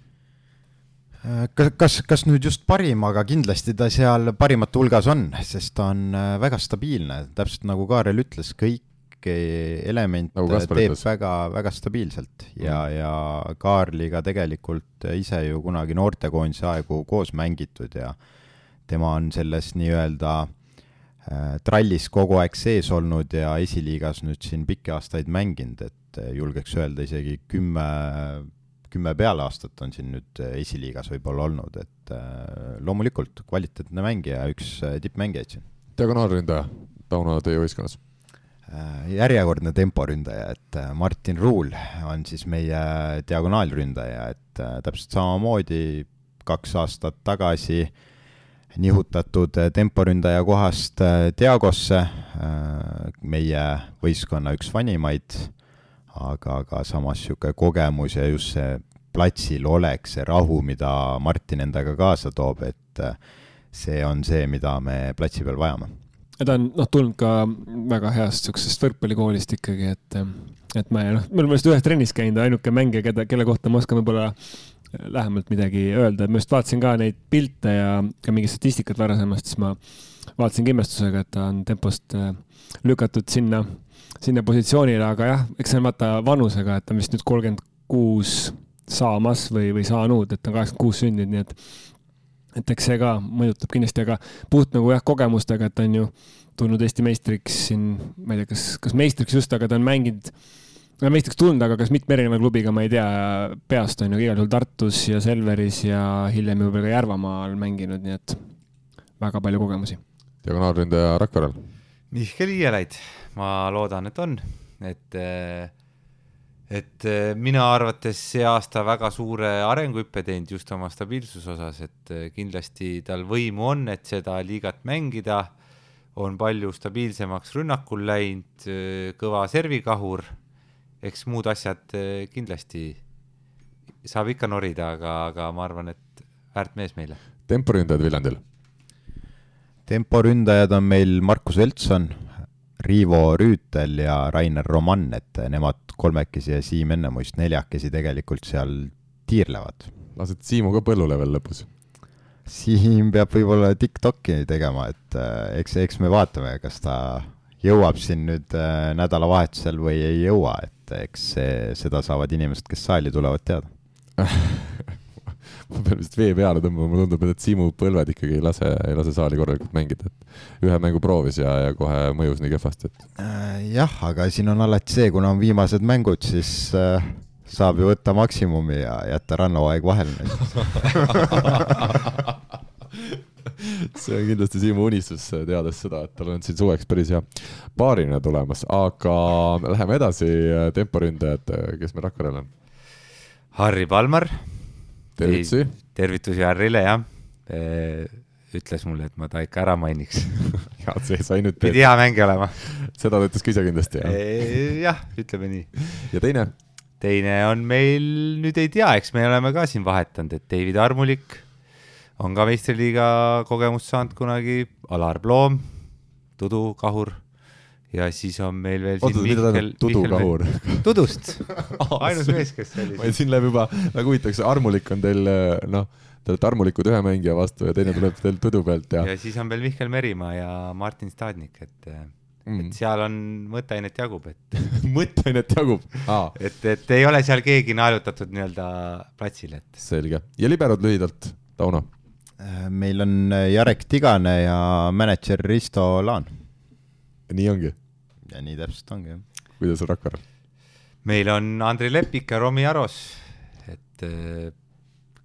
kas, kas, kas nüüd just parim, aga kindlasti ta seal parimate hulgas on, sest ta on äh, väga stabiilne, täpselt nagu Kaarel ütles, kõik element nagu teeb ütles. väga, väga stabiilselt ja mm., ja Kaarliga tegelikult ise ju kunagi noortekoondise aegu koos mängitud ja tema on selles nii-öelda äh, trallis kogu aeg sees olnud ja esiliigas nüüd siin pikki aastaid mänginud, et äh, julgeks öelda isegi kümme, kümme peale aastat on siin nüüd äh, esiliigas võib-olla olnud, et loomulikult kvaliteetne mängija, üks tippmängijaid siin. diagonaalründaja, Tauno, teie võistkonnas järjekordne temporündaja, et äh, Martin Ruul on siis meie diagonaalründaja, et äh, täpselt samamoodi kaks aastat tagasi nihutatud temporündaja kohast Diagosse, meie võistkonna üks vanimaid, aga ka samas niisugune kogemus ja just see platsil olek, see rahu, mida Martin endaga kaasa toob, et see on see, mida me platsi peal vajame ta on noh, tulnud ka väga heast siuksest võrkpallikoolist ikkagi, et, et ma noh, me oleme just ühes trennis käinud, ainuke mängija, keda, kelle kohta ma oskan võib-olla lähemalt midagi öelda, ma just vaatasin ka neid pilte ja ka mingit statistikat varasemast, siis ma vaatasin imestusega, et ta on tempost äh, lükatud sinna, sinna positsioonile, aga jah, eks see on vaata vanusega, et ta on vist nüüd kolmkümmend kuus saamas või, või saanud, et ta on kaheksakümmend kuus sündinud, nii et et eks see ka mõjutab kindlasti, aga puht nagu jah, kogemustega, et ta on ju tulnud Eesti meistriks siin, ma ei tea, kas, kas meistriks just, aga ta on mänginud, meistriks tulnud, aga kas mitme erineva klubiga, ma ei tea, peast on ju igal juhul Tartus ja Selveris ja hiljem juba ka Järvamaal mänginud, nii et väga palju kogemusi. diagonaalründaja Rakverel? Mihkel Iielaid, ma loodan, et on, et äh, et äh, mina arvates see aasta väga suure arenguhüppe teinud just oma stabiilsuse osas, et äh, kindlasti tal võimu on, et seda liigat mängida, on palju stabiilsemaks rünnakul läinud, äh, kõva servikahur, eks muud asjad kindlasti saab ikka norida, aga, aga ma arvan, et väärt mees meile. temporündajad Viljandil? temporündajad on meil Markus Veltson Riivo Rüütel ja Rainer Roman, et nemad kolmekesi ja Siim Ennemuist neljakesi tegelikult seal tiirlevad. lased Siimu ka põllule veel lõpus? Siim peab võib-olla Tiktoki tegema, et äh, eks, eks me vaatame, kas ta jõuab siin nüüd äh, nädalavahetusel või ei jõua, et eks see, seda saavad inimesed, kes saali tulevad, teada ma pean vist vee peale tõmbama, mulle tundub, et Siimu põlved ikkagi ei lase, ei lase saali korralikult mängida, et ühe mängu proovis ja, ja kohe mõjus nii kehvasti, et. Äh, jah, aga siin on alati see, kuna on viimased mängud, siis äh, saab ju võtta maksimumi ja jätta rannahooaeg vahele see on kindlasti Siimu unistus, teades seda, et tal on siin suveks päris hea paarine tulemas, aga läheme edasi, temporündajad, kes meil Rakverel on? Harri Palmar. Tervitusi. tervitusi Harrile, jah ütles mulle, et ma ta ikka ära mainiks ja see sai nüüd. pidi hea mängija olema. seda ta ütles ka ise kindlasti, jah e,? jah, ütleme nii. ja teine? teine on meil, nüüd ei tea, eks me oleme ka siin vahetanud, et David Armulik on ka meistriliiga kogemust saanud kunagi, Alar Ploom, Tudu Kahur ja siis on meil veel oota, mida tähendab tudukahur? Tudust ainus mees, kes selline. ma siin läheb juba väga huvitavaks, armulik on teil noh, te olete armulikud ühe mängija vastu ja teine tuleb teil tudu pealt ja. ja siis on veel Mihkel Merimaa ja Martin Stadnik, et mm., et seal on mõtteainet jagub, et mõtteainet jagub ah.? et, et ei ole seal keegi naelutatud nii-öelda platsile, et. selge ja liberod lühidalt, Tauno? meil on Jarek Tigane ja mänedžer Risto Laan nii ongi? Ja nii täpselt ongi, jah. kuidas on Rakveres? meil on Andrei Lepik ja Romi Aros, et äh,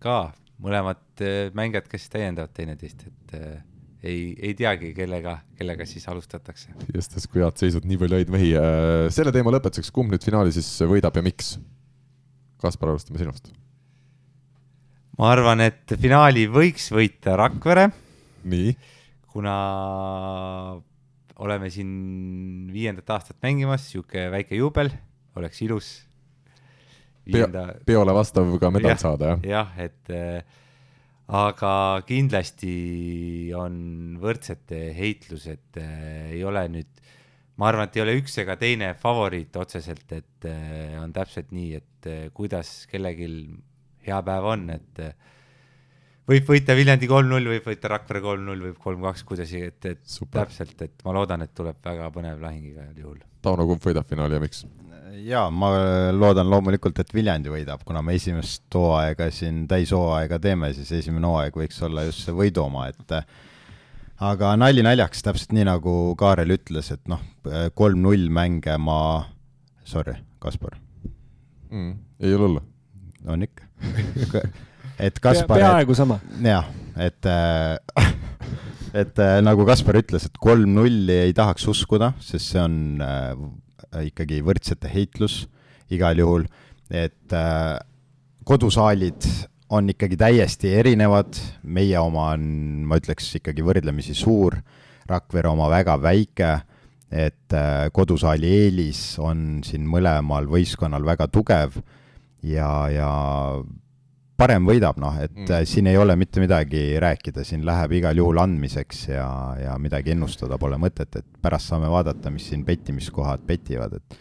ka mõlemad äh, mängijad, kes täiendavad teineteist, et äh, ei, ei teagi, kellega, kellega siis alustatakse. just, sest kui head seisud, nii palju häid mehi. selle teema lõpetuseks, kumb nüüd finaali siis võidab ja miks? Kaspar, alustame sinust. ma arvan, et finaali võiks võita Rakvere. nii? kuna oleme siin viiendat aastat mängimas, sihuke väike juubel, oleks ilus. Viienda... Peo, peole vastav ka medal saada, jah? jah, et äh, aga kindlasti on võrdsete heitlus, et äh, ei ole nüüd, ma arvan, et ei ole üks ega teine favoriit otseselt, et äh, on täpselt nii, et äh, kuidas kellelgi hea päev on, et äh, võib võita Viljandi kolm-null, võib võita Rakvere kolm-null, võib kolm-kaks, kuidas, et, et Super. täpselt, et ma loodan, et tuleb väga põnev lahing igal juhul. Tauno, kumb võidab finaali ja miks? jaa, ma loodan loomulikult, et Viljandi võidab, kuna me esimest hooaega siin täishooaega teeme, siis esimene hooaeg võiks olla just see võidu oma, et aga nali naljaks, täpselt nii, nagu Kaarel ütles, et noh, kolm-null mänge ma, sorry, Kaspar mm,. ei ole hullu. on ikka et Kaspar Pea,. peaaegu sama. jah, et äh, et äh, nagu Kaspar ütles, et kolm-nulli ei tahaks uskuda, sest see on äh, ikkagi võrdsete heitlus igal juhul, et äh, kodusaalid on ikkagi täiesti erinevad, meie oma on, ma ütleks, ikkagi võrdlemisi suur, Rakvere oma väga väike, et äh, kodusaali eelis on siin mõlemal võistkonnal väga tugev ja, ja parem võidab, noh, et mm. Äh, siin ei ole mitte midagi rääkida, siin läheb igal juhul andmiseks ja, ja midagi ennustada pole mõtet, et pärast saame vaadata, mis siin pettimiskohad petivad, et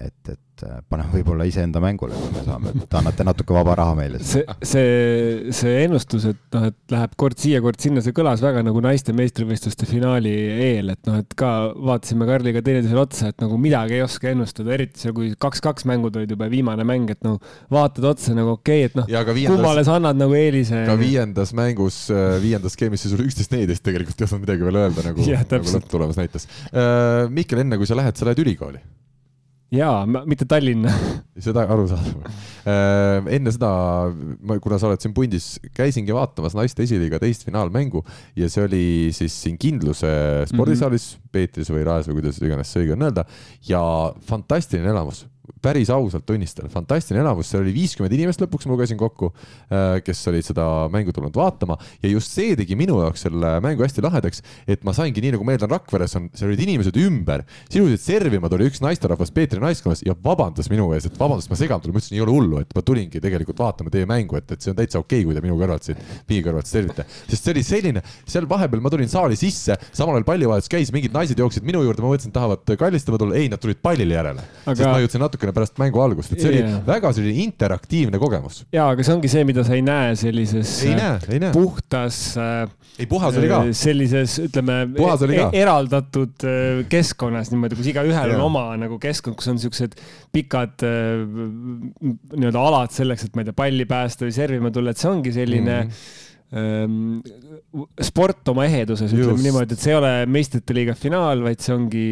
et, et äh, paneme võib-olla iseenda mängule, kui me saame, et annate natuke vaba raha meile. see, see, see ennustus, et noh, et läheb kord siia, kord sinna, see kõlas väga nagu naiste meistrivõistluste finaali eel, et noh, et ka vaatasime Karliga teineteisele otsa, et nagu midagi ei oska ennustada, eriti seal, kui kaks-kaks mängud olid juba viimane mäng, et no vaatad otsa nagu okei okay,, et noh, kummale sa annad nagu eelise. ka viiendas mängus, äh, viiendas skeemis sul üksteist neliteist tegelikult ei osanud midagi veel öelda, nagu, nagu lõpp tulemas näitas. Äh, Mihkel, enne kui sa lähed, sa lähed ülikooli jaa, mitte Tallinna seda arusaadav. Äh, enne seda, kuna sa oled siin pundis, käisingi vaatamas naiste esiliiga teist finaalmängu ja see oli siis siin Kindluse spordisaalis mm, -hmm. Peetris või Raes või kuidas iganes see õige on öelda ja fantastiline elamus päris ausalt tunnistan, fantastiline elamus, seal oli viiskümmend inimest lõpuks, ma lugesin kokku, äh, kes olid seda mängu tulnud vaatama. Ja just see tegi minu jaoks selle mängu hästi lahedaks, et ma saingi nii, nagu ma eeldan, Rakveres on, seal olid inimesed ümber, sisuliselt servima tuli üks naisterahvas Peetri naiskonnas ja vabandas minu ees, et vabandust, ma segan talle, ma ütlesin, ei ole hullu, et ma tulingi tegelikult vaatama teie mängu, et, et see on täitsa okei okay,, kui te minu kõrvalt siin, pingi kõrvalt servite. sest see oli selline, seal vahepeal ma tulin saali sisse, samal ajal pallivahetus käis, mingid naised jooksid minu juurde, ma mõtlesin, tahavad kallistama tulla, ei, nad tulid pallile järele Aga.... sest ma jõudsin natuke natukene pärast mängu algust, et see Jaa. oli väga selline interaktiivne kogemus. ja aga see ongi see, mida sa ei näe sellises ei äh, näe, ei näe. puhtas äh, ei, puhas oli ka. sellises, ütleme, ka. eraldatud äh, keskkonnas niimoodi, kus igaühel on oma nagu keskkond, kus on siuksed pikad äh, nii-öelda alad selleks, et ma ei tea, palli päästa või servima tulla, et see ongi selline mm. ähm, sport oma eheduses, ütleme niimoodi, et see ei ole meistrite liiga finaal, vaid see ongi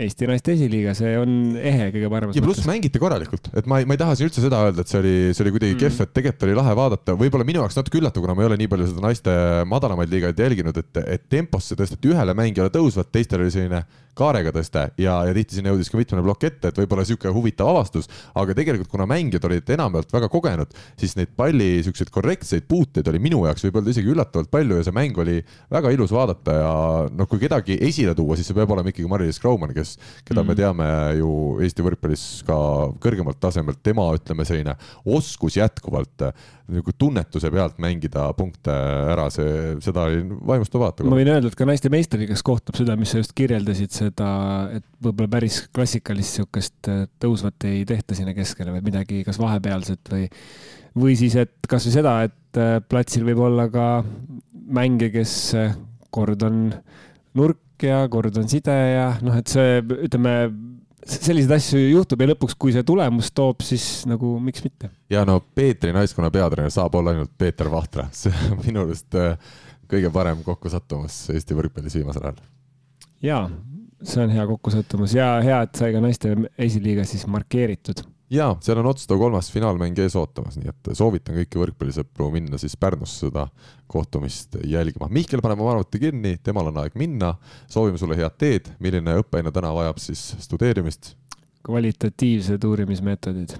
Eesti naiste esiliiga, see on ehe kõige paremas ja pluss mängiti korralikult, et ma ei, ma ei taha siin üldse seda öelda, et see oli, see oli kuidagi mm. kehv, et tegelikult oli lahe vaadata, võib-olla minu jaoks natuke üllatav, kuna ma ei ole nii palju seda naiste madalamaid liigaid jälginud, et, et temposse tõsteti ühele mängijale tõusvat, teistel oli selline kaarega tõste ja, ja tihti sinna jõudis ka mitmene plokk ette, et võib-olla sihuke huvitav avastus, aga tegelikult kuna mängijad olid enamjaolt väga kogenud, siis neid palli siukseid korrektseid puuteid oli minu jaoks võib-olla isegi üllatavalt palju ja see mäng oli väga ilus vaadata ja noh, kui kedagi esile tuua, siis see peab olema ikkagi Mari-Liis Kraumann, kes, keda mm. me teame ju Eesti võrkpallis ka kõrgemalt tasemelt, tema ütleme selline oskus jätkuvalt nagu tunnetuse pealt mängida punkte ära, see, seda oli vaimustav vaadata. ma võin öelda, et ka naiste meistriliigas kohtab seda, mis sa just kirjeldasid, seda, et võib-olla päris klassikalist sihukest äh, tõusvat ei tehta sinna keskele, vaid midagi kas vahepealset või, või siis, et kasvõi seda, et äh, platsil võib olla ka mänge, kes äh, kord on nurk ja kord on side ja noh, et see, ütleme, selliseid asju juhtub ja lõpuks, kui see tulemus toob, siis nagu miks mitte. ja no Peetri naiskonna peatreener saab olla ainult Peeter Vahtra, see on minu arust äh, kõige parem kokkusattumus Eesti võrkpallis viimasel ajal. jaa, see on hea kokkusattumus ja hea, et sai ka naiste esiliiga siis markeeritud ja seal on otsustav kolmas finaalmäng ees ootamas, nii et soovitan kõiki võrkpallisõpru minna siis Pärnusse seda kohtumist jälgima. Mihkel paneb oma arvuti kinni, temal on aeg minna. soovime sulle head teed, milline õppeaine täna vajab siis studeerimist? kvalitatiivsed uurimismeetodid.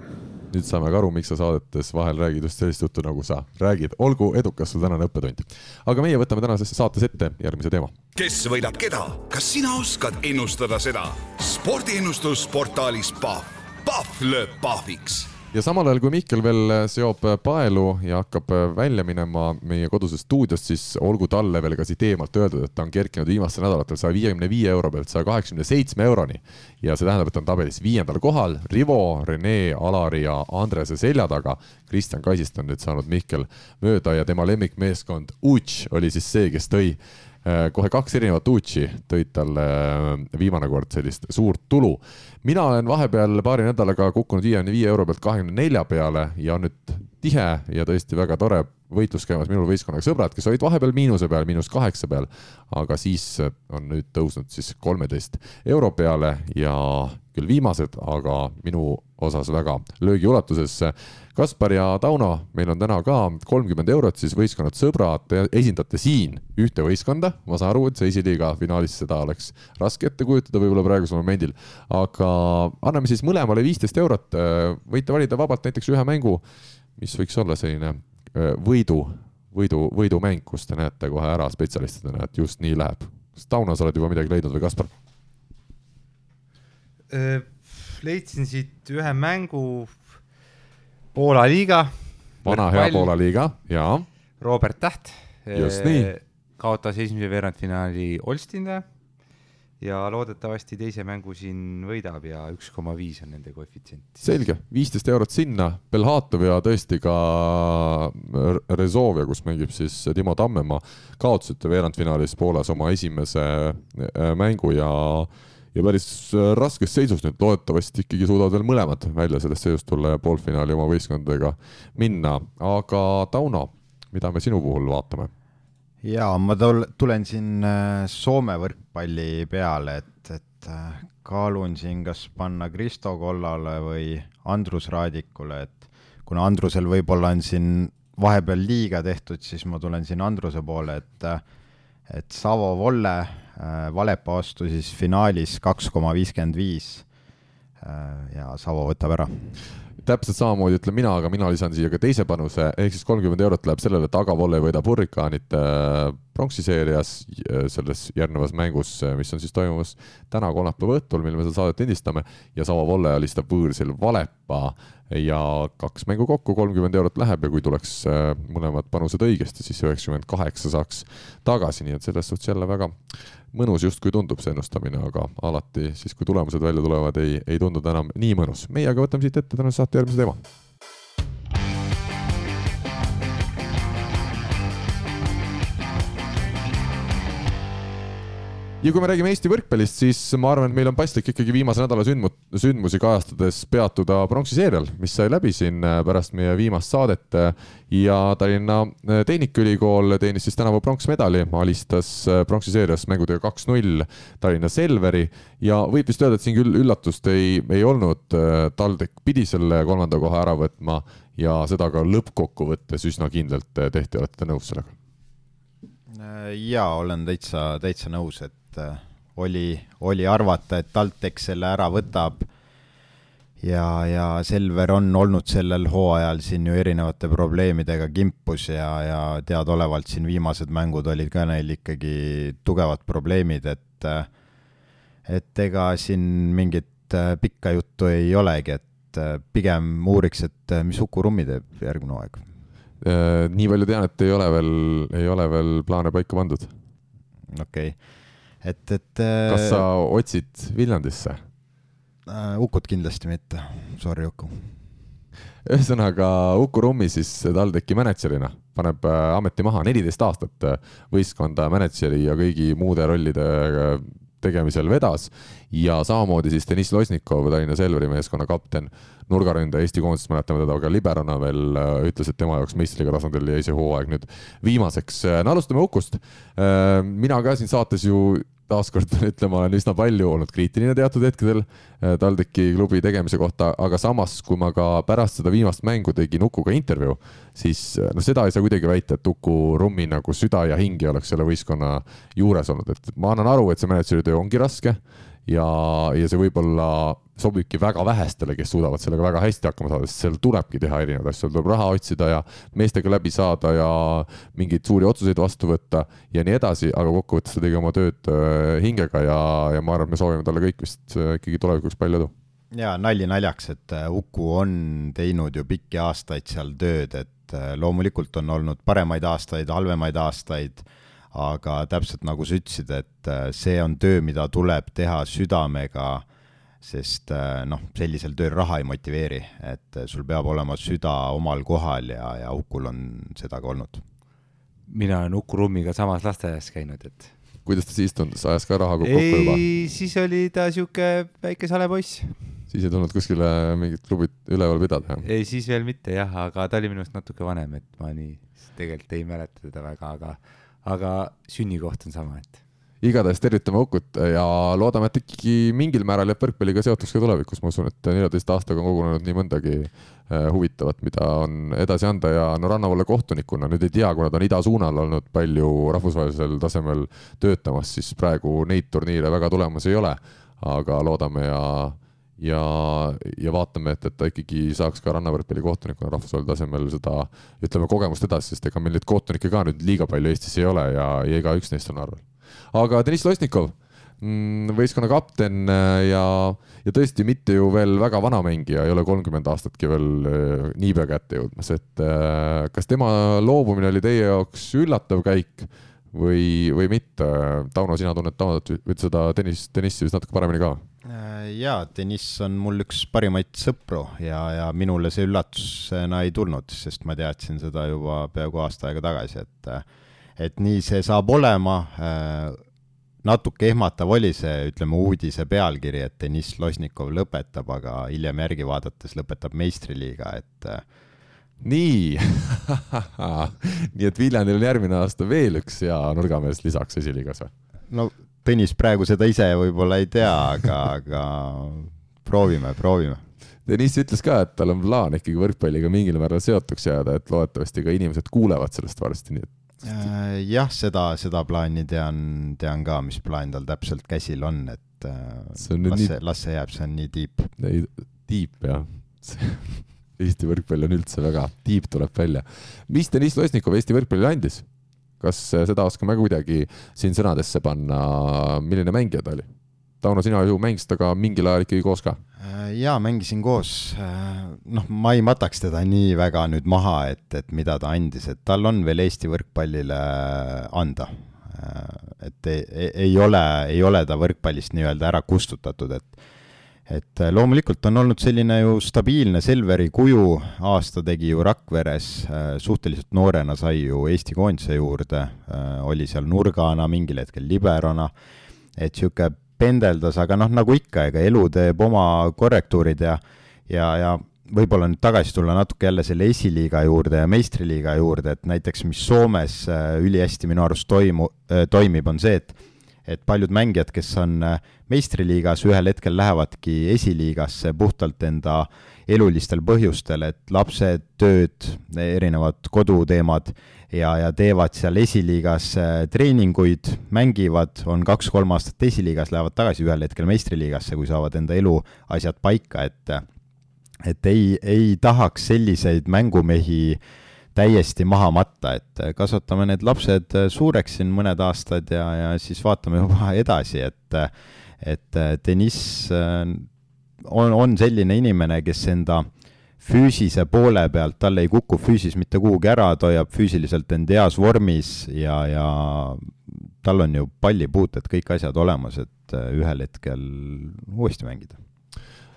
nüüd saame ka aru, miks sa saadetes vahel räägid just sellist juttu, nagu sa räägid. olgu edukas sul tänane õppetund. aga meie võtame tänases saates ette järgmise teema. kes võidab keda, kas sina oskad ennustada seda? spordiennustus portaalis Pahv, Pahv lööb pahviks ja samal ajal, kui Mihkel veel seob paelu ja hakkab välja minema meie kodusest stuudiost, siis olgu talle veel ka siit eemalt öeldud, et ta on kerkinud viimastel nädalatel saja viiekümne viie euro pealt saja kaheksakümne seitsme euroni. ja see tähendab, et ta on tabelis viiendal kohal, Rivo, Rene, Alari ja Andrese selja taga. Kristjan Kaisist on nüüd saanud Mihkel mööda ja tema lemmikmeeskond Uč oli siis see, kes tõi äh, kohe kaks erinevat Uchi tõid talle äh, viimane kord sellist suurt tulu. mina olen vahepeal paari nädalaga kukkunud viiekümne viie euro pealt kahekümne nelja peale ja on nüüd tihe ja tõesti väga tore võitlus käimas minul võistkonnaga sõbrad, kes olid vahepeal miinuse peal, miinus kaheksa peal, aga siis on nüüd tõusnud siis kolmeteist euro peale ja küll viimased, aga minu osas väga löögiulatuses. Kaspar ja Tauno, meil on täna ka kolmkümmend eurot, siis võistkonnad sõbrad, te esindate siin ühte võistkonda, ma saan aru, et see esiliiga finaalis seda oleks raske ette kujutada võib-olla praegusel momendil, aga anname siis mõlemale viisteist eurot, võite valida vabalt näiteks ühe mängu, mis võiks olla selline võidu, võidu, võidumäng, kus te näete kohe ära spetsialistidena, et just nii läheb. kas Tauno, sa oled juba midagi leidnud või Kaspar? leidsin siit ühe mängu Poola liiga. vana hea Poola liiga, jaa. Robert Täht. Just nii. kaotas esimese veerandfinaali Olstinde ja loodetavasti teise mängu siin võidab ja üks koma viis on nende koefitsient. selge, viisteist eurot sinna, Belhatov ja tõesti ka Rezovia, kus mängib siis Timo Tammemaa, kaotasite veerandfinaalis Poolas oma esimese äh, mängu ja ja päris äh, raskes seisus nüüd, loodetavasti ikkagi suudavad veel mõlemad välja sellest seisust tulla ja poolfinaali oma võistkondadega minna, aga Tauno, mida me sinu puhul vaatame? jaa, ma tul-, tulen siin äh, Soome võrkpalli peale, et, et äh, kaalun siin, kas panna Kristo Kollale või Andrus Raadikule, et kuna Andrusel võib-olla on siin vahepeal liiga tehtud, siis ma tulen siin Andruse poole, et äh, et Savo Volle Valepa vastu siis finaalis kaks koma viiskümmend viis ja Savo võtab ära. Täpselt samamoodi ütlen mina, aga mina lisan siia ka teise panuse, ehk siis kolmkümmend eurot läheb sellele, et Aga Volle võidab hurrikaanide äh, pronksiseerias selles järgnevas mängus, äh, mis on siis toimumas täna kolmapäeva õhtul, mil me seda saadet lindistame. Ja Savo Volle alistab võõrsil Valepa ja kaks mängu kokku, kolmkümmend eurot läheb ja kui tuleks äh, mõlemad panused õigesti, siis üheksakümmend kaheksa saaks tagasi, nii et selles suhtes jälle väga mõnus justkui tundub see ennustamine, aga alati siis, kui tulemused välja tulevad, ei, ei tunduda enam nii mõnus. meie aga võtame siit ette tänase saate järgmise teema ja kui me räägime Eesti võrkpallist, siis ma arvan, et meil on paslik ikkagi viimase nädala sündmu-, sündmusi kajastades peatuda pronksiseerial, mis sai läbi siin äh, pärast meie viimast saadet. Ja Tallinna äh, Tehnikaülikool teenis siis tänavu pronksmedali, alistas äh, pronksiseerias mängudega kaks-null Tallinna Selveri. Ja võib vist öelda, et siin küll üllatust ei, ei olnud, TalTech pidi selle kolmanda koha ära võtma ja seda ka lõppkokkuvõttes üsna kindlalt tehti, olete te nõus sellega? jaa, olen täitsa, täitsa nõus, et et äh, oli, oli arvata, et TalTech selle ära võtab. ja, ja Selver on olnud sellel hooajal siin ju erinevate probleemidega kimpus ja, ja teadaolevalt siin viimased mängud olid ka neil ikkagi tugevad probleemid, et äh, et ega siin mingit äh, pikka juttu ei olegi, et pigem uuriks, et mis Uku Rummi teeb järgmine hooaeg. nii palju tean, et ei ole veel, ei ole veel plaane paika pandud. okei okay et, et. kas sa otsid Viljandisse äh,? Ukut kindlasti mitte, sorry Uku. ühesõnaga Uku Rummi siis TalTechi mänedžerina paneb äh, ameti maha neliteist aastat äh, võistkonda mänedžeri ja kõigi muude rollide äh, tegemisel vedas ja samamoodi siis Deniss Losnikov, Tallinna Selveri meeskonna kapten, nurgaründaja Eesti koondisest mäletame teda ka liberona veel, ütles, et tema jaoks meistriga tasandil jäi see hooaeg nüüd viimaseks. no alustame Ukust. mina ka siin saates ju taaskord pean ütlema, olen üsna palju olnud kriitiline teatud hetkedel äh, TalTechi klubi tegemise kohta, aga samas, kui ma ka pärast seda viimast mängu tegin Ukuga intervjuu, siis noh, seda ei saa kuidagi väita, et Uku Rummi nagu süda ja hing ei oleks selle võistkonna juures olnud, et ma annan aru, et see mänedžeri töö ongi raske ja, ja see võib-olla sobibki väga vähestele, kes suudavad sellega väga hästi hakkama saada, sest seal tulebki teha erinevaid asju, seal tuleb raha otsida ja meestega läbi saada ja mingeid suuri otsuseid vastu võtta ja nii edasi, aga kokkuvõttes ta tegi oma tööd äh, hingega ja, ja ma arvan, me soovime talle kõik vist äh, ikkagi tulevikuks palju edu. Ja nalja naljaks, et äh, Uku on teinud ju pikki aastaid seal tööd, et loomulikult on olnud paremaid aastaid, halvemaid aastaid aga täpselt nagu sa ütlesid, et see on töö, mida tuleb teha südamega, sest äh, noh, sellisel tööl raha ei motiveeri, et äh, sul peab olema süda omal kohal ja, ja Ukul on seda ka olnud. mina olen Uku Rummiga samas lasteaias käinud, et kuidas ta siis tundus, ajas ka raha kokku juba? ei, siis oli ta sihuke väike sale poiss. siis ei tulnud kuskile mingit klubit üleval pidada? ei, siis veel mitte jah, aga ta oli minust natuke vanem, et ma nii tegelikult ei mäleta teda väga, aga aga sünnikoht on sama, et igatahes tervitame Ukut ja loodame, et ikkagi mingil määral jääb võrkpalliga seotuks ka tulevikus, ma usun, et neljateist aastaga on kogunenud nii mõndagi äh, huvitavat, mida on edasi anda ja no Rannavalle kohtunikuna nüüd ei tea, kuna ta on idasuunal olnud palju rahvusvahelisel tasemel töötamas, siis praegu neid turniire väga tulemas ei ole. aga loodame ja ja, ja vaatame, et, et ta ikkagi saaks ka rannavõrkpalli kohtunikuna rahvusvahelisel tasemel seda, ütleme, kogemust edasi, sest ega meil neid kohtunikke ka nüüd liiga palju Eestis ei ole ja, ja igaüks neist on arvel. Aga Deniss Losnikov, mm, võistkonna kapten äh, ja, ja tõesti mitte ju veel väga vana mängija, ei ole kolmkümmend aastatki veel äh, niipea kätte jõudmas, et äh, kas tema loobumine oli teie jaoks üllatav käik või, või mitte? Tauno, sina tunned Taunot või seda tennis, tennissi vist natuke paremini ka? Jaa, Deniss on mul üks parimaid sõpru ja, ja minule see üllatusena ei tulnud, sest ma teadsin seda juba peaaegu aasta aega tagasi, et et nii see saab olema, äh, natuke ehmatav oli see, ütleme, uudise pealkiri, et Deniss Losnikov lõpetab, aga hiljem järgi vaadates lõpetab meistriliiga, et nii nii et Viljandil on järgmine aasta veel üks hea nurgamees lisaks esiliigas või? no Tõnis praegu seda ise võib-olla ei tea, aga, aga proovime, proovime. Deniss ütles ka, et tal on plaan ikkagi võrkpalliga mingil määral seotuks jääda, et loodetavasti ka inimesed kuulevad sellest varsti, nii et äh, jah, seda, seda plaani tean, tean ka, mis plaan tal täpselt käsil on, et äh, see on las see, las see jääb, see on nii tiip. ei, tiip jah Eesti võrkpall on üldse väga, tiib tuleb välja. mis Deniss Losnikov Eesti võrkpallile andis? kas seda oskame kuidagi siin sõnadesse panna, milline mängija ta oli? Tauno, sina ju mängisid temaga mingil ajal ikkagi koos ka? jaa, mängisin koos. noh, ma ei mataks teda nii väga nüüd maha, et, et mida ta andis, et tal on veel Eesti võrkpallile anda. et ei, ei ole, ei ole ta võrkpallist nii-öelda ära kustutatud, et et loomulikult on olnud selline ju stabiilne Selveri kuju, aasta tegi ju Rakveres, suhteliselt noorena sai ju Eesti koondise juurde, oli seal nurgana, mingil hetkel liberona, et niisugune pendeldas, aga noh, nagu ikka, ega elu teeb oma korrektuurid ja ja, ja võib-olla nüüd tagasi tulla natuke jälle selle esiliiga juurde ja meistriliiga juurde, et näiteks mis Soomes ülihästi minu arust toimu-, toimib, on see, et et paljud mängijad, kes on meistriliigas, ühel hetkel lähevadki esiliigasse puhtalt enda elulistel põhjustel, et lapsed, tööd, erinevad koduteemad ja, ja teevad seal esiliigas äh, treeninguid, mängivad, on kaks-kolm aastat esiliigas, lähevad tagasi ühel hetkel meistriliigasse, kui saavad enda eluasjad paika, et et ei, ei tahaks selliseid mängumehi täiesti maha matta, et kasvatame need lapsed suureks siin mõned aastad ja, ja siis vaatame juba edasi, et et Deniss äh, on, on selline inimene, kes enda füüsise poole pealt, tal ei kuku füüsis mitte kuhugi ära, ta hoiab füüsiliselt end heas vormis ja, ja tal on ju pallipuuted, kõik asjad olemas, et äh, ühel hetkel uuesti mängida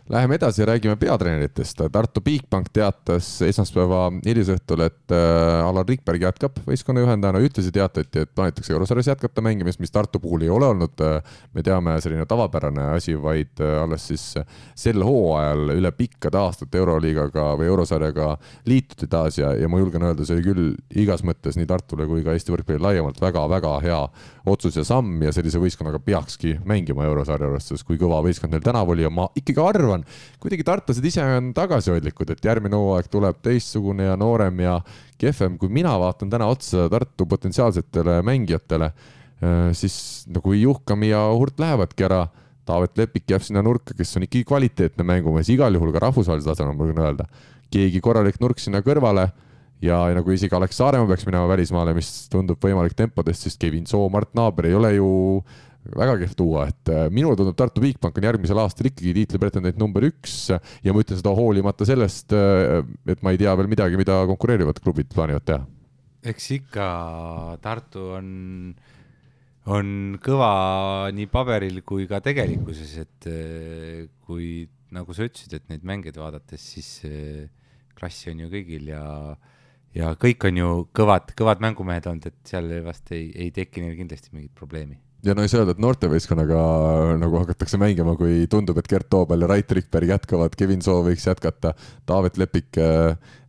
Läheme edasi ja räägime peatreeneritest. Tartu Bigbank teatas esmaspäeva hilisõhtul, et äh, Alar Rikberg jätkab võistkonna juhendajana. ühtlasi teatati, et plaanitakse eurosarjas jätkata mängimist, mis Tartu puhul ei ole olnud, äh, me teame, selline tavapärane asi, vaid äh, alles siis sel hooajal üle pikkade aastate Euroliigaga või eurosarjaga liituti taas ja, ja ma julgen öelda, see oli küll igas mõttes nii Tartule kui ka Eesti võrkpallile laiemalt väga-väga hea otsus ja samm ja sellise võistkonnaga peakski mängima eurosarja sest kui kõva võistkond neil tänavu oli ja ma ikkagi arvan, arvan, kuidagi tartlased ise on tagasihoidlikud, et järgmine hooaeg tuleb teistsugune ja noorem ja kehvem. kui mina vaatan täna otsa Tartu potentsiaalsetele mängijatele, äh, siis kui Juhkami ja Hurt lähevadki ära, Taavet Lepik jääb sinna nurka, kes on ikkagi kvaliteetne mängumees, igal juhul ka rahvusvahelisel tasemel, ma võin öelda. keegi korralik nurk sinna kõrvale ja, nagu isegi Alex Saaremaa peaks minema välismaale, mis tundub võimalik tempodest, siis Kevin Soo, Mart Naaber ei ole ju väga kehv tuua, et äh, minule tundub Tartu Bigbank on järgmisel aastal ikkagi tiitlipretendent number üks ja ma ütlen seda hoolimata sellest, äh, et ma ei tea veel midagi, mida konkureerivad klubid plaanivad teha. eks ikka Tartu on, on kõva nii paberil kui ka tegelikkuses, et äh, kui nagu sa ütlesid, et neid mängeid vaadates, siis klassi on ju kõigil ja ja kõik on ju kõvad, kõvad mängumehed olnud, et seal vast ei, ei teki neil kindlasti mingit probleemi ja no ei saa öelda, et noortevõistkonnaga nagu hakatakse mängima, kui tundub, et Gert Toobal ja Rait Rikberg jätkavad, Kevin Soo võiks jätkata, Taavet Lepik,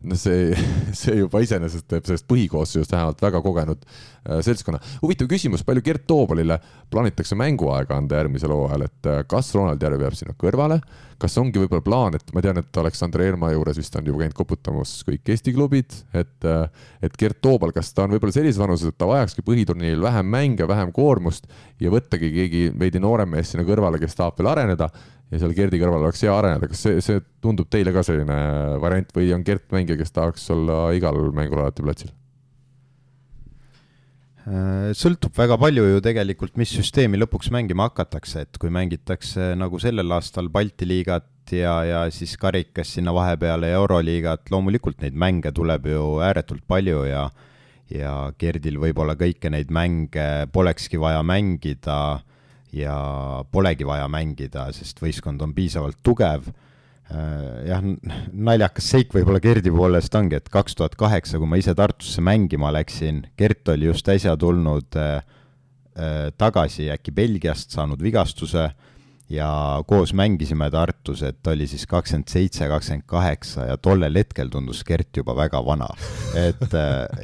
no see, see juba iseenesest teeb sellest põhikoosseisust vähemalt väga kogenud äh, seltskonna. huvitav küsimus, palju Gert Toobalile plaanitakse mänguaega anda järgmisel hooajal, et äh, kas Ronald Järv jääb sinna kõrvale, kas ongi võib-olla plaan, et ma tean, et Aleksandr Eermaa juures vist on juba käinud koputamas kõik Eesti klubid, et, äh, et Gert Toobal, kas ta on võib-olla sellises vanuses, et ta vajakski põhiturniiril vähem mänge, vähem koormust ja võttagi keegi veidi noorem mees sinna kõrvale, kes tahab veel areneda ja seal Gerdi kõrval oleks hea areneda, kas see, see tundub teile ka selline variant või on Gert mängija, kes tahaks olla igal mängul alati platsil? Äh, sõltub väga palju ju tegelikult, mis süsteemi lõpuks mängima hakatakse, et kui mängitakse nagu sellel aastal Balti liigat ja, ja siis karikas sinna vahepeale Euroliigat, loomulikult neid mänge tuleb ju ääretult palju ja ja Gerdil võib-olla kõiki neid mänge polekski vaja mängida ja polegi vaja mängida, sest võistkond on piisavalt tugev. Äh, jah, naljakas seik võib-olla Gerdi poolest ongi, et kaks tuhat kaheksa, kui ma ise Tartusse mängima läksin, Gert oli just äsja tulnud äh, äh, tagasi äkki Belgiast, saanud vigastuse ja koos mängisime Tartus, et oli siis kakskümmend seitse, kakskümmend kaheksa ja tollel hetkel tundus Gert juba väga vana. et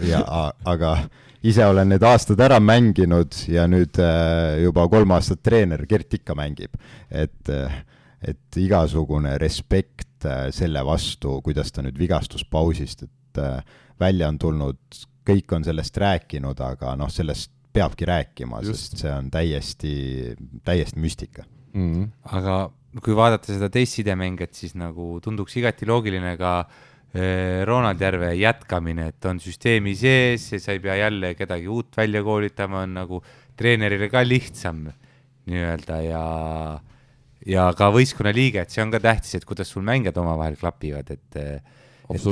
ja aga ise olen need aastad ära mänginud ja nüüd äh, juba kolm aastat treener, Gert ikka mängib. et, äh, et igasugune respekt äh, selle vastu, kuidas ta nüüd vigastuspausist, et välja on tulnud, kõik on sellest rääkinud, aga noh, sellest peabki rääkima, sest see on täiesti, täiesti müstika mm. -hmm. aga kui vaadata seda teist sidemängijat, siis nagu tunduks igati loogiline ka Ronald Järve jätkamine, et on süsteemi sees, sa ei pea jälle kedagi uut välja koolitama, on nagu treenerile ka lihtsam nii-öelda ja, ja ka võistkonna liige, et see on ka tähtis, et kuidas sul mängijad omavahel klapivad, et et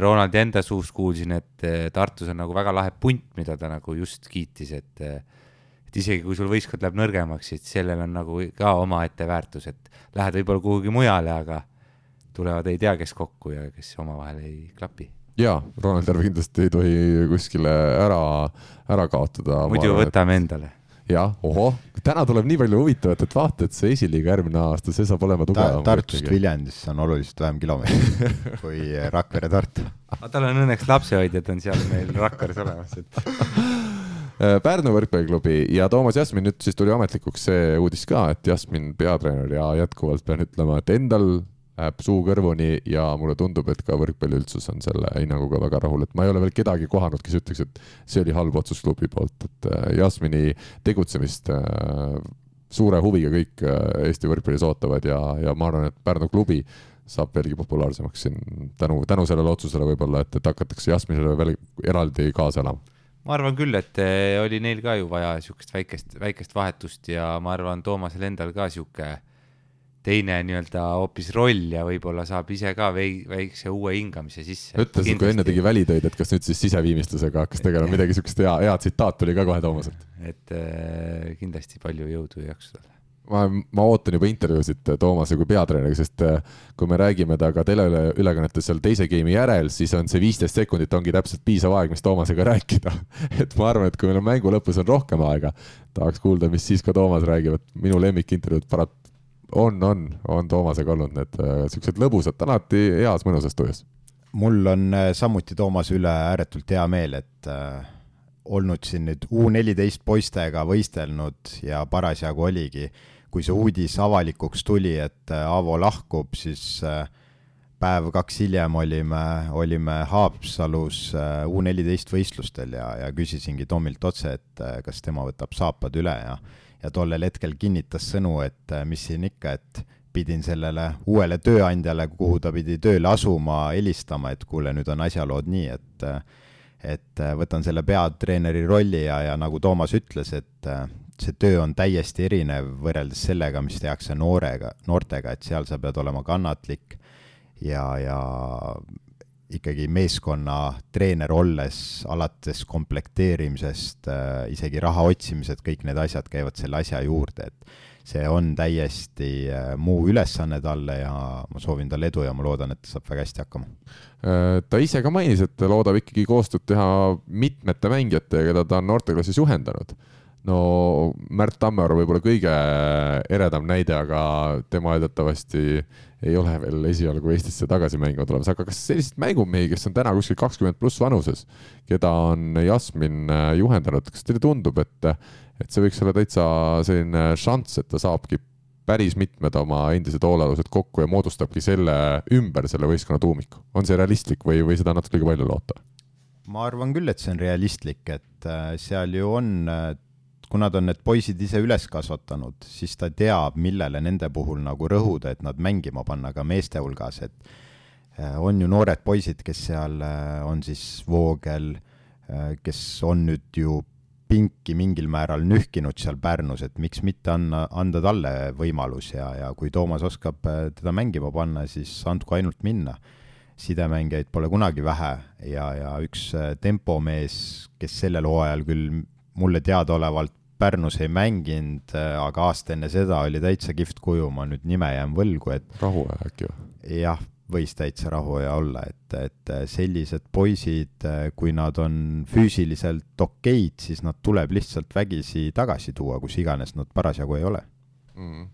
Ronaldi enda suust kuulsin, et Tartus on nagu väga lahe punt, mida ta nagu just kiitis, et et isegi kui sul võistkond läheb nõrgemaks, siis sellel on nagu ka omaette väärtus, et lähed võib-olla kuhugi mujale, aga tulevad ei tea kes kokku ja kes omavahel ei klapi. jaa, Ronald Järve kindlasti ei tohi kuskile ära, ära kaotada. muidu võtame endale jah, ohoh, täna tuleb nii palju huvitavat, et vaata, et see esiliiga järgmine aasta, see saab olema tugevam Ta. Tartust Viljandisse on oluliselt vähem kilomeetreid kui Rakvere-Tartu. aga tal on õnneks lapsehoidjad on seal meil Rakveres olemas, et Pärnu võrkpalliklubi ja Toomas Jasmin, nüüd siis tuli ametlikuks see uudis ka, et Jasmin peatreener ja jätkuvalt pean ütlema, et endal läheb suu kõrvuni ja mulle tundub, et ka võrkpalliüldsus on selle hinnanguga väga rahul, et ma ei ole veel kedagi kohanud, kes ütleks, et see oli halb otsus klubi poolt, et äh, Jasmini tegutsemist äh, suure huviga kõik äh, Eesti võrkpallis ootavad ja, ja ma arvan, et Pärnu klubi saab veelgi populaarsemaks siin tänu, tänu sellele otsusele võib-olla, et, et hakatakse Jasminile veel eraldi kaasa elama. Ma arvan küll, et oli neil ka ju vaja niisugust väikest, väikest vahetust ja ma arvan, Toomasel endal ka niisugune teine nii-öelda hoopis roll ja võib-olla saab ise ka vei-, väikse uue hingamise sisse. ütles, kui enne tegi välitöid, et kas nüüd siis siseviimistlusega hakkas tegelema, midagi siukest hea, hea tsitaat tuli ka kohe Toomaselt. et äh, kindlasti palju jõudu ja jaksu talle ma, ma ootan juba intervjuusid Toomase kui peatreeneriga, sest äh, kui me räägime temaga teleülekannetes seal teise game'i järel, siis on see viisteist sekundit ongi täpselt piisav aeg, mis Toomasega rääkida. et ma arvan, et kui meil on mängu lõpus on rohkem aega, tahaks kuulda, mis siis ka Toomas räägib, et minu lemmikintervjuud parat-, on, on, on Toomasega olnud need äh, siuksed lõbusad, alati heas mõnusas tujus. mul on äh, samuti Toomase üle ääretult hea meel, et äh, olnud siin nüüd U neliteist poistega võistelnud ja parasjagu oligi, kui see uudis avalikuks tuli, et äh, Aavo lahkub, siis päev-kaks hiljem olime, olime Haapsalus U neliteist võistlustel ja, ja küsisingi Tomilt otse, et kas tema võtab saapad üle ja ja tollel hetkel kinnitas sõnu, et äh, mis siin ikka, et pidin sellele uuele tööandjale, kuhu ta pidi tööle asuma, helistama, et kuule, nüüd on asjalood nii, et äh, et äh, võtan selle peatreeneri rolli ja, ja nagu Toomas ütles, et see töö on täiesti erinev võrreldes sellega, mis tehakse noorega, noortega, et seal sa pead olema kannatlik ja, ja ikkagi meeskonna treener olles, alates komplekteerimisest äh,, isegi raha otsimised, kõik need asjad käivad selle asja juurde, et see on täiesti äh, muu ülesanne talle ja ma soovin talle edu ja ma loodan, et ta saab väga hästi hakkama. Äh, ta ise ka mainis, et loodab ikkagi koostööd teha mitmete mängijatega, keda ta on noorteklassis juhendanud no Märt Tammearu võib-olla kõige eredam näide, aga tema eeldatavasti ei ole veel esialgu Eestisse tagasi mängima tulemas, aga kas selliseid mängumehi, kes on täna kuskil kakskümmend pluss vanuses, keda on Jasmin äh, juhendanud, kas teile tundub, et, et see võiks olla täitsa selline šanss, et ta saabki päris mitmed oma endised hoolealused kokku ja moodustabki selle ümber selle võistkonna tuumiku. on see realistlik või, või seda natuke liiga palju loota? ma arvan küll, et see on realistlik, et äh, seal ju on äh, kuna ta on need poisid ise üles kasvatanud, siis ta teab, millele nende puhul nagu rõhuda, et nad mängima panna ka meeste hulgas, et äh, on ju noored poisid, kes seal äh, on siis Voogel, äh, kes on nüüd ju pinki mingil määral nühkinud seal Pärnus, et miks mitte anna, anda talle võimalus ja, ja kui Toomas oskab teda mängima panna, siis andku ainult minna. sidemängijaid pole kunagi vähe ja, ja üks tempomees, kes sellel hooajal küll mulle teadaolevalt Pärnus ei mänginud, äh, aga aasta enne seda oli täitsa kihvt kuju, ma nüüd nime jään võlgu, et rahuaja äkki või? jah, võis täitsa rahuaja olla, et, et äh, sellised poisid, äh, kui nad on füüsiliselt okeid, siis nad tuleb lihtsalt vägisi tagasi tuua, kus iganes nad parasjagu ei ole. Mm.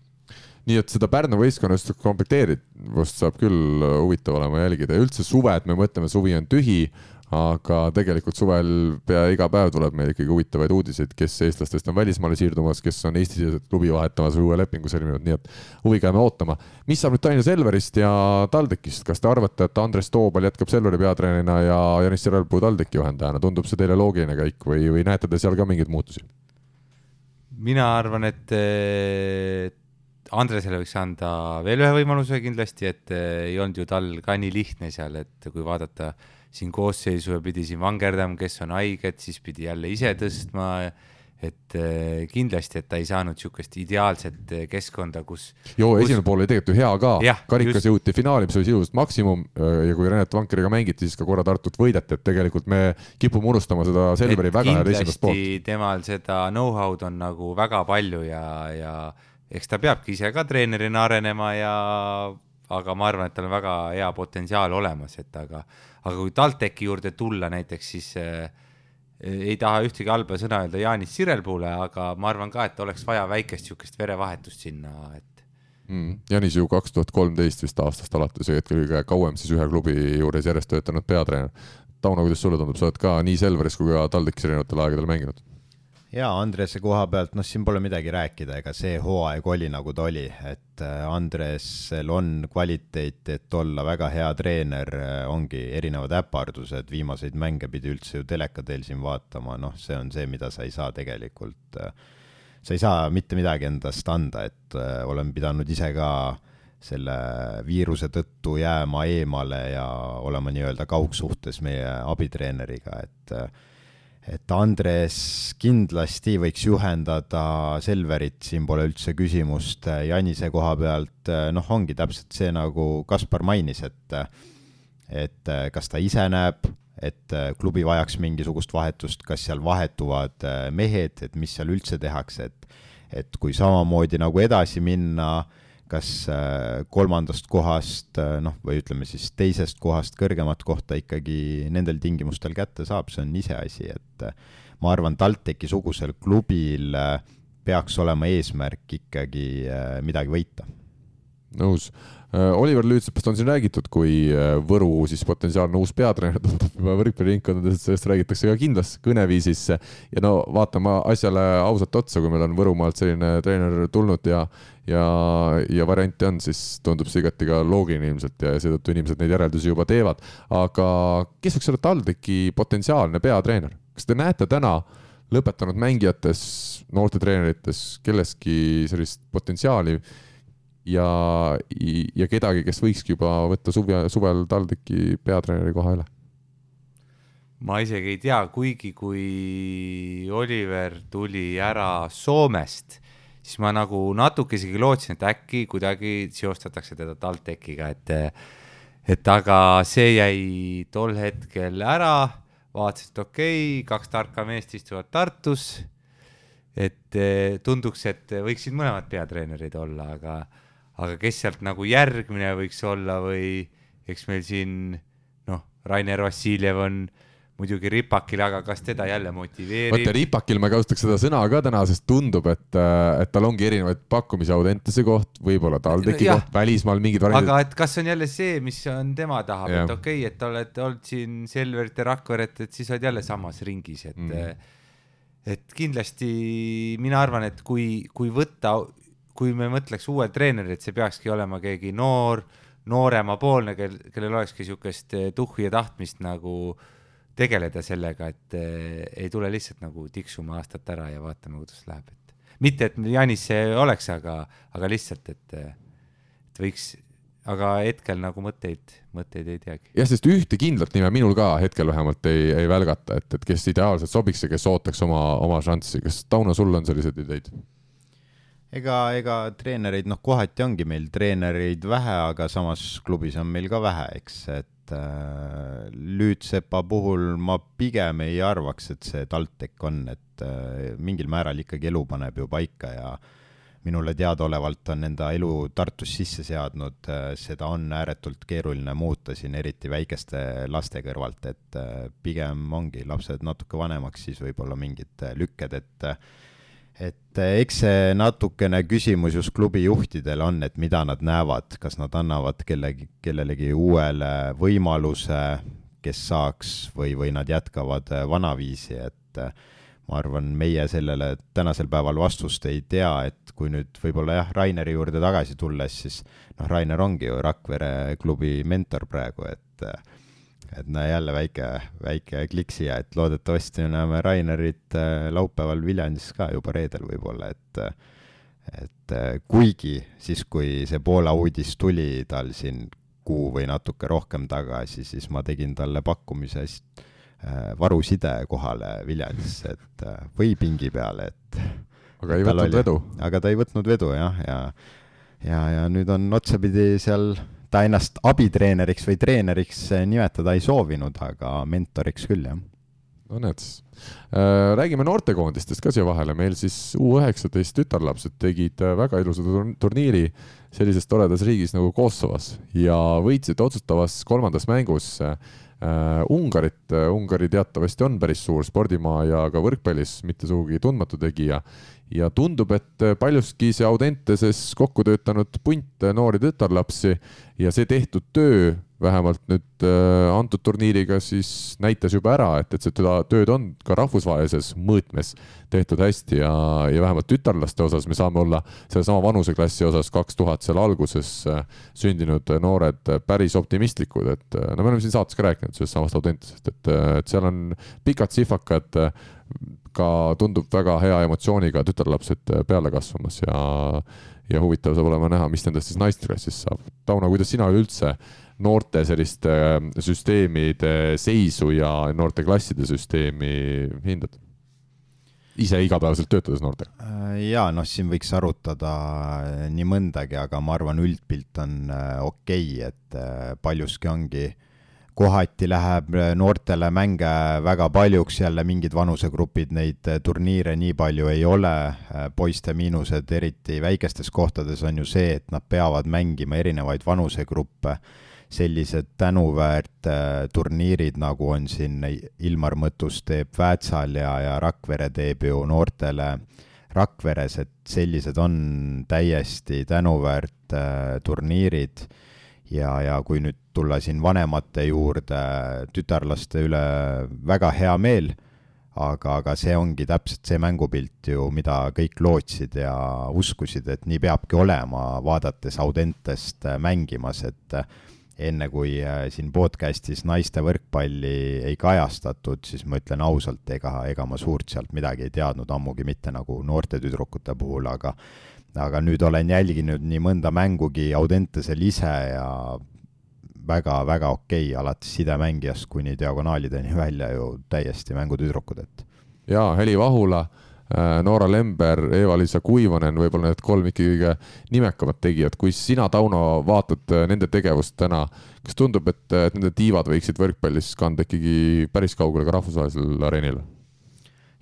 Nii et seda Pärnu võistkonnast komplekteerivust saab küll huvitav olema jälgida. Ja üldse suved, me mõtleme, suvi on tühi, aga tegelikult suvel pea iga päev tuleb meil ikkagi huvitavaid uudiseid, kes eestlastest on välismaale siirdumas, kes on Eesti-siseselt klubi vahetamas või uue lepingu sõlminud, nii et huviga jääme ootama. mis saab nüüd Tallinna Selverist ja TalTechist, kas te arvate, et Andres Toobal jätkab Selveri peatreenerina ja Janis Järvelpuu TalTechi juhendajana, tundub see teile loogiline käik või, või näete te seal ka mingeid muutusi? mina arvan, et Andresele võiks anda veel ühe võimaluse kindlasti, et eh, ei olnud ju tal ka nii lihtne seal, et kui vaadata siin koosseisu ja pidi siin vangerdama, kes on haiged, siis pidi jälle ise tõstma et äh, kindlasti, et ta ei saanud niisugust ideaalset äh, keskkonda, kus. joo, kus... esimene pool oli tegelikult ju hea ka, karikas just... jõuti finaali, mis oli sisuliselt maksimum äh, ja kui Renet Vankeriga mängiti, siis ka korra Tartut võideti, et tegelikult me kipume unustama seda Selveri väga head esimest poolt. temal seda know-how'd on nagu väga palju ja, ja eks ta peabki ise ka treenerina arenema ja aga ma arvan, et tal on väga hea potentsiaal olemas, et aga, aga kui TalTechi juurde tulla näiteks, siis äh, ei taha ühtegi halba sõna öelda Jaanis Sirelpuule, aga ma arvan ka, et oleks vaja väikest niisugust verevahetust sinna, et mm.. Janis ju kaks tuhat kolmteist vist aastast alates hetkel kõige kauem siis ühe klubi juures järjest töötanud peatreener. Tauno, kuidas sulle tundub, sa oled ka nii Selveris kui ka TalTechis erinevatel aegadel mänginud? Jaa, Andrese koha pealt, noh, siin pole midagi rääkida, ega see hooaeg oli nagu ta oli, et äh, Andresel on kvaliteet, et olla väga hea treener, äh, ongi erinevad äpardused, viimaseid mänge pidi üldse ju teleka teel siin vaatama, noh, see on see, mida sa ei saa tegelikult, äh, sa ei saa mitte midagi endast anda, et olen pidanud ise ka selle viiruse tõttu jääma eemale ja olema nii-öelda kaugsuhtes meie abitreeneriga, et et Andres kindlasti võiks juhendada Selverit, siin pole üldse küsimust, Janise koha pealt noh, ongi täpselt see, nagu Kaspar mainis, et et kas ta ise näeb, et klubi vajaks mingisugust vahetust, kas seal vahetuvad mehed, et mis seal üldse tehakse, et et kui samamoodi nagu edasi minna äh, kas äh, kolmandast kohast äh, noh, või ütleme siis teisest kohast kõrgemat kohta ikkagi nendel tingimustel kätte saab, see on iseasi, et äh, ma arvan, TalTechi sugusel klubil peaks olema eesmärk ikkagi midagi võita. Nõus Äh, Oliver Lüütsepast on siin räägitud kui äh, Võru siis potentsiaalne uus peatreener, tundub juba võrkpalliringkondades, sellest räägitakse ka kindlas kõneviisis. ja no vaatame asjale ausalt otsa, kui meil on Võrumaalt selline treener tulnud ja, ja, ja variante on, siis tundub see igati ka loogiline ilmselt ja seetõttu inimesed neid järeldusi juba teevad. aga kes võiks olla TalTechi potentsiaalne peatreener, kas te näete täna lõpetanud mängijates, noortetreenerites kelleski sellist potentsiaali? Ja, ja kedagi, kes võikski juba võtta suve, suvel TalTechi peatreeneri koha üle? ma isegi ei tea, kuigi kui Oliver tuli ära Soomest, siis ma nagu natuke isegi lootsin, et äkki kuidagi seostatakse teda TalTechiga, et et aga see jäi tol hetkel ära, vaatasin, et okei okay,, kaks tarka meest istuvad Tartus, et tunduks, et võiksid mõlemad peatreenerid olla, aga aga kes sealt nagu järgmine võiks olla või eks meil siin noh, Rainer Vassiljev on muidugi Ripakil, aga kas teda jälle motiveerib? vaata Ripakil ma kasutaks seda sõna ka täna, sest tundub, et, äh, et tal ongi erinevaid pakkumisi Audentese koht, võib-olla TalTechi koht, välismaal mingid variandid. aga et kas on jälle see, mis on tema tahab, et okei okay,, et oled olnud siin Selverit ja Rakveret, et siis oled jälle samas ringis, et mm. et kindlasti mina arvan, et kui, kui võtta kui me mõtleks uuel treeneril, et see peakski olema keegi noor, nooremapoolne, kel, kellel olekski niisugust eh, tuhhi ja tahtmist nagu tegeleda sellega, et äh, ei tule lihtsalt nagu tiksuma aastat ära ja vaatame, kuidas läheb, et mitte, et Janis see oleks, aga, aga lihtsalt, et, et võiks, aga hetkel nagu mõtteid, mõtteid ei teagi. jah, sest ühte kindlat nime minul ka hetkel vähemalt ei, ei välgata, et, et kes ideaalselt sobiks ja kes ootaks oma, oma šanssi. kas Tauno, sul on selliseid ideid? Ega, ega treenereid, noh, kohati ongi meil treenereid vähe, aga samas klubis on meil ka vähe, eks, et äh, Lüütsepa puhul ma pigem ei arvaks, et see TalTech on, et äh, mingil määral ikkagi elu paneb ju paika ja minule teadaolevalt on enda elu Tartus sisse seadnud, äh, seda on ääretult keeruline muuta siin, eriti väikeste laste kõrvalt, et äh, pigem ongi lapsed natuke vanemaks, siis võib-olla mingid lükked, et äh, et eh, eks see natukene küsimus just klubi juhtidel on, et mida nad näevad, kas nad annavad kellegi, kellelegi uuele võimaluse, kes saaks, või, või nad jätkavad eh, vanaviisi, et eh, ma arvan, meie sellele tänasel päeval vastust ei tea, et kui nüüd võib-olla jah, Raineri juurde tagasi tulles, siis noh, Rainer ongi ju Rakvere klubi mentor praegu, et et näe jälle väike, väike kliksija, et loodetavasti näeme Rainerit äh, laupäeval Viljandis ka juba reedel võib-olla, et et äh, kuigi siis, kui see Poola uudis tuli tal siin kuu või natuke rohkem tagasi, siis ma tegin talle pakkumise äh, varuside kohale Viljandisse, et äh, või pingi peale, et aga ei võtnud oli, vedu? aga ta ei võtnud vedu jah, ja ja, ja nüüd on otsapidi seal, ta ennast abitreeneriks või treeneriks nimetada ei soovinud, aga mentoriks küll, jah no näed siis. Äh, räägime noortekoondistest ka siia vahele, meil siis U üheksateist tütarlapsed tegid väga ilusa turniiri sellises toredas riigis nagu Kosovos ja võitsid otsustavas kolmandas mängus äh, Ungarit. Ungari teatavasti on päris suur spordimaa ja ka võrkpallis mitte sugugi tundmatu tegija ja tundub, et paljuski see Audenteses kokku töötanud punt noori tütarlapsi ja see tehtud töö vähemalt nüüd äh, antud turniiriga siis näitas juba ära, et, et seda tööd on ka rahvusvahelises mõõtmes tehtud hästi ja, ja vähemalt tütarlaste osas me saame olla sellesama vanuseklassi osas kaks tuhat seal alguses äh, sündinud noored päris optimistlikud, et äh, no me oleme siin saates ka rääkinud sellest samast Audentesest, et, et seal on pikad sihvakad ka tundub väga hea emotsiooniga tütarlapsed peale kasvamas ja, ja huvitav saab olema näha, mis nendest siis naisteklassis saab. Tauno, kuidas sina üleüldse noorte selliste äh, süsteemide seisu ja noorteklasside süsteemi hindad? ise igapäevaselt töötades noortega? Äh, jaa, noh, siin võiks arutada äh, nii mõndagi, aga ma arvan, üldpilt on okei okay,, et paljuski ongi kohati läheb äh, noortele mänge väga paljuks, jälle mingid vanusegrupid, neid turniire nii palju ei ole, poiste miinused, eriti väikestes kohtades, on ju see, et nad peavad mängima erinevaid vanusegruppe, sellised tänuväärt turniirid, nagu on siin Ilmar Mõttus teeb Väätsal ja, ja Rakvere teeb ju noortele Rakveres, et sellised on täiesti tänuväärt turniirid. Ja, ja kui nüüd tulla siin vanemate juurde, tütarlaste üle väga hea meel, aga, aga see ongi täpselt see mängupilt ju, mida kõik lootsid ja uskusid, et nii peabki olema, vaadates Audentest mängimas, et enne kui äh, siin podcast'is naiste võrkpalli ei kajastatud, siis ma ütlen ausalt, ega, ega ma suurt sealt midagi ei teadnud, ammugi mitte nagu noorte tüdrukute puhul, aga aga nüüd olen jälginud nii mõnda mängugi Audentesel ise ja väga-väga okei alates sidemängijast kuni diagonaalideni välja ju täiesti mängutüdrukud, et. jaa, Heli Vahula, äh, Noora Lember, Eva-Liisa Kuivanen, võib-olla need kolm ikkagi kõige nimekamad tegijad, kui sina, Tauno, vaatad äh, nende tegevust täna, kas tundub, et, et nende tiivad võiksid võrkpallis kanda ikkagi päris kaugele ka rahvusvahelisel areenil?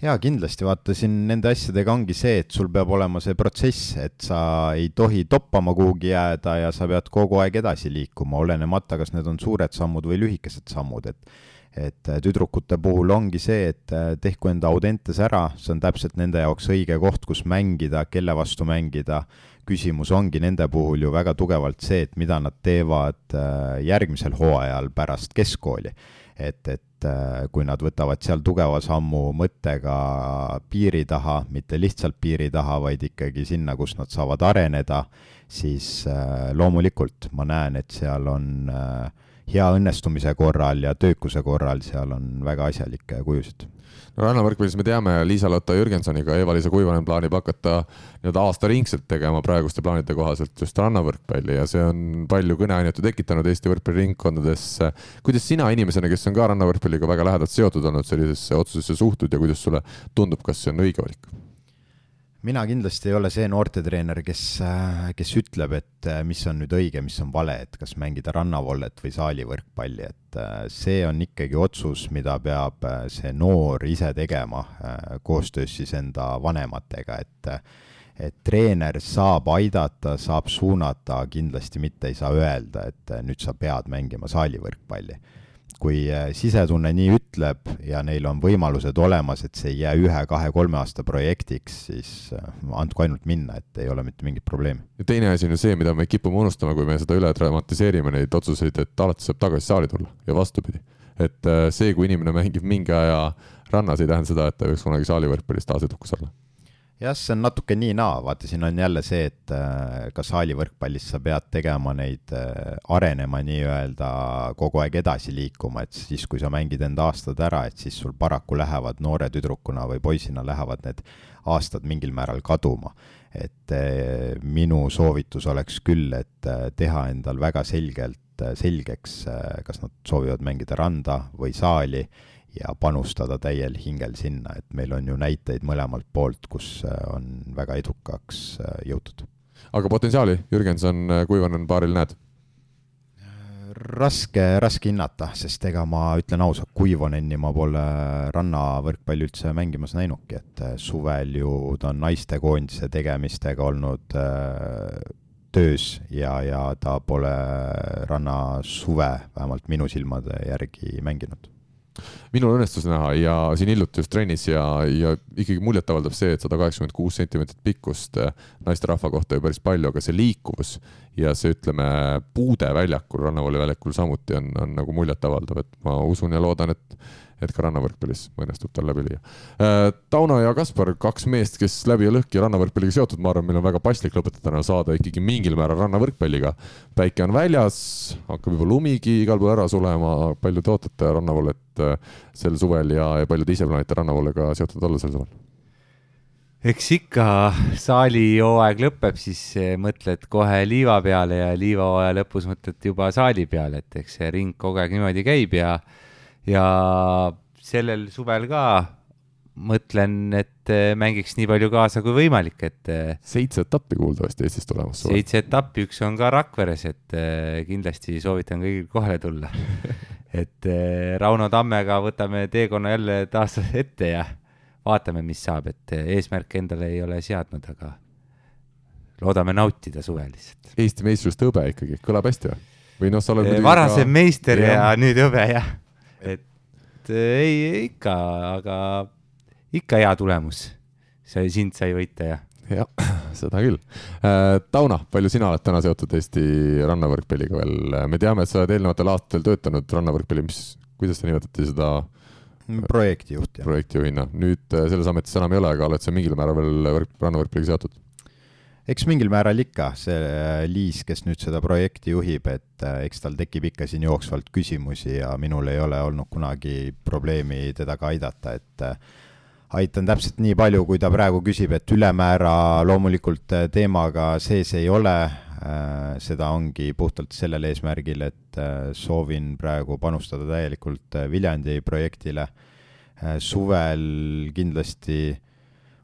jaa, kindlasti, vaata siin nende asjadega ongi see, et sul peab olema see protsess, et sa ei tohi toppama kuhugi jääda ja sa pead kogu aeg edasi liikuma, olenemata, kas need on suured sammud või lühikesed sammud, et et tüdrukute puhul ongi see, et tehku enda Audentes ära, see on täpselt nende jaoks õige koht, kus mängida, kelle vastu mängida, küsimus ongi nende puhul ju väga tugevalt see, et mida nad teevad äh, järgmisel hooajal pärast keskkooli. et, et äh, kui nad võtavad seal tugeva sammu mõttega piiri taha, mitte lihtsalt piiri taha, vaid ikkagi sinna, kus nad saavad areneda, siis äh, loomulikult ma näen, et seal on äh, hea õnnestumise korral ja töökuse korral seal on väga asjalikke kujusid no rannavõrkpallis me teame, Liisa-Lotta Jürgensoniga Eva-Liisa Kuivanen plaanib hakata nii-öelda aastaringselt tegema praeguste plaanide kohaselt just rannavõrkpalli ja see on palju kõneainet ju tekitanud Eesti võrkpalliringkondades. kuidas sina inimesena, kes on ka rannavõrkpalliga väga lähedalt seotud olnud, sellisesse otsusesse suhtud ja kuidas sulle tundub, kas see on õige valik? Mina kindlasti ei ole see noortetreener, kes, kes ütleb, et äh, mis on nüüd õige, mis on vale, et kas mängida rannavollet või saalivõrkpalli, et äh, see on ikkagi otsus, mida peab äh, see noor ise tegema koostöös siis enda vanematega, et et treener saab aidata, saab suunata, kindlasti mitte ei saa öelda, et nüüd sa pead mängima saalivõrkpalli kui äh, sisetunne nii ütleb ja neil on võimalused olemas, et see ei jää ühe-kahe-kolme aasta projektiks, siis äh, andku ainult minna, et ei ole mitte mingit probleemi. ja teine asi on ju see, mida me kipume unustama, kui me seda üle dramatiseerime, neid otsuseid, et alati saab tagasi saali tulla ja vastupidi. et äh, see, kui inimene mängib mingi aja rannas, ei tähenda seda, et ta võiks kunagi saalivõrkpallis taas edukas olla jah, see on natuke nii-naa, vaata, siin on jälle see, et äh, ka saalivõrkpallis sa pead tegema neid, äh, arenema nii-öelda kogu aeg edasi liikuma, et siis, kui sa mängid enda aastad ära, et siis sul paraku lähevad noore tüdrukuna või poisina lähevad need aastad mingil määral kaduma. et eh, minu soovitus oleks küll, et eh, teha endal väga selgelt selgeks, kas nad soovivad mängida randa või saali ja panustada täiel hingel sinna, et meil on ju näiteid mõlemalt poolt, kus on väga edukaks jõutud. aga potentsiaali Jürgenson Kuivanen paaril näed? raske, raske hinnata, sest ega ma ütlen ausalt, Kuivonenni ma pole rannavõrkpalli üldse mängimas näinudki, et äh, suvel ju ta on naistekoondise tegemistega olnud äh, töös ja, ja ta pole rannasuve vähemalt minu silmade järgi mänginud minul õnnestus näha ja siin hiljuti just trennis ja, ja ikkagi muljetavaldab see, et sada kaheksakümmend kuus sentimeetrit pikkust eh, naisterahva kohta ju päris palju, aga see liikuvus ja see, ütleme, puude väljakul, rannavalli väljakul samuti on, on nagu muljetavaldav, et ma usun ja loodan, et et ka rannavõrkpallis õnnestub tal läbi lüüa. Äh, Tauno ja Kaspar, kaks meest, kes läbi ja lõhki rannavõrkpalliga seotud, ma arvan, meil on väga paslik lõpetajana saada ikkagi mingil määral rannavõrkpalliga. päike on väljas, hakkab juba lumigi igal pool ära sulema, palju te ootate rannavallet äh, sel suvel ja, ja palju te ise plaanite rannavallega seotud olla sel suvel? eks ikka saali hooaeg lõpeb, siis äh, mõtled kohe liiva peale ja liivahooaja lõpus mõtled juba saali peale, et eks see ring kogu aeg niimoodi käib ja ja sellel suvel ka mõtlen, et äh, mängiks nii palju kaasa kui võimalik, et. Äh, seitse etappi kuuldavasti Eestis tulemas. seitse etappi, üks on ka Rakveres, et äh, kindlasti soovitan kõigil kohale tulla et Rauno Tammega võtame teekonna jälle taas ette ja vaatame, mis saab, et eesmärke endale ei ole seadnud, aga loodame nautida suve lihtsalt. Eesti meistrivõistluste hõbe ikkagi, kõlab hästi või? või noh, sa oled muidugi varasem ka... meister ja, ja nüüd hõbe jah et ei, ikka, aga ikka hea tulemus. see sind sai võita ja. jah, seda küll. Äh, Tauno, palju sina oled täna seotud Eesti rannavõrkpalliga veel? me teame, et sa oled eelnevatel aastatel töötanud rannavõrkpalli, mis, kuidas te nimetati seda? projektijuht. projektijuhina, nüüd äh, selles ametis enam ei ole, aga oled sa mingil määral veel rannavõrkpalliga seotud? Eks mingil määral ikka, see äh, Liis, kes nüüd seda projekti juhib, et äh, eks tal tekib ikka siin jooksvalt küsimusi ja minul ei ole olnud kunagi probleemi teda ka aidata, et äh, aitan täpselt nii palju, kui ta praegu küsib, et ülemäära loomulikult teemaga sees ei ole, seda ongi puhtalt sellel eesmärgil, et soovin praegu panustada täielikult Viljandi projektile. suvel kindlasti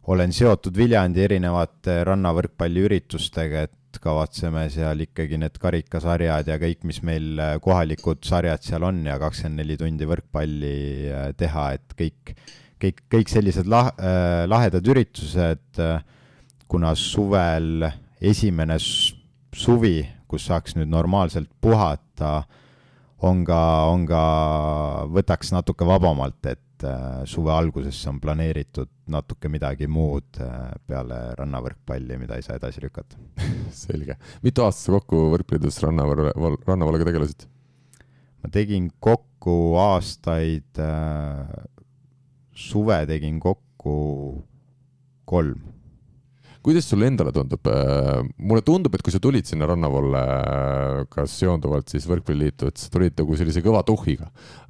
olen seotud Viljandi erinevate rannavõrkpalliüritustega, et kavatseme seal ikkagi need karikasarjad ja kõik, mis meil äh, kohalikud sarjad seal on ja kakskümmend neli tundi võrkpalli äh, teha, et kõik, kõik, kõik sellised lah-, äh, lahedad üritused, kuna suvel esimene suvi, kus saaks nüüd normaalselt puhata, on ka, on ka, võtaks natuke vabamalt, et et äh, suve algusesse on planeeritud natuke midagi muud äh, peale rannavõrkpalli, mida ei saa edasi lükata selge. mitu aastat sa kokku võrkpallidus rannaval-, rannavallaga tegelesid? ma tegin kokku aastaid äh,, suve tegin kokku kolm kuidas sulle endale tundub? Äh, mulle tundub, et kui sa tulid sinna rannavalle seonduvalt siis Võrkpalliliitu, et sa tulid nagu sellise kõva tuhhiga.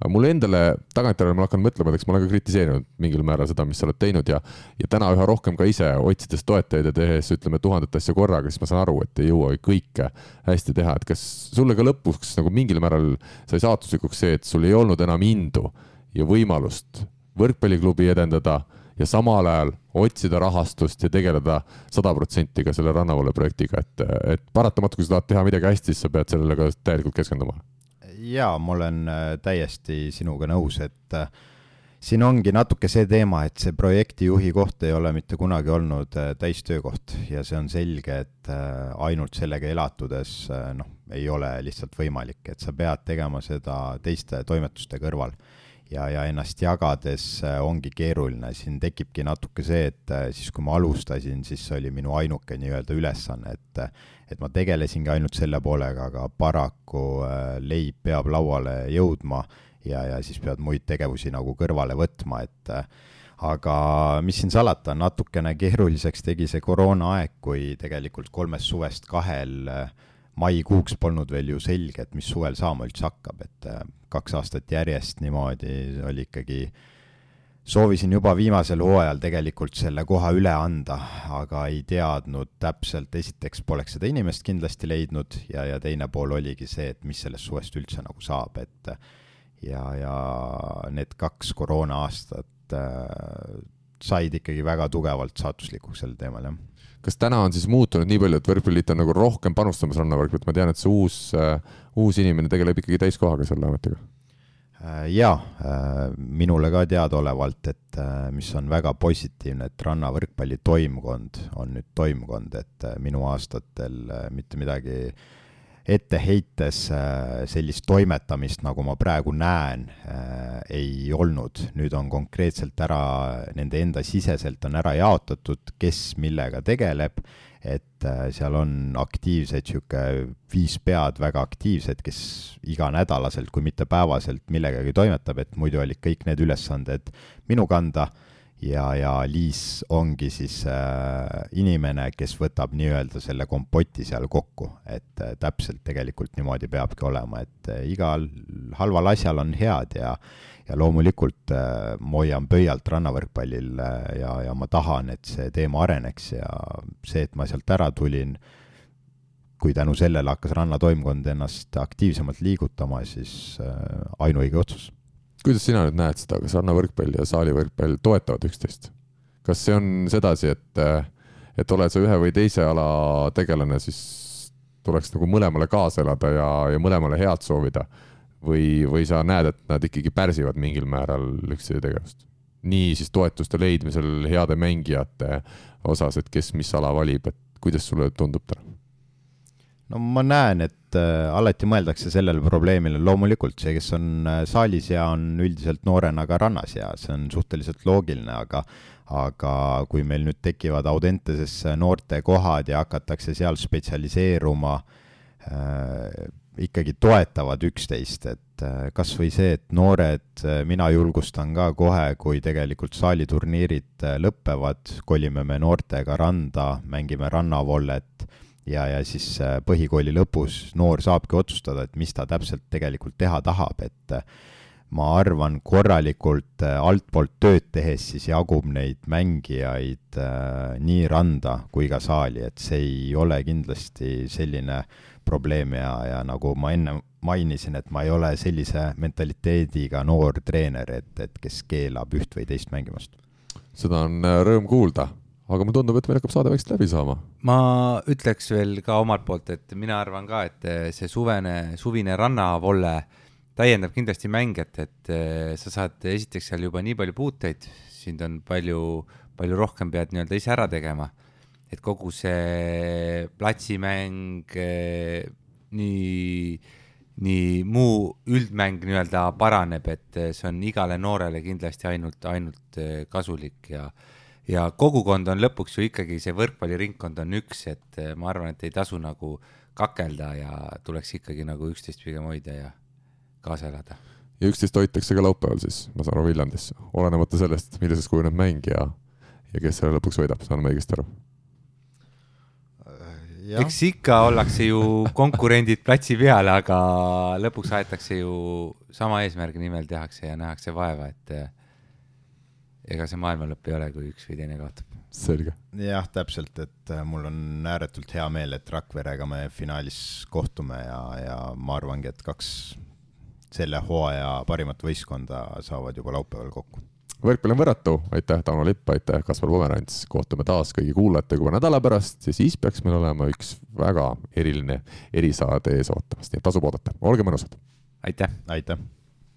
mulle endale tagantjärele ma hakkan mõtlema, et eks ma olen ka kritiseerinud mingil määral seda, mis sa oled teinud ja, ja täna üha rohkem ka ise otsides toetajaid ja tehes ütleme tuhandet asja korraga, siis ma saan aru, et ei jõua kõike hästi teha, et kas sulle ka lõpuks nagu mingil määral sai saatuslikuks see, et sul ei olnud enam indu ja võimalust võrkpalliklubi edendada ja samal ajal otsida rahastust ja tegeleda sada protsenti ka selle Rannavalve projektiga, et, et paratamatu, kui sa tahad teha midagi hästi, siis sa pead sellele ka täielikult keskenduma. jaa, ma olen äh, täiesti sinuga nõus, et äh, siin ongi natuke see teema, et see projektijuhi koht ei ole mitte kunagi olnud äh, täistöökoht ja see on selge, et ainult sellega elatudes noh, ei ole lihtsalt võimalik, et sa pead tegema seda teiste toimetuste kõrval ja, ja ennast jagades äh, ongi keeruline, siin tekibki natuke see, et äh, siis, kui ma alustasin, siis see oli minu ainuke nii-öelda ülesanne, et et ma tegelesingi ainult selle poolega, aga paraku äh, leib peab lauale jõudma ja, ja siis pead muid tegevusi nagu kõrvale võtma, et aga mis siin salata, natukene keeruliseks tegi see koroonaaeg, kui tegelikult kolmest suvest kahel maikuuks polnud veel ju selge, et mis suvel saama üldse hakkab, et kaks aastat järjest niimoodi oli ikkagi soovisin juba viimasel hooajal tegelikult selle koha üle anda, aga ei teadnud täpselt, esiteks poleks seda inimest kindlasti leidnud ja, ja teine pool oligi see, et mis sellest suvest üldse nagu saab, et ja, ja need kaks koroona aastat äh, said ikkagi väga tugevalt saatuslikuks sel teemal, jah kas täna on siis muutunud nii palju, et võrkpalliliit on nagu rohkem panustamas rannavõrkpalli, et ma tean, et see uus äh,, uus inimene tegeleb ikkagi täiskohaga selle ametiga? Äh, jaa, äh, minule ka teadaolevalt, et mis on väga positiivne, et rannavõrkpalli toimkond on nüüd toimkond, et minu aastatel mitte midagi äh, ette heites äh, sellist toimetamist, nagu ma praegu näen, äh, ei olnud. nüüd on konkreetselt ära, nende enda siseselt on ära jaotatud, kes millega tegeleb, et äh, seal on aktiivsed niisugune viis pead, väga aktiivsed, kes iganädalaselt, kui mitte päevaselt millegagi toimetab, et muidu olid kõik need ülesanded minu kanda ja, ja Liis ongi siis äh, inimene, kes võtab nii-öelda selle kompoti seal kokku, et äh, täpselt tegelikult niimoodi peabki olema, et äh, igal halval asjal on head ja ja loomulikult äh, ma hoian pöialt rannavõrkpallil äh, ja, ja ma tahan, et see teema areneks ja see, et ma sealt ära tulin, kui tänu sellele hakkas rannatoimkond ennast aktiivsemalt liigutama, siis äh, ainuõige otsus kuidas sina nüüd näed seda, kas rannavõrkpall ja saalivõrkpall toetavad üksteist? kas see on sedasi, et, et oled sa ühe või teise ala tegelane, siis tuleks nagu mõlemale kaasa elada ja, ja mõlemale head soovida? või, või sa näed, et nad ikkagi pärsivad mingil määral üksteise tegevust? nii siis toetuste leidmisel heade mängijate osas, et kes mis ala valib, et kuidas sulle tundub täna? No ma näen, et äh, alati mõeldakse sellele probleemile, loomulikult see, kes on äh, saalis ja on üldiselt noorena ka rannas ja see on suhteliselt loogiline, aga aga kui meil nüüd tekivad Audenteses noortekohad ja hakatakse seal spetsialiseeruma äh,, ikkagi toetavad üksteist, et äh, kas või see, et noored, äh, mina julgustan ka kohe, kui tegelikult saaliturniirid lõpevad, kolime me noortega randa, mängime rannavollet ja, ja siis äh, põhikooli lõpus noor saabki otsustada, et mis ta täpselt tegelikult teha tahab, et äh, ma arvan, korralikult äh, altpoolt tööd tehes siis jagub neid mängijaid nii randa kui ka saali, et see ei ole kindlasti selline probleem ja, ja nagu ma enne mainisin, et ma ei ole sellise mentaliteediga noor treener, et, et kes keelab üht või teist mängimast. seda on rõõm kuulda aga mulle tundub, et meil hakkab saade vaikselt läbi saama. ma ütleks veel ka omalt poolt, et mina arvan ka, et see suvene, suvine rannavolle täiendab kindlasti mängijat, et eh, sa saad esiteks seal juba nii palju puuteid, sind on palju, palju rohkem pead nii-öelda ise ära tegema. et kogu see platsimäng, eh, nii, nii muu üldmäng nii-öelda paraneb, et see on igale noorele kindlasti ainult, ainult eh, kasulik ja ja kogukond on lõpuks ju ikkagi see võrkpalliringkond on üks, et eh, ma arvan, et ei tasu nagu kakelda ja tuleks ikkagi nagu üksteist pigem hoida ja kaasa elada. ja üksteist hoitakse ka laupäeval siis, ma saan aru, Viljandis, olenemata sellest, milliseks kujuneb mäng ja, ja kes selle lõpuks võidab, saan ma õigesti aru? eks ikka ollakse ju konkurendid platsi peal, aga lõpuks aetakse ju sama eesmärgi nimel tehakse ja nähakse vaeva, et ega see maailma lõpp ei ole, kui üks või teine kaotab. selge. jah, täpselt, et äh, mul on ääretult hea meel, et Rakverega me finaalis kohtume ja, ja ma arvangi, et kaks selle hooaja parimat võistkonda saavad juba laupäeval kokku. võrkpall on võrratu, aitäh, Tauno Lipp, aitäh, Kaspar Pomerants, kohtume taas kõigi kuulajatega juba nädala pärast ja siis peaks meil olema üks väga eriline erisaade ees ootamas, nii et tasub oodata, olge mõnusad. aitäh. aitäh